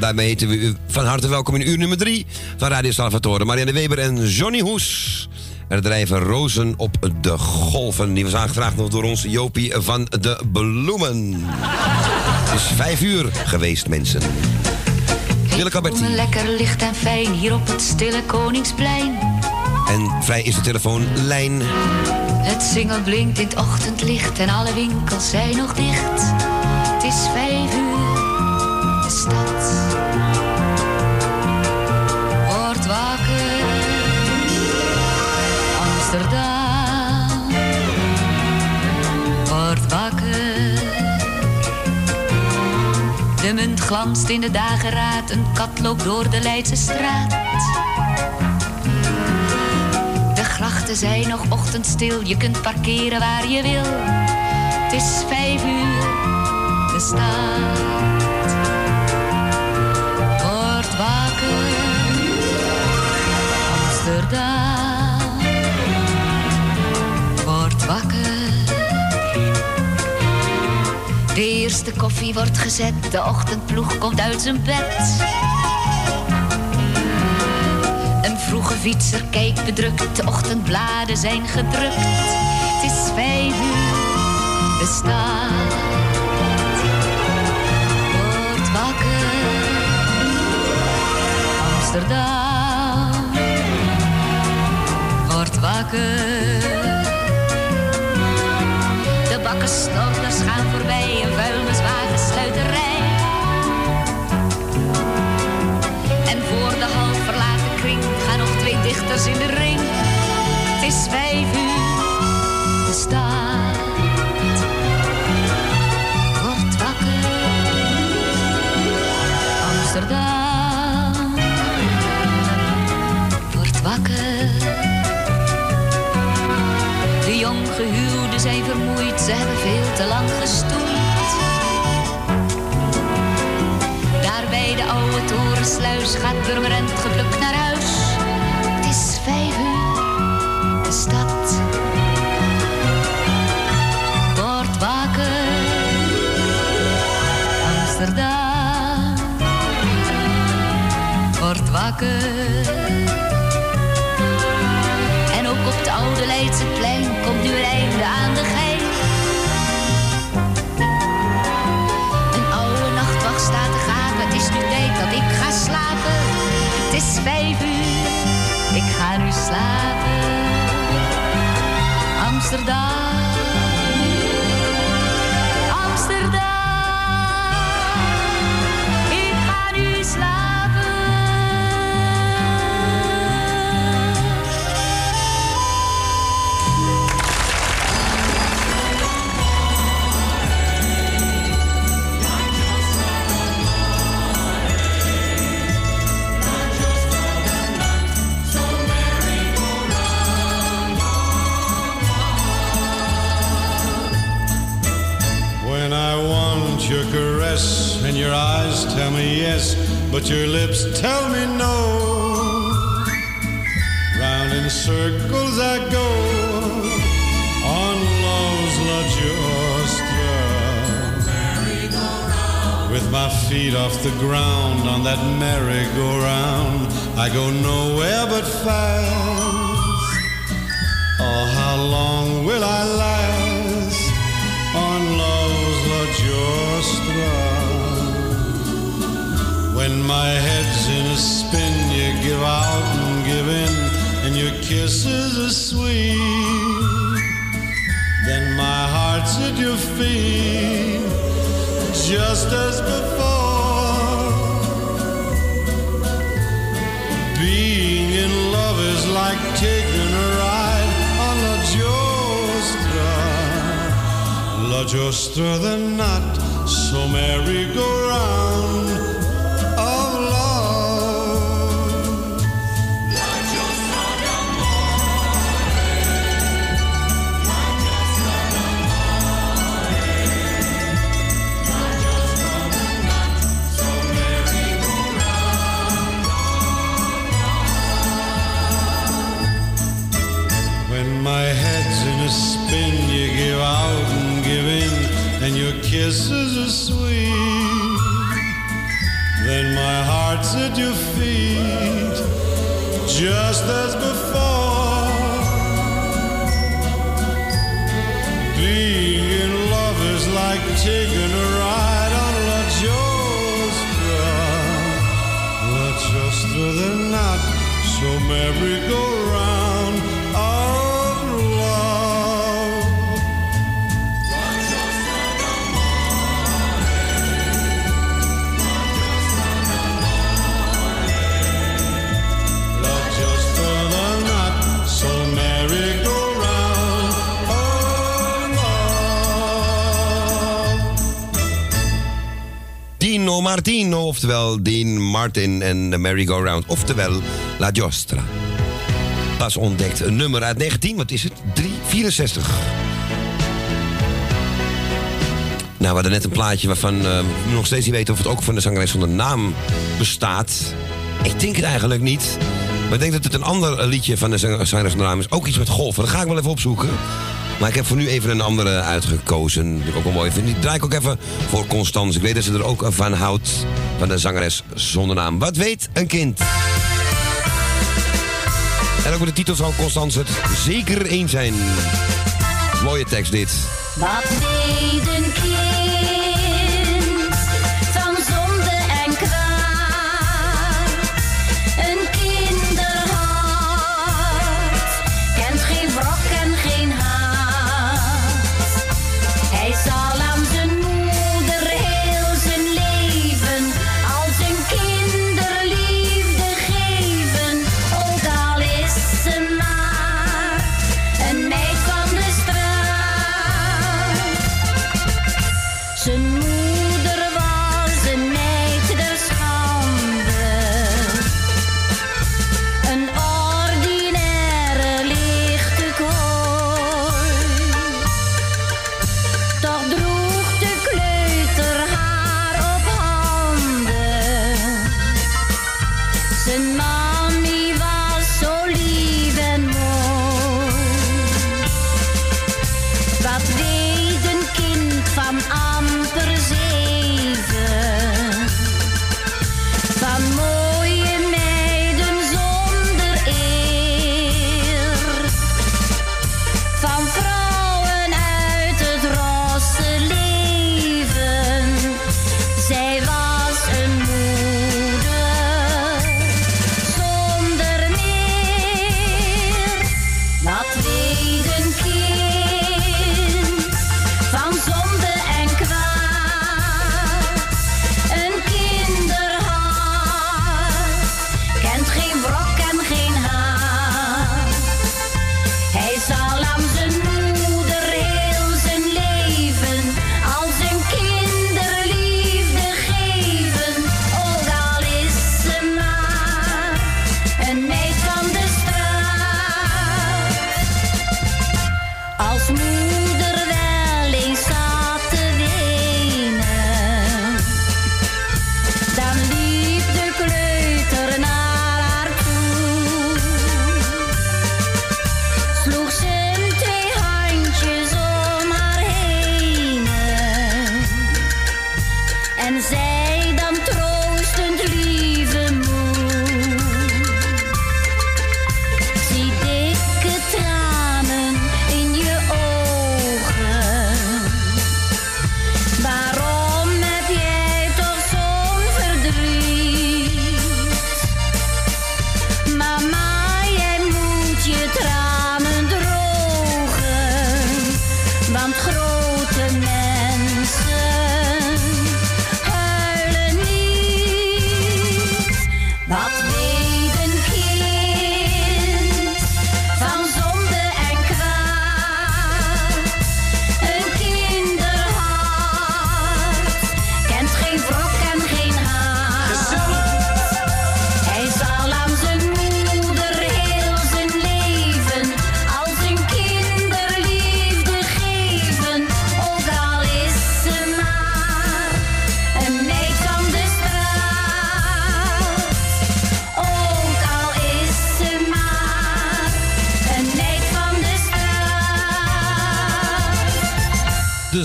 Daarmee heten we u van harte welkom in uur nummer 3 van Radio Salvatore. Marianne Weber en Johnny Hoes. Er drijven rozen op de golven. Die was aangevraagd nog door ons Jopie van de Bloemen. Het is vijf uur geweest, mensen. Willeke Alberti. Lekker licht en fijn hier op het stille Koningsplein. En vrij is de telefoonlijn. Het singel blinkt in het ochtendlicht en alle winkels zijn nog dicht. Het is vijf uur, de stad De munt glanst in de dageraad, een kat loopt door de Leidse straat. De grachten zijn nog ochtendstil, je kunt parkeren waar je wil. Het is vijf uur, de stad wordt wakker. Amsterdam De eerste koffie wordt gezet, de ochtendploeg komt uit zijn bed. Een vroege fietser kijkt bedrukt, de ochtendbladen zijn gedrukt. Het is vijf uur, de stad wordt wakker. Amsterdam. Word wakker. Bakkenstorders gaan voorbij, een vuilniswagen sluit de rij. En voor de half verlaten kring gaan nog twee dichters in de ring. Het is vijf uur, de ze hebben veel te lang gestoeid. Daar bij de oude torensluis gaat Purmerend geplukt naar huis. Het is vijf uur, de stad wordt wakker. Amsterdam wordt wakker. En ook op het oude Leidseplein komt nu een einde aan de gein. Amsterdam. And your eyes tell me yes, but your lips tell me no. Round in circles I go on love's La Giostra. With my feet off the ground on that merry-go-round, I go nowhere but fast. Oh, how long will I last When my head's in a spin, you give out and give in, and your kisses are sweet. Then my heart's at your feet, just as before. Being in love is like taking a ride on La Giostra. La Giostra, the not so merry-go-round kisses are sweet. Then my heart's at your feet, just as before. Being in love is like taking a ride on La Giostra. La Giostra, the not so merry-go-round Dino Martino, oftewel Dean Martin en de Merry-Go-Round, oftewel La Giostra. Pas ontdekt een nummer uit 19, wat is het? 364. Nou, we hadden net een plaatje waarvan eh, we nog steeds niet weten of het ook van de zangeres zonder naam bestaat. Ik denk het eigenlijk niet. Maar ik denk dat het een ander liedje van de zang- zangeres zonder naam is. Ook iets met golven. Dat ga ik wel even opzoeken. Maar ik heb voor nu even een andere uitgekozen. Die ik ook wel mooi vind. Die draai ik ook even voor Constance. Ik weet dat ze er ook van houdt. Van de zangeres zonder naam. Wat weet een kind? En ook de titel zal Constance het zeker eens zijn. Mooie tekst dit. Wat deed een kind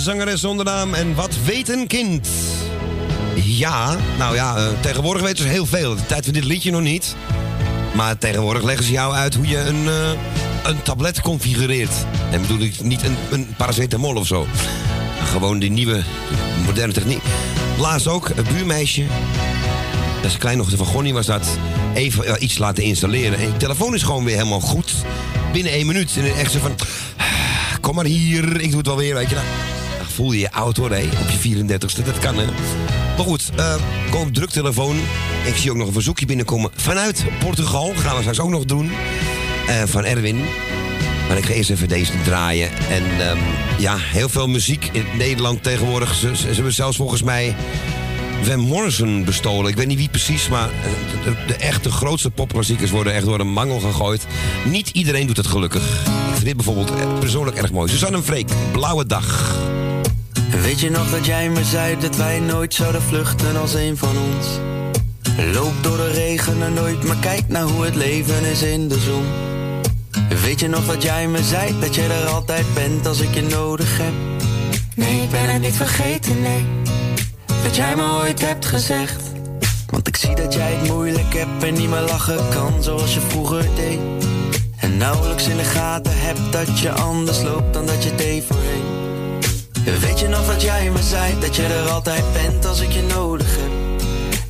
zangeres zonder naam en wat weet een kind? Ja, nou ja, eh, tegenwoordig weten ze heel veel. De tijd van dit liedje nog niet. Maar tegenwoordig leggen ze jou uit hoe je een, eh, een tablet configureert. En bedoel ik niet een, een paracetamol of zo. Gewoon die nieuwe, moderne techniek. Laatst ook, een buurmeisje. Dat is klein nog, de van Gonnie was dat. Even iets laten installeren. En je telefoon is gewoon weer helemaal goed. Binnen één minuut. En echt zo van... Kom maar hier, ik doe het wel weer, weet je. Nou, voel je je oud op je 34ste. Dat kan, hè. Maar goed, eh kom op druktelefoon. Ik zie ook nog een verzoekje binnenkomen vanuit Portugal. Gaan we straks ook nog doen. Eh, van Erwin. Maar ik ga eerst even deze draaien. En ehm, ja, heel veel muziek in Nederland tegenwoordig. Ze, hebben zelfs volgens mij Van Morrison bestolen. Ik weet niet wie precies, maar de, de, echte grootste popklassiekers worden echt door een mangel gegooid. Niet iedereen doet het gelukkig. Ik vind dit bijvoorbeeld eh, persoonlijk erg mooi. Suzanne en Freek, Blauwe Dag. Weet je nog dat jij me zei dat wij nooit zouden vluchten als een van ons? Loop door de regen en nooit, maar kijk naar hoe het leven is in de zon. Weet je nog dat jij me zei dat je er altijd bent als ik je nodig heb? Nee, ik ben het niet vergeten, nee. Dat jij me ooit hebt gezegd. Want ik zie dat jij het moeilijk hebt en niet meer lachen kan zoals je vroeger deed. En nauwelijks in de gaten hebt dat je anders loopt dan dat je deed voorheen. Weet je nog dat jij me zei dat je er altijd bent als ik je nodig heb?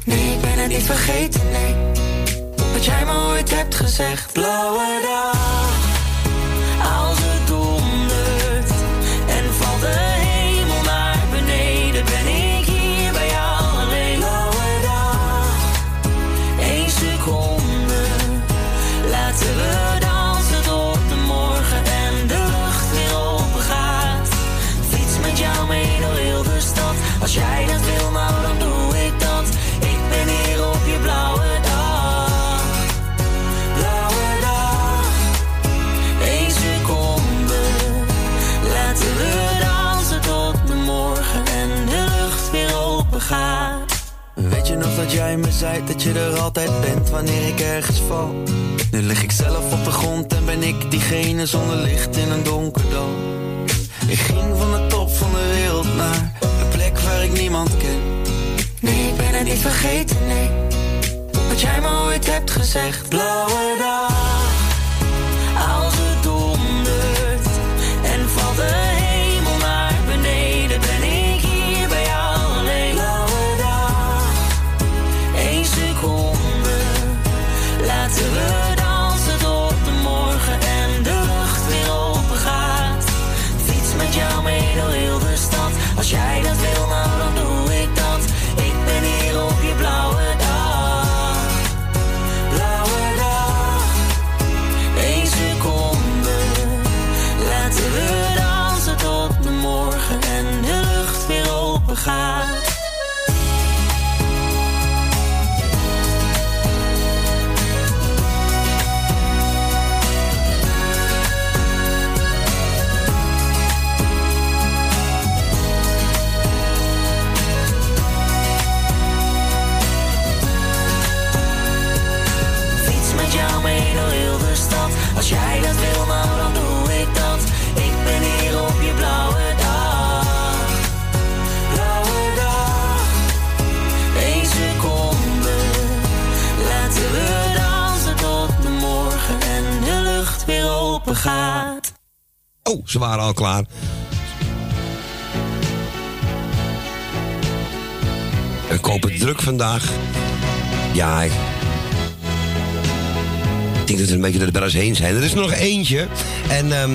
Nee, ik ben het niet vergeten, nee. Wat jij me ooit hebt gezegd. Blauwe dag, jij me zei dat je er altijd bent wanneer ik ergens val? Nu lig ik zelf op de grond en ben ik diegene zonder licht in een donker dal. Ik ging van de top van de wereld naar een plek waar ik niemand ken. Nee, ik ben het niet vergeten, nee. Wat jij me ooit hebt gezegd. Blauwe dag, Oh, ze waren al klaar. Koop het druk vandaag. Ja, ik... denk dat we een beetje door de heen zijn. Er is er nog eentje. En ehm,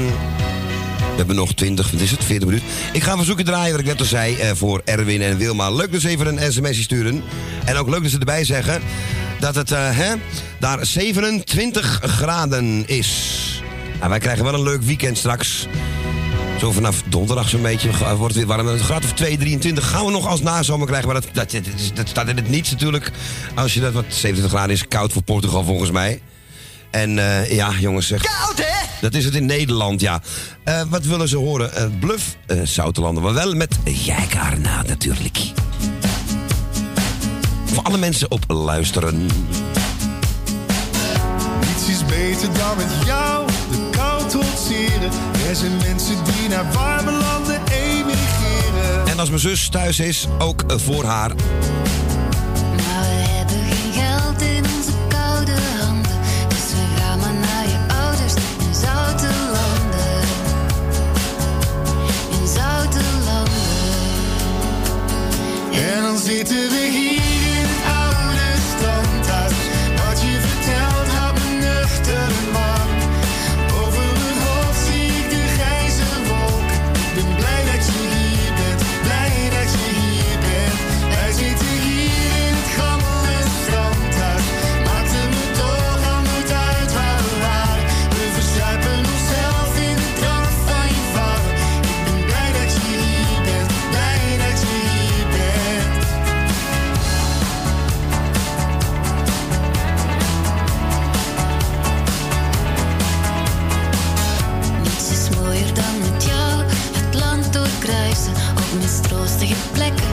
we hebben nog 20, wat is het, 40 minuten. Ik ga verzoeken draaien, wat ik net al zei, eh, voor Erwin en Wilma. Leuk ze even een sms'je sturen. En ook leuk dat ze erbij zeggen dat het eh, hè, daar 27 graden is. Nou, wij krijgen wel een leuk weekend straks. Zo vanaf donderdag zo'n beetje wordt het weer warm. Een graad of 2, 23 gaan we nog als nazomer krijgen. Maar dat, dat, dat, staat in het niets natuurlijk. Als je dat, wat 27 graden is koud voor Portugal volgens mij. En eh, ja, jongens, zeg. Koud, hè? Dat is het in Nederland, ja. Eh, wat willen ze horen? Eh, bluff, eh Zoutelanden. Maar wel met Jijkaarna natuurlijk. Voor alle mensen op luisteren. Is beter dan met jou de kou trotseren. Er zijn mensen die naar warme landen emigreren. En als mijn zus thuis is, ook voor haar. Maar we hebben mistroostige plekken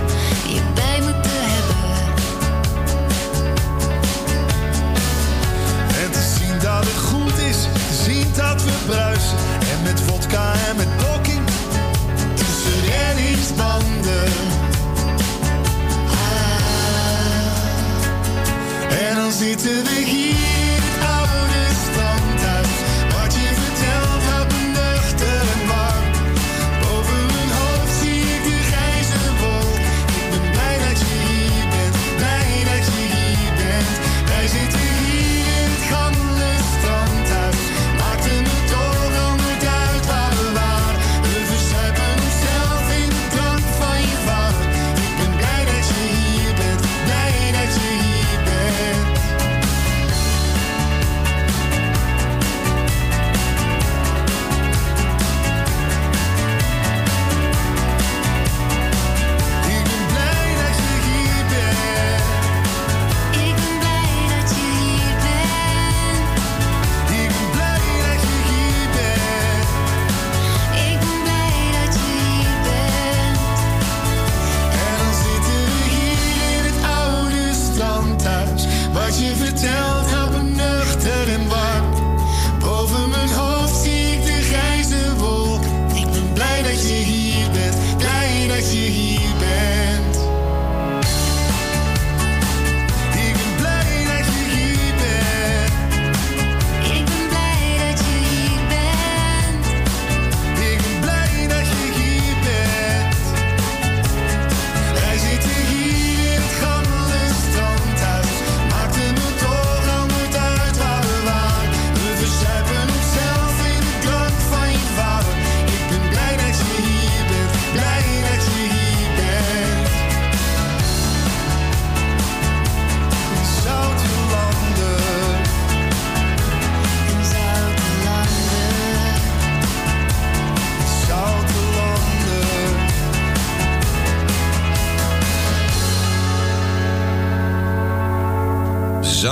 je bij moeten hebben. En te zien dat het goed is, te zien dat we bruisen. En met vodka en met blokking tussen reddingsbanden. Ah. En dan zitten we hier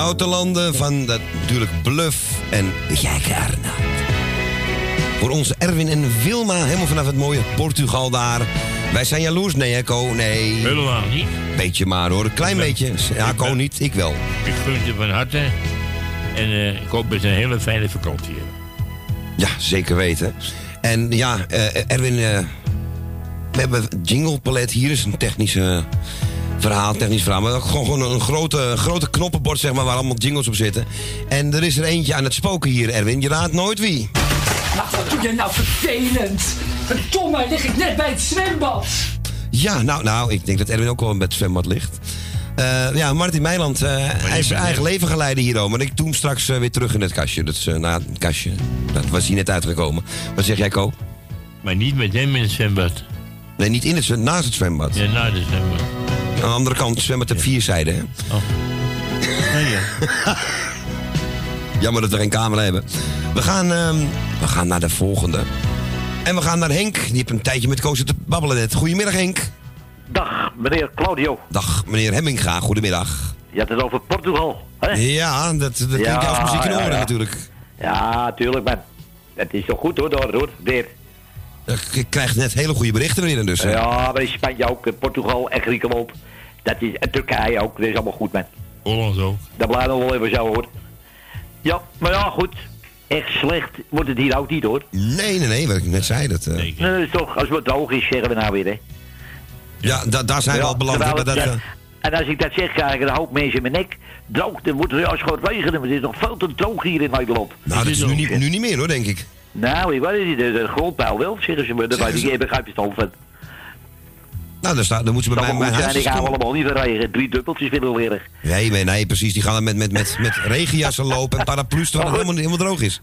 Zoutelanden van dat natuurlijk Bluff en Jijkaarna. Voor onze Erwin en Wilma, helemaal vanaf het mooie Portugal daar. Wij zijn jaloers. Nee, hè? Nee. Helemaal niet. Beetje maar hoor, een klein beetje. Ja, Co niet, ik wel. Ik gun je van harte. En eh, ik hoop dat je een hele fijne vakantie hebt. Ja, zeker weten. En ja, eh, Erwin, eh, we hebben jingle palet. Hier is een technische verhaal, technisch verhaal. Maar gewoon, gewoon een grote, grote knoppenbord zeg maar, waar allemaal jingles op zitten. En er is er eentje aan het spoken hier, Erwin. Je raadt nooit wie. wat doe je nou vervelend? Verdomme, lig ik net bij het zwembad. Ja, nou, nou, ik denk dat Erwin ook wel bij het zwembad ligt. Eh, ja, Martin Meiland, eh, hij is zijn eigen leven geleiden hierom. Maar ik doe hem straks eh, weer terug in het kastje. Dat is, na het kastje. Dat was hier net uitgekomen. Wat zeg jij, Ko? Maar niet met hem in het zwembad. Nee, niet in het zwembad, naast het zwembad. Ja, na het zwembad. Aan de andere kant, zwembad heeft vier zijden, hè? Oh. ja. Jammer dat we geen camera hebben. We gaan, ehm, we gaan naar de volgende. En we gaan naar Henk. Die heeft een tijdje met Koos te babbelen net. Goedemiddag, Henk. Dag, meneer Claudio. Dag, meneer Hemminga. Goedemiddag. Je had het over Portugal. Hè? Ja, dat, dat klinkt als muziek in de ja, oren ja. natuurlijk. Ja, tuurlijk, man. Het is toch goed hoor, daar hoor. Weer. Ik krijg net hele goede berichten weer dus. hè? Ja, maar in Spanje ook, eh, Portugal en Griekenland. Dat is, en Turkije ook, dat is allemaal goed, man. Holland ook. Dat blijft nog wel even zo hoor. Ja, maar ja, goed. Echt slecht wordt het hier ook niet hoor. Nee, nee, nee, wat ik net zei. Dat, eh, Nee, dat is toch, als het droog is, zeggen we nou weer, hè. ja, da- daar zijn we al beland. het- dat, eh, En als ik dat zeg, krijg ik een hoop mensen in mijn nek. Droog, dan moet er juist gewoon regenen. Maar het is nog veel te droog hier in Nederland. nou, dat is nu niet, nu niet meer hoor, denk ik. Nou, ik weet het niet. De, grondpeil wel, zeggen ze me. Dat Zeggen weet ik, ze? ik begrijp het al van. Nou, dan, staat, dan moeten ze bij mij mijn huis ik hou stoppen. allemaal niet regen. Drie dubbeltjes we weer. Nee, nee, nee, precies. Die gaan dan met, met, met, met regenjassen lopen en paraplu's terwijl het helemaal, helemaal droog is.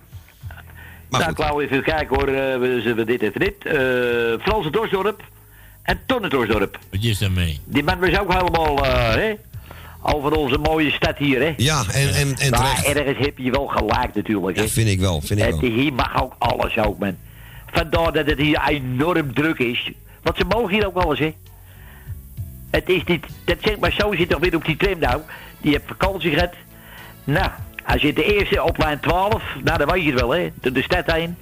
Maar nou. Klauw, even kijken hoor. eh, we zullen dit even dit. Eh Franse Dorsdorp en Tonnendorsdorp. Wat is daarmee? Die man was ook helemaal, eh, hè? Over onze mooie stad hier, hè? Ja, en, en, en maar terecht. ergens heb je wel gelijk natuurlijk, hè? Ja, vind ik wel, vind ik Het, wel. hier mag ook alles ook, man. Vandaar dat het hier enorm druk is. Want ze mogen hier ook alles, hè? Het is niet... Dat zeg maar zo, zit toch weer op die tram nou. Die heeft vakantie gehad. Nou, als je de eerste op lijn 12... Nou, dan weet je het wel, hè? Door de stad heen.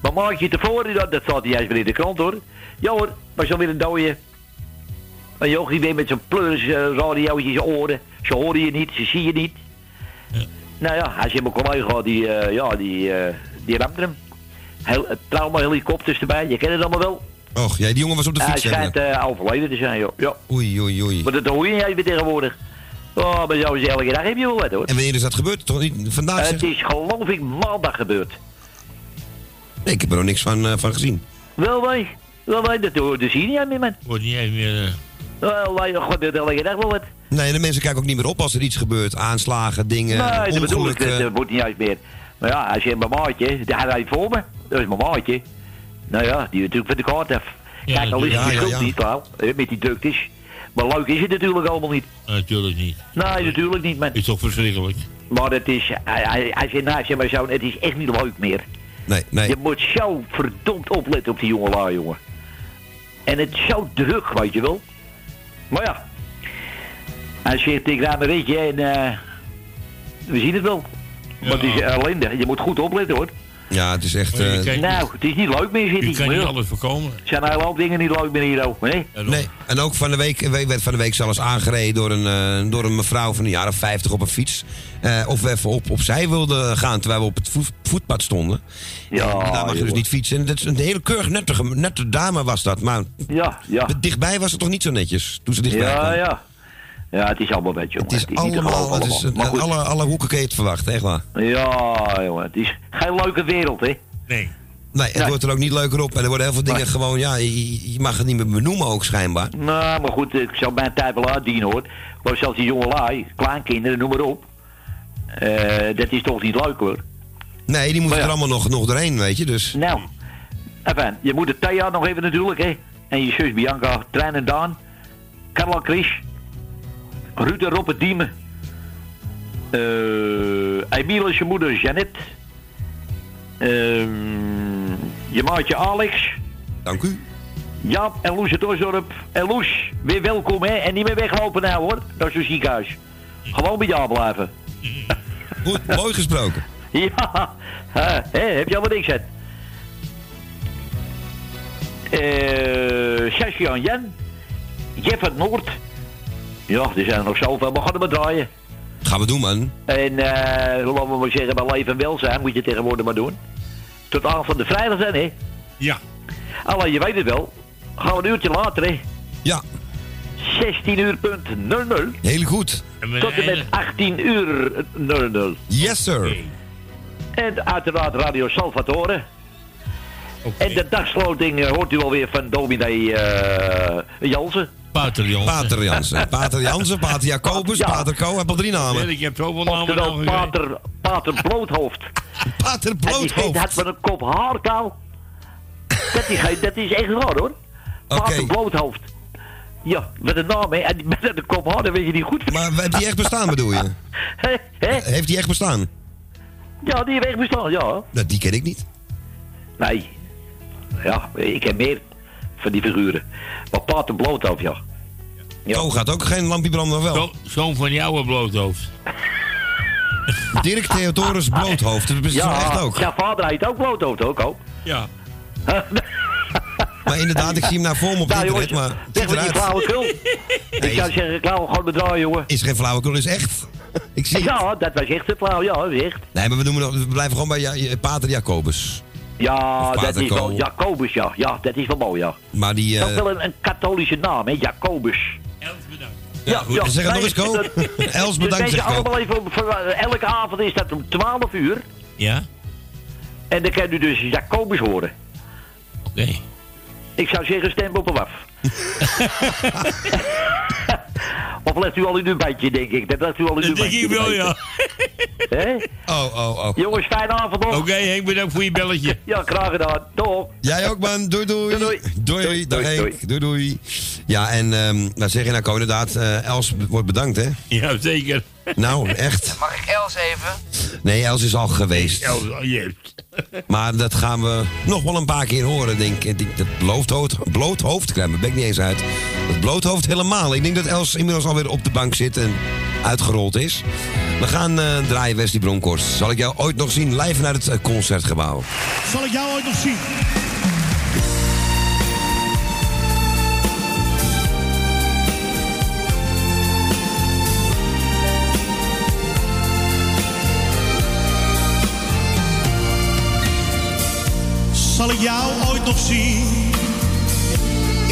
Maar maak je tevoren... Dat, dat staat niet eens weer in de krant, hoor. Ja, hoor. Maar zo weer een dode... Een jochie weer met zijn pleurs uh, radiootje in zijn oren. Ze horen je niet, ze zien je niet. Nou ja, als je mijn collega, die, eh, ja, die, eh die ramde hem. Heel, trauma helikopters erbij, je kent het allemaal wel. Och, jij, die jongen was op de Hij fiets. hè? schijnt eh, overleden te zijn, joh. Ja. Oei, oei, oei. Maar dat hoor je niet even tegenwoordig. Oh, maar zo is elke dag heb je wel wat, hoor. En wanneer is dat gebeurd? Toch niet vandaag? zeg? Het is geloof ik maandag gebeurd. Nee, ik heb er nog niks van, eh, van gezien. Wel wij, wel wij, dat hoor dus hier niet aan meer, man. Wordt niet eens meer... eh, Wel wij, god, dat elke dag wel wat. Nee, de mensen kijken ook niet meer op als er iets gebeurt. Aanslagen, dingen, nee, dat bedoel ik, dat, wordt niet juist meer. Maar ja, als je mijn maatje, had hij voor me, dat is mijn maatje. Nou ja, die natuurlijk van de kaart af. Ja, Kijk, al is het ja, schuld niet, hè, met die druktes. Maar leuk is het natuurlijk allemaal niet. Natuurlijk niet. Nee, natuurlijk niet, man. Is toch verschrikkelijk? Maar het is, als je naast je maar zo, het is echt niet leuk meer. Nee, nee. Je moet zo verdomd opletten op die jongelui, jongen. En het is zo druk, weet je wel. Maar ja, als je tegen een ritje en eh, we zien het wel. Maar het is ellende, je moet goed opletten hoor. Ja, het is echt... Eh, kijkt- Nou, het is niet leuk meer, zit Je hij. kan niet alles voorkomen. Het zijn een hoop dingen niet leuk meer hier ook, hè? Nee, en ook van de week, we- werd van de week zelfs aangereden door een, eh, door een mevrouw van een jaar of 50 op een fiets. Eh, of we even op, opzij wilden gaan terwijl we op het voet- voetpad stonden. Ja, En daar mag je dus niet fietsen. En dat is een hele keurig nette, nette dame was dat. Maar Ja, ja. dichtbij was het toch niet zo netjes toen ze dichtbij Ja, kwam. ja. Ja, het is allemaal wat, jongen. Het is niet te allemaal, geloven het is, allemaal. Goed. alle, alle hoeken kun je het verwachten, echt waar. Ja, jongen, het is geen leuke wereld, hè? Nee. Nee, het Nee. wordt er ook niet leuker op. En er worden heel veel dingen Nee. gewoon, ja, je, je mag het niet meer benoemen ook schijnbaar. Nou, maar goed, ik zou mijn tijd wel uitdienen hoor. Maar zelfs die jongelui, kleinkinderen, noem maar op. Eh, dat is toch niet leuk hoor. Nee, die moeten ja. er allemaal nog, nog doorheen, weet je. Dus Nou, enfin, je moet de Thea nog even natuurlijk, hè. En je zus Bianca, Trein en Daan. Carla Chris. Ruud en Robert Diemen. Eh Emiel is je moeder Janet. Ehm, je maatje Alex. dank u. Jaap en Loes uit Osdorp. En Loes, weer welkom hè. En niet meer weglopen nou hoor. Dat is een ziekenhuis. Gewoon bij jou blijven. Goed, mooi gesproken. Ja, hè, heb je allemaal niks aan. Eh, Saskia en Jan. Jeff uit Noord. Ja, er zijn er nog zoveel. We gaan er maar draaien. Gaan we doen, man. En eh, laten we maar zeggen, bij leven en welzijn moet je tegenwoordig maar doen. Tot aan van de vrijdag zijn, hè? Ja. Alleen, je weet het wel. Gaan we een uurtje later, hè? Ja. 16 uur punt 00. Heel goed. Tot en met 18 uur 00. Yes, sir. En uiteraard Radio Salvatore. En de dagsloting eh, hoort u alweer van dominee eh Jansen. Pater Jansen. Pater Jansen. Pater Jansen, Pater Jacobus, Pater Co. Heb al drie namen. Ik heb zoveel namen nog pater, pater Bloothoofd. Pater En die Bloothoofd. vent had met een kop haarkaal. Dat dat is echt waar hoor. Pater Bloothoofd. Ja, met een naam hè. En met een kop haar, dan weet je niet goed. Maar heeft die echt bestaan bedoel je? Heeft die echt bestaan? Ja, die heeft echt bestaan, ja. Nou, die ken ik niet. Nee. Ja, ik heb meer van die figuren. Maar Pater Bloothoofd, ja. Ja. Oh, gaat ook geen lampje branden, of wel? Zo- Zoon van jouw bloothoofd. Dirk Theodorus Bloothoofd. Dat is ja, echt ook. Ja, vader heet ook Bloothoofd ook al. Ja. Maar inderdaad, ik zie hem naar voor me op het Nou, internet, jongens, maar Zeg maar die flauwekul. ik zou zeggen, klauw gewoon bedraaien, jongen. Is geen flauwekul, is echt. Ik zie het. Ja, dat was echt een flauw, ja, echt. Nee, maar we, noemen nog, we blijven gewoon bij ja, Pater Jacobus. Ja, dat is wel. Jacobus, ja. Ja, dat is wel mooi, ja. Maar die... Dat is eh wel een, een katholieke naam, hè, Jacobus. ja, goed, zeg het nog eens, Ko. Els, bedankt, Dus zeg allemaal even, voor, eh, elke avond is dat om 12 uur. Ja? En dan kan u dus Jacobus horen. Oké. Ik zou zeggen, stem op hem af. Of legt u al in uw bandje, denk ik. Dat u al in uw Dat denk bandje. ik wel, ja. Hè? Oh, oh, oh. Jongens, fijne avond nog. Oké, Henk, bedankt voor je belletje. Ja, graag gedaan. Toch. Jij ook, man. Doei, doei. Doei, doei. Henk. Doei, doei. Ja, en ehm nou zeg je nou, inderdaad, eh, Els wordt bedankt, hè? Ja, zeker. Nou, echt. Mag ik Els even? Nee, Els is al geweest. Els, oh, Maar dat gaan we nog wel een paar keer horen, denk ik. Ik Dat bloothoofd, bloothoofd, ik krijg niet eens uit. Dat bloothoofd helemaal. Ik denk dat Els inmiddels alweer op de bank zit en uitgerold is. We gaan eh, draaien Wesley Bronkhorst. Zal ik jou ooit nog zien live naar het eh, concertgebouw? Zal ik jou ooit nog zien? Zal ik jou ooit nog zien?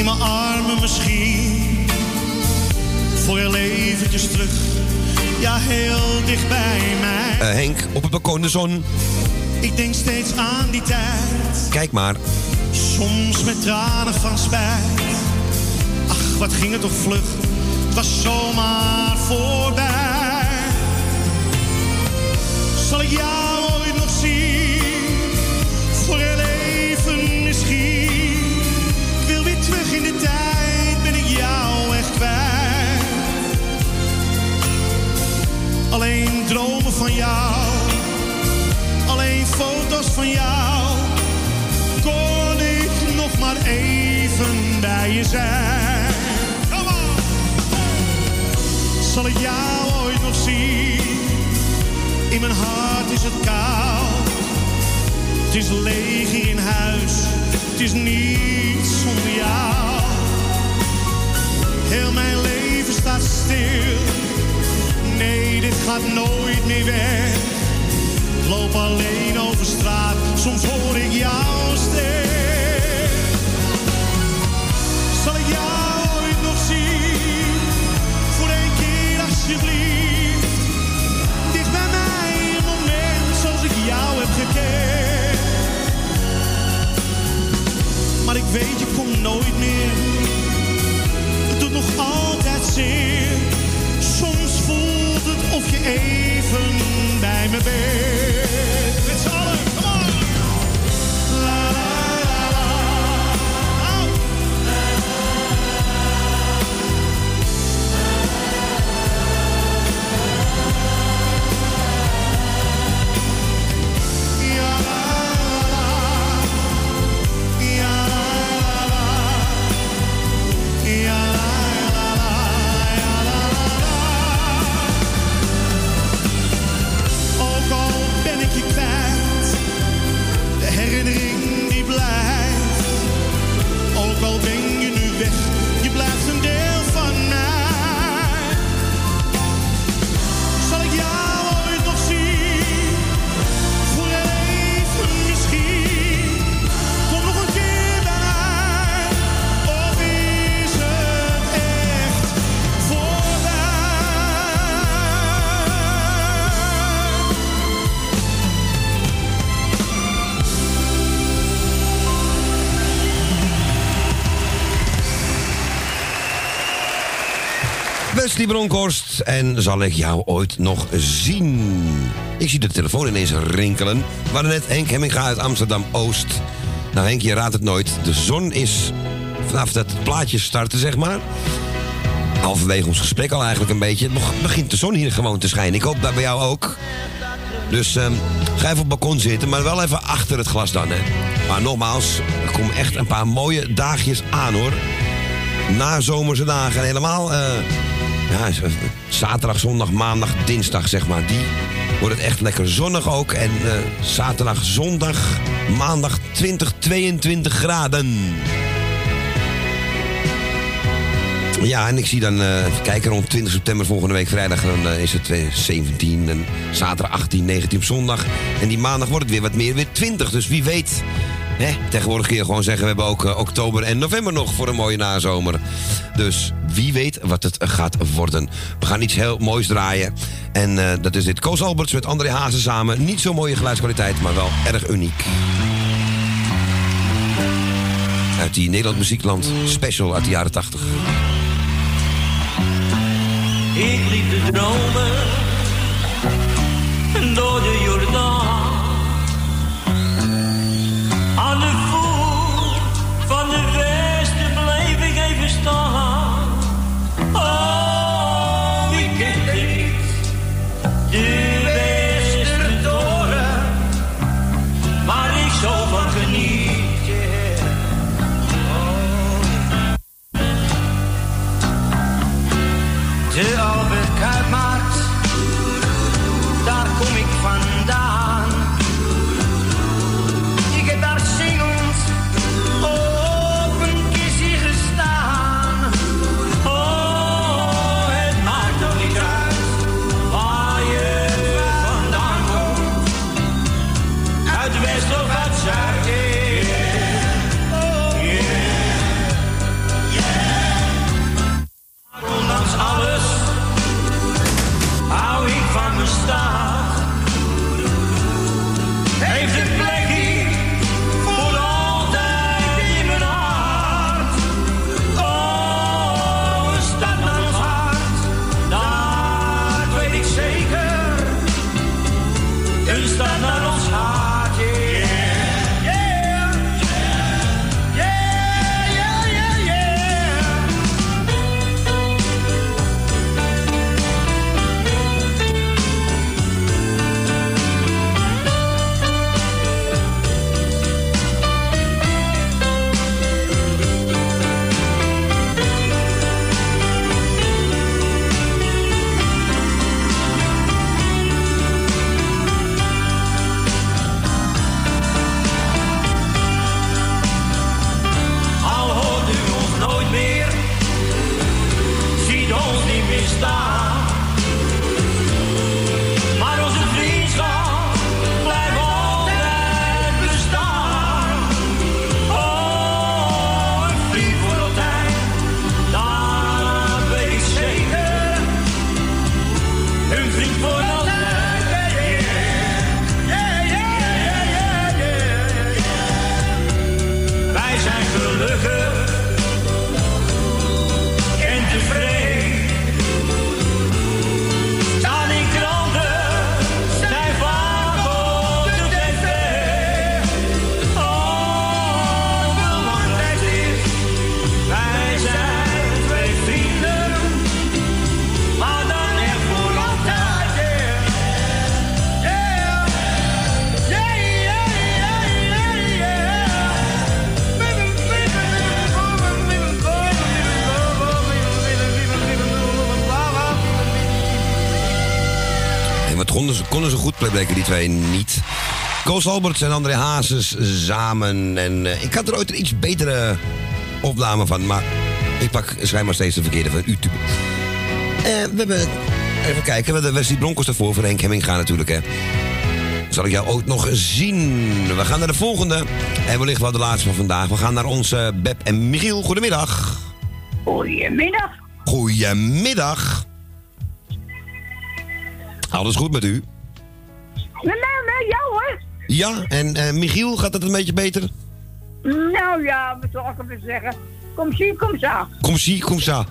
In mijn armen misschien. Voor heel eventjes terug. Ja, heel dicht bij mij. Eh, Henk, op het balkon de zon. Ik denk steeds aan die tijd. Kijk maar. Soms met tranen van spijt. Ach, wat ging het toch vlug. Het was zomaar voorbij. Zal ik jou dromen van jou. Alleen foto's van jou kon ik nog maar even bij je zijn. Zal ik jou ooit nog zien? In mijn hart is het koud. Het is leeg in huis. Het is niet zonder jou. Heel mijn leven staat stil. Nee, dit gaat nooit meer weg. Ik loop alleen over straat, soms hoor ik jouw stem. Zal ik jou ooit nog zien? Voor één keer alsjeblieft. Dicht bij mij een moment zoals ik jou heb gekend. Maar ik weet, je komt nooit meer. Het doet nog altijd zeer. Of je even bij me bent. Bronkhorst. En zal ik jou ooit nog zien? Ik zie de telefoon ineens rinkelen. Hadden net Henk Hemminga uit Amsterdam-Oost. Nou Henk, je raadt het nooit. De zon is vanaf dat plaatje startte, zeg maar... Halverwege ons gesprek al eigenlijk een beetje. Het beg- begint de zon hier gewoon te schijnen. Ik hoop dat bij jou ook. Dus ehm, ga even op het balkon zitten, maar wel even achter het glas dan, hè. Maar nogmaals, er komen echt een paar mooie dagjes aan, hoor. Na zomerse dagen en helemaal... eh, ja, zaterdag, zondag, maandag, dinsdag, zeg maar. Die wordt het echt lekker zonnig ook. En eh, zaterdag, zondag, maandag 20, 22 graden. Ja, en ik zie dan, eh, even rond 20 september volgende week vrijdag... dan eh, is het weer 17 en zaterdag 18, 19 op zondag. En die maandag wordt het weer wat meer, weer 20. Dus wie weet... Hè, tegenwoordig kun je gewoon zeggen, we hebben ook oktober en november nog voor een mooie nazomer. Dus wie weet wat het gaat worden. We gaan iets heel moois draaien. En eh, dat is dit Koos Alberts met André Hazen samen. Niet zo mooie geluidskwaliteit, maar wel erg uniek. Uit die Nederland Muziekland special uit de jaren 80. Ik liep te dromen door de Jordaan. Twee niet. Koos Alberts en André Hazes samen. En eh, ik had er ooit een iets betere opname van, maar ik pak schijnbaar steeds de verkeerde van YouTube. Eh, we hebben, even kijken, we hebben Wesley Bronkers ervoor, voor Henk Hemming gaan natuurlijk, hè. Zal ik jou ook nog zien? We gaan naar de volgende. En wellicht wel de laatste van vandaag. We gaan naar onze Beb en Michiel. Goedemiddag. Goedemiddag. Goedemiddag. Alles goed met u? Ja, en eh, Michiel, gaat het een beetje beter? Nou ja, wat zal ik even zeggen? Kom zie, kom zo. Kom zie, kom zo.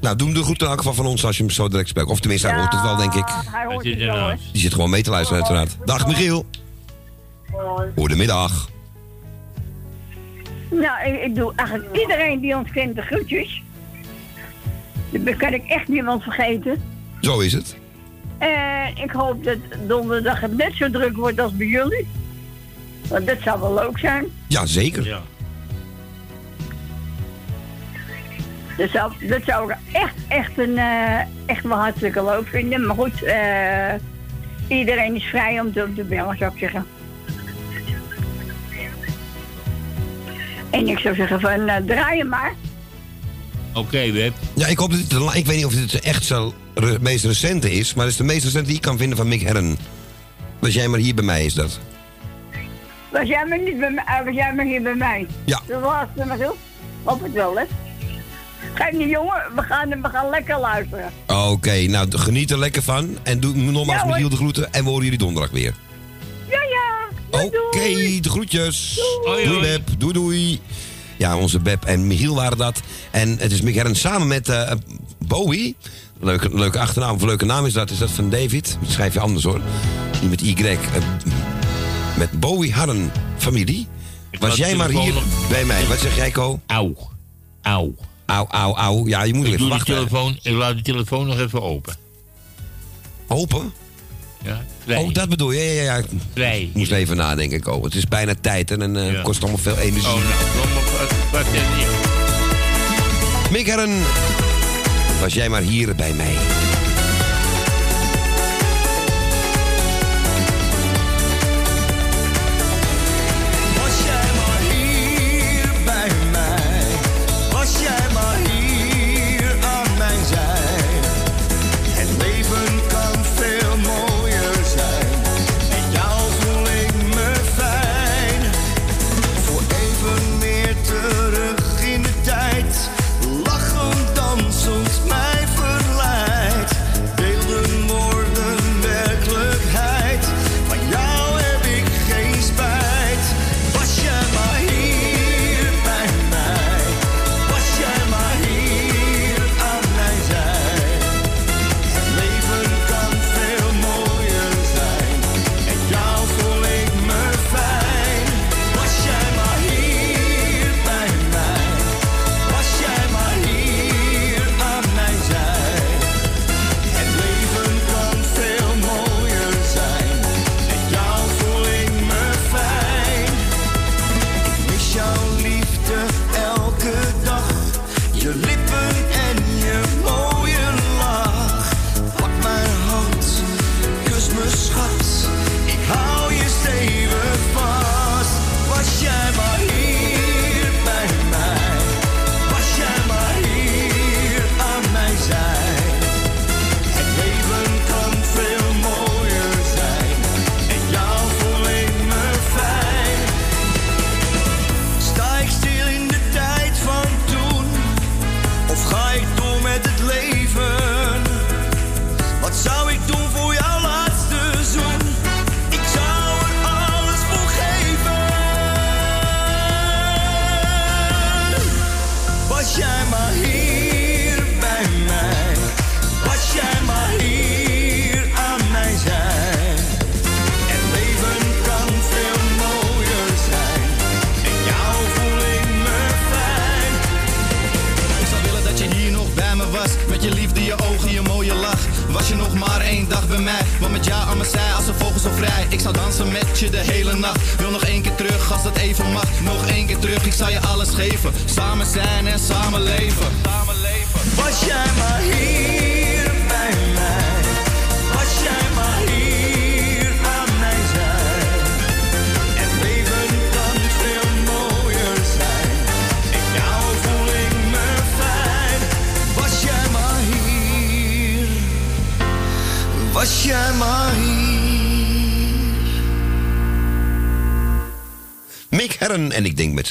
Nou, doe hem de groeten in elk geval van ons als je hem zo direct spreekt. Of tenminste, hij hoort het wel, denk ik. Hij hoort het wel. Die zit gewoon mee te luisteren, uiteraard. Dag, Michiel. Goedemiddag. Nou, ik, ik doe eigenlijk iedereen die ons kent de groetjes. Dat kan ik echt niemand vergeten. Zo is het. En ik hoop dat donderdag het net zo druk wordt als bij jullie. Want dat zou wel leuk zijn. Ja, zeker. Ja. Dat zou, dat zou ik echt, echt, een, eh, echt wel hartstikke leuk vinden. Maar goed, eh, iedereen is vrij om te, te bellen, zou ik zeggen. En ik zou zeggen van, eh, draai hem maar. Oké, Web. Ja, ik hoop dat het, ik weet niet of dit echt zo re- meest recente is, maar het is de meest recente die ik kan vinden van Mick Herren. Was jij maar hier bij mij, is dat? Was jij maar niet bij mij, eh, was jij maar hier bij mij? Ja. De laatste maar zo? Hoop het wel, hè? Kijk niet, jongen, we gaan, we gaan lekker luisteren. Oké, nou geniet er lekker van. En doe nogmaals Ja. Michiel de groeten en we horen jullie donderdag weer. Ja, ja. Oké, de groetjes. Doei hoi. Beb, doei doei. Ja, onze Beb en Michiel waren dat. En het is Mick Herren samen met eh, Bowie. Leuke, leuke achternaam, of leuke naam is dat. Is dat van David? Dat schrijf je anders hoor. Niet met Y. eh, met Bowie Harren familie. Was jij maar hier nog- bij mij? Wat zeg jij, Ko? Auw. Auw. Auw, auw, auw. Ja, je moet Ik even wachten. telefoon, ik laat de telefoon nog even open. Open? Ja, vrij. Oh, dat bedoel je? Ja, ja, ja. Ik Vrij. moest even nadenken, Ko. Het is bijna tijd en eh, Ja. kost allemaal veel energie. Oh, nou, dan nog wat, wat? Mick Herren, was jij maar hier bij mij.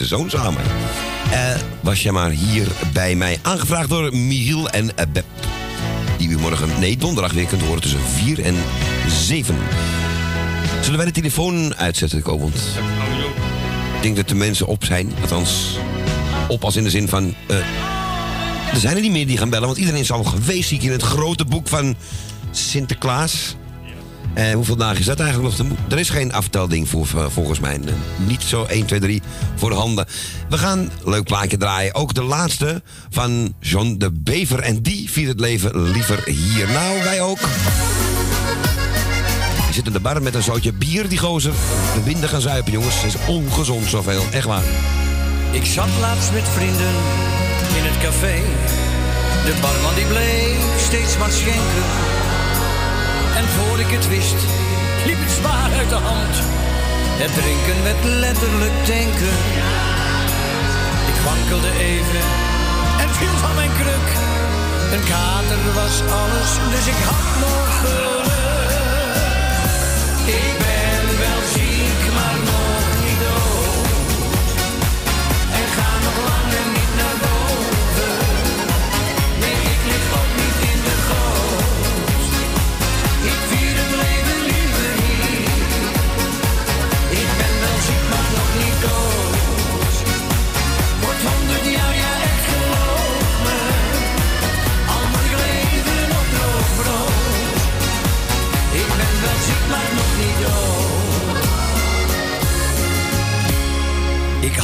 Zijn zoon samen. Eh, was jij maar hier bij mij. Aangevraagd door Michiel en eh, Beb. Die u morgen, nee, donderdag weer kunt horen tussen 4 en 7. Zullen wij de telefoon uitzetten, Ko? Want ik denk dat de mensen op zijn. Althans, op als in de zin van... eh, Er zijn er niet meer die gaan bellen, want iedereen is al geweest zie ik in het grote boek van Sinterklaas. En hoeveel dagen is dat eigenlijk nog te Er is geen aftelding voor, eh, volgens mij. Eh, Niet zo 1, 2, 3 voor de handen. We gaan een leuk plaatje draaien. Ook de laatste van John de Bever. En die viert het leven liever hier. Nou, wij ook. Die zit in de bar met een zootje bier, die gozer. De winden gaan zuipen, jongens. Het is ongezond zoveel. Echt waar. Ik zat laatst met vrienden in het café. De barman die bleef steeds maar schenken. En voor ik het wist, liep het zwaar uit de hand. Het drinken werd letterlijk tanken. Ik wankelde even en viel van mijn kruk. Een kater was alles, dus ik had nog geluk.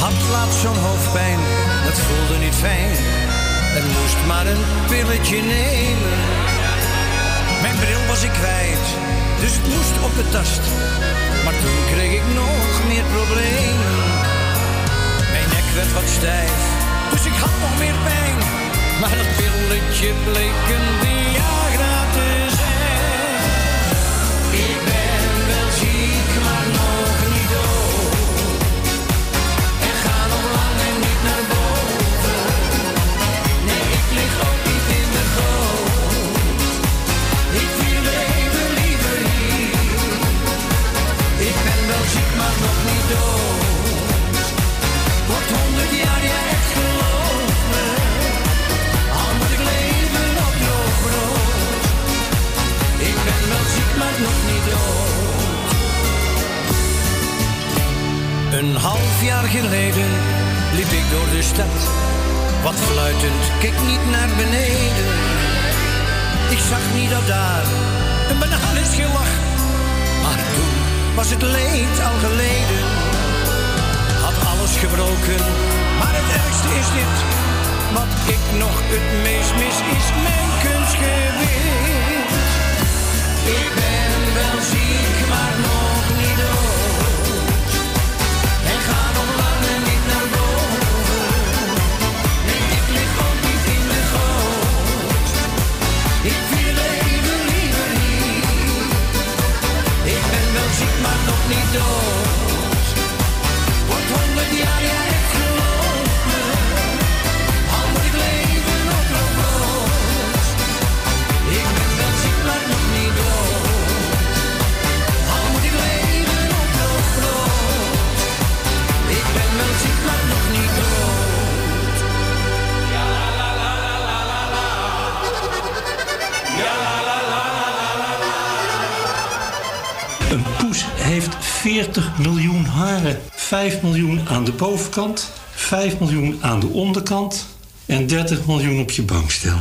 Had laatst zo'n hoofdpijn, dat voelde niet fijn. En moest maar een pilletje nemen. Mijn bril was ik kwijt, dus het moest op de tast. Maar toen kreeg ik nog meer problemen. Mijn nek werd wat stijf, dus ik had nog meer pijn. Maar dat pilletje bleek een Viagra Een half jaar geleden liep ik door de stad. Wat fluitend, keek niet naar beneden. Ik zag niet dat daar een banaan is gelach. Maar toen was het leed al geleden. Maar het ergste is dit. Wat ik nog het meest mis is mijn kunstgewicht. Ik ben wel ziek, maar nog 5 miljoen aan de bovenkant, 5 miljoen aan de onderkant en 30 miljoen op je bankstel.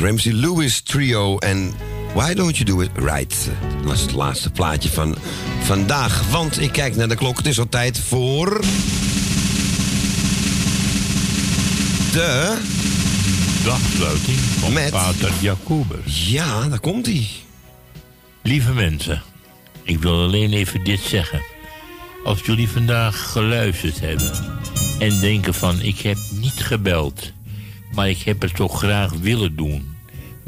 Ramsey Lewis Trio en Why Don't You Do It Right. Dat was het laatste plaatje van vandaag. Want ik kijk naar de klok. Het is al tijd voor... De... Dagsluiting van Met- Pater Jacobus. Ja, daar komt hij. Lieve mensen, ik wil alleen even dit zeggen. Als jullie vandaag geluisterd hebben en denken van ik heb niet gebeld, maar ik heb het toch graag willen doen,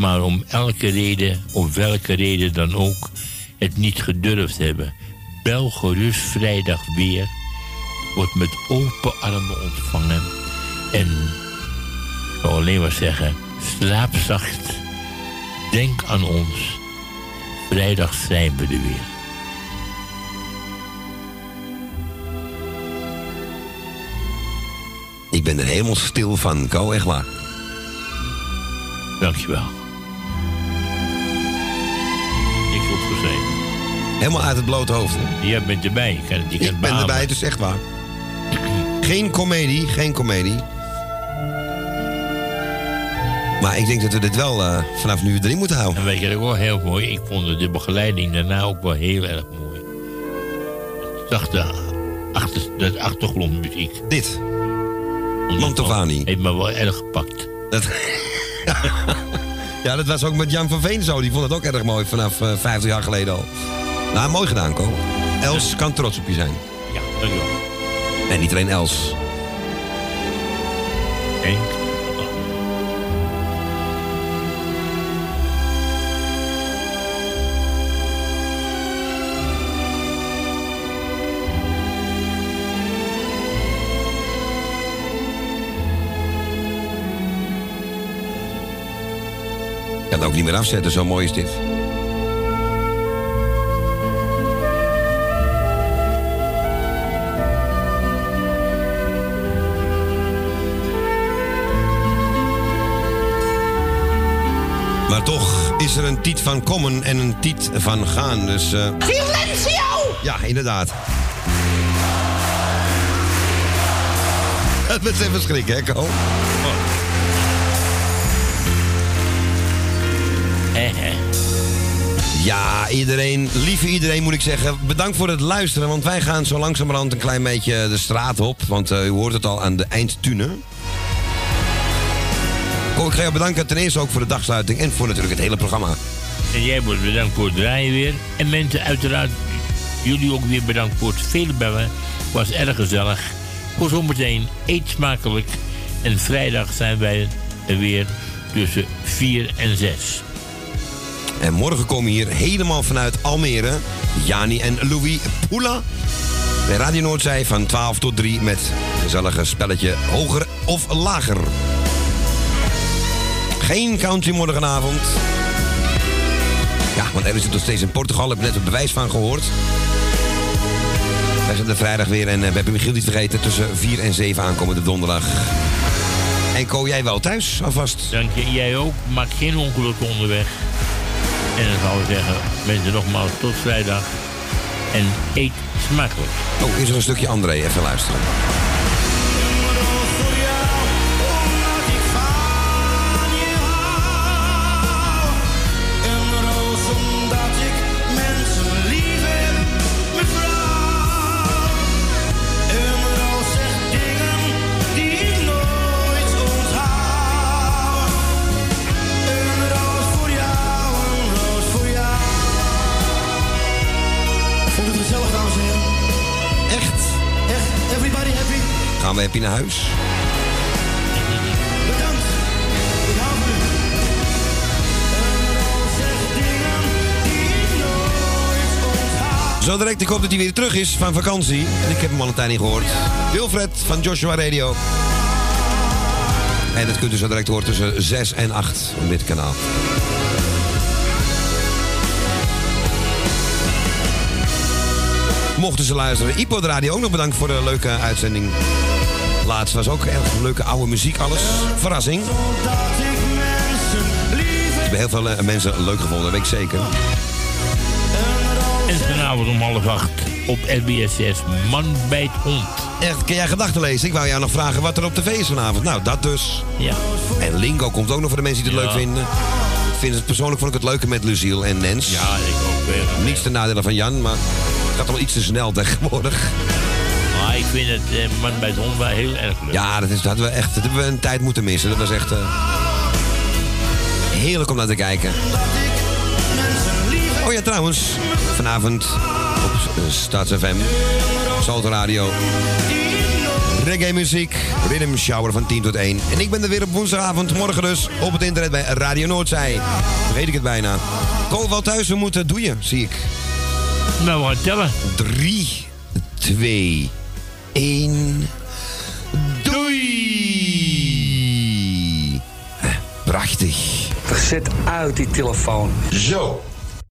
maar om elke reden, om welke reden dan ook, het niet gedurfd hebben, bel gerust vrijdag weer, wordt met open armen ontvangen en ik wil alleen maar zeggen, slaap zacht, denk aan ons. Vrijdag zijn we er weer. Ik ben er helemaal stil van, Ko, echt waar. Dankjewel. Helemaal uit het blote hoofd, hè? Jij bent erbij. Je kan je kan Ik ben erbij, is echt waar. Geen komedie, geen komedie. Maar ik denk dat we dit wel eh, vanaf nu erin moeten houden. En weet je ook wel heel mooi? Ik vond de begeleiding daarna ook wel heel erg mooi. De, achter, de achtergrondmuziek. Dit? Mantovani. Heeft me wel erg gepakt. Dat... ja, dat was ook met Jan van Veen zo. Die vond het ook erg mooi vanaf eh 50 jaar geleden al. Nou, mooi gedaan, Ko. Els kan trots op je zijn. Ja, dankjewel. En niet alleen Els. Het ook niet meer afzetten, zo mooi is dit. Maar toch is er een tiet van komen en een tiet van gaan. Dus eh, Silencio! ja, inderdaad. Het is even schrikken, hè, Ko? Ja, iedereen, lieve iedereen moet ik zeggen, bedankt voor het luisteren. Want wij gaan zo langzamerhand een klein beetje de straat op. Want eh, u hoort het al aan de eindtunen. Kom, ik ga jou bedanken ten eerste ook voor de dagsluiting en voor natuurlijk het hele programma. En jij wordt bedankt voor het draaien weer. En mensen, uiteraard, jullie ook weer bedankt voor het vele bellen. Was erg gezellig. Voor zometeen, eet smakelijk. En vrijdag zijn wij er weer tussen 4 en 6. En morgen komen hier helemaal vanuit Almere Jani en Louis Poula. Bij Radio Noordzij van 12 tot 3 met gezellige spelletje hoger of lager. Geen country morgenavond. Ja, want er is het nog steeds in Portugal. Heb ik net het bewijs van gehoord. Wij zijn er vrijdag weer en eh, we hebben Michiel niet vergeten. Tussen 4 en 7 aankomende donderdag. En ko jij wel thuis alvast? Dank je. Jij ook. Maak geen ongelukken onderweg. En dan zou ik zeggen, mensen nogmaals tot vrijdag. En eet smakelijk. Oh, is er een stukje André? Even luisteren. Gaan we happy naar huis? Zo direct, ik hoop dat hij weer terug is van vakantie. Ik heb hem al een tijd niet gehoord. Wilfred van Joshua Radio. En dat kunt u zo direct horen tussen 6 en 8 op dit kanaal. Mochten ze luisteren. Ipo de Radio ook nog bedankt voor de leuke uitzending. Laatst was ook erg leuke oude muziek, alles. Verrassing. Ik heb heel veel eh, mensen leuk gevonden, dat weet ik zeker. En vanavond om half acht op SBS 6 Man bij het hond. Echt, kun jij gedachten lezen? Ik wou jou nog vragen wat er op tv is vanavond. Nou, dat dus. Ja. En Lingo komt ook nog voor de mensen die het Ja. leuk vinden. Vind het, persoonlijk vond ik het leuker met Luciel en Nens. Ja, ik ook weer. Niets ten nadele van Jan, maar het gaat allemaal iets te snel tegenwoordig. Vind het eh, Man bij het hond wel heel erg leuk. Ja, dat, is, dat, we echt, dat hebben we een tijd moeten missen. Dat was echt eh, heerlijk om naar te kijken. Oh ja, trouwens, vanavond op eh, Stads FM, Salto Radio. Reggae muziek, Rhythm Shower van 10 tot 1. En ik ben er weer op woensdagavond, morgen dus, op het internet bij Radio Noordzij. Vergeet ik het bijna. Kool wel thuis, we moeten doeien, zie ik. Nou, we gaan tellen. 3, 2, 1. Doei! Prachtig. Zet uit die telefoon. Zo.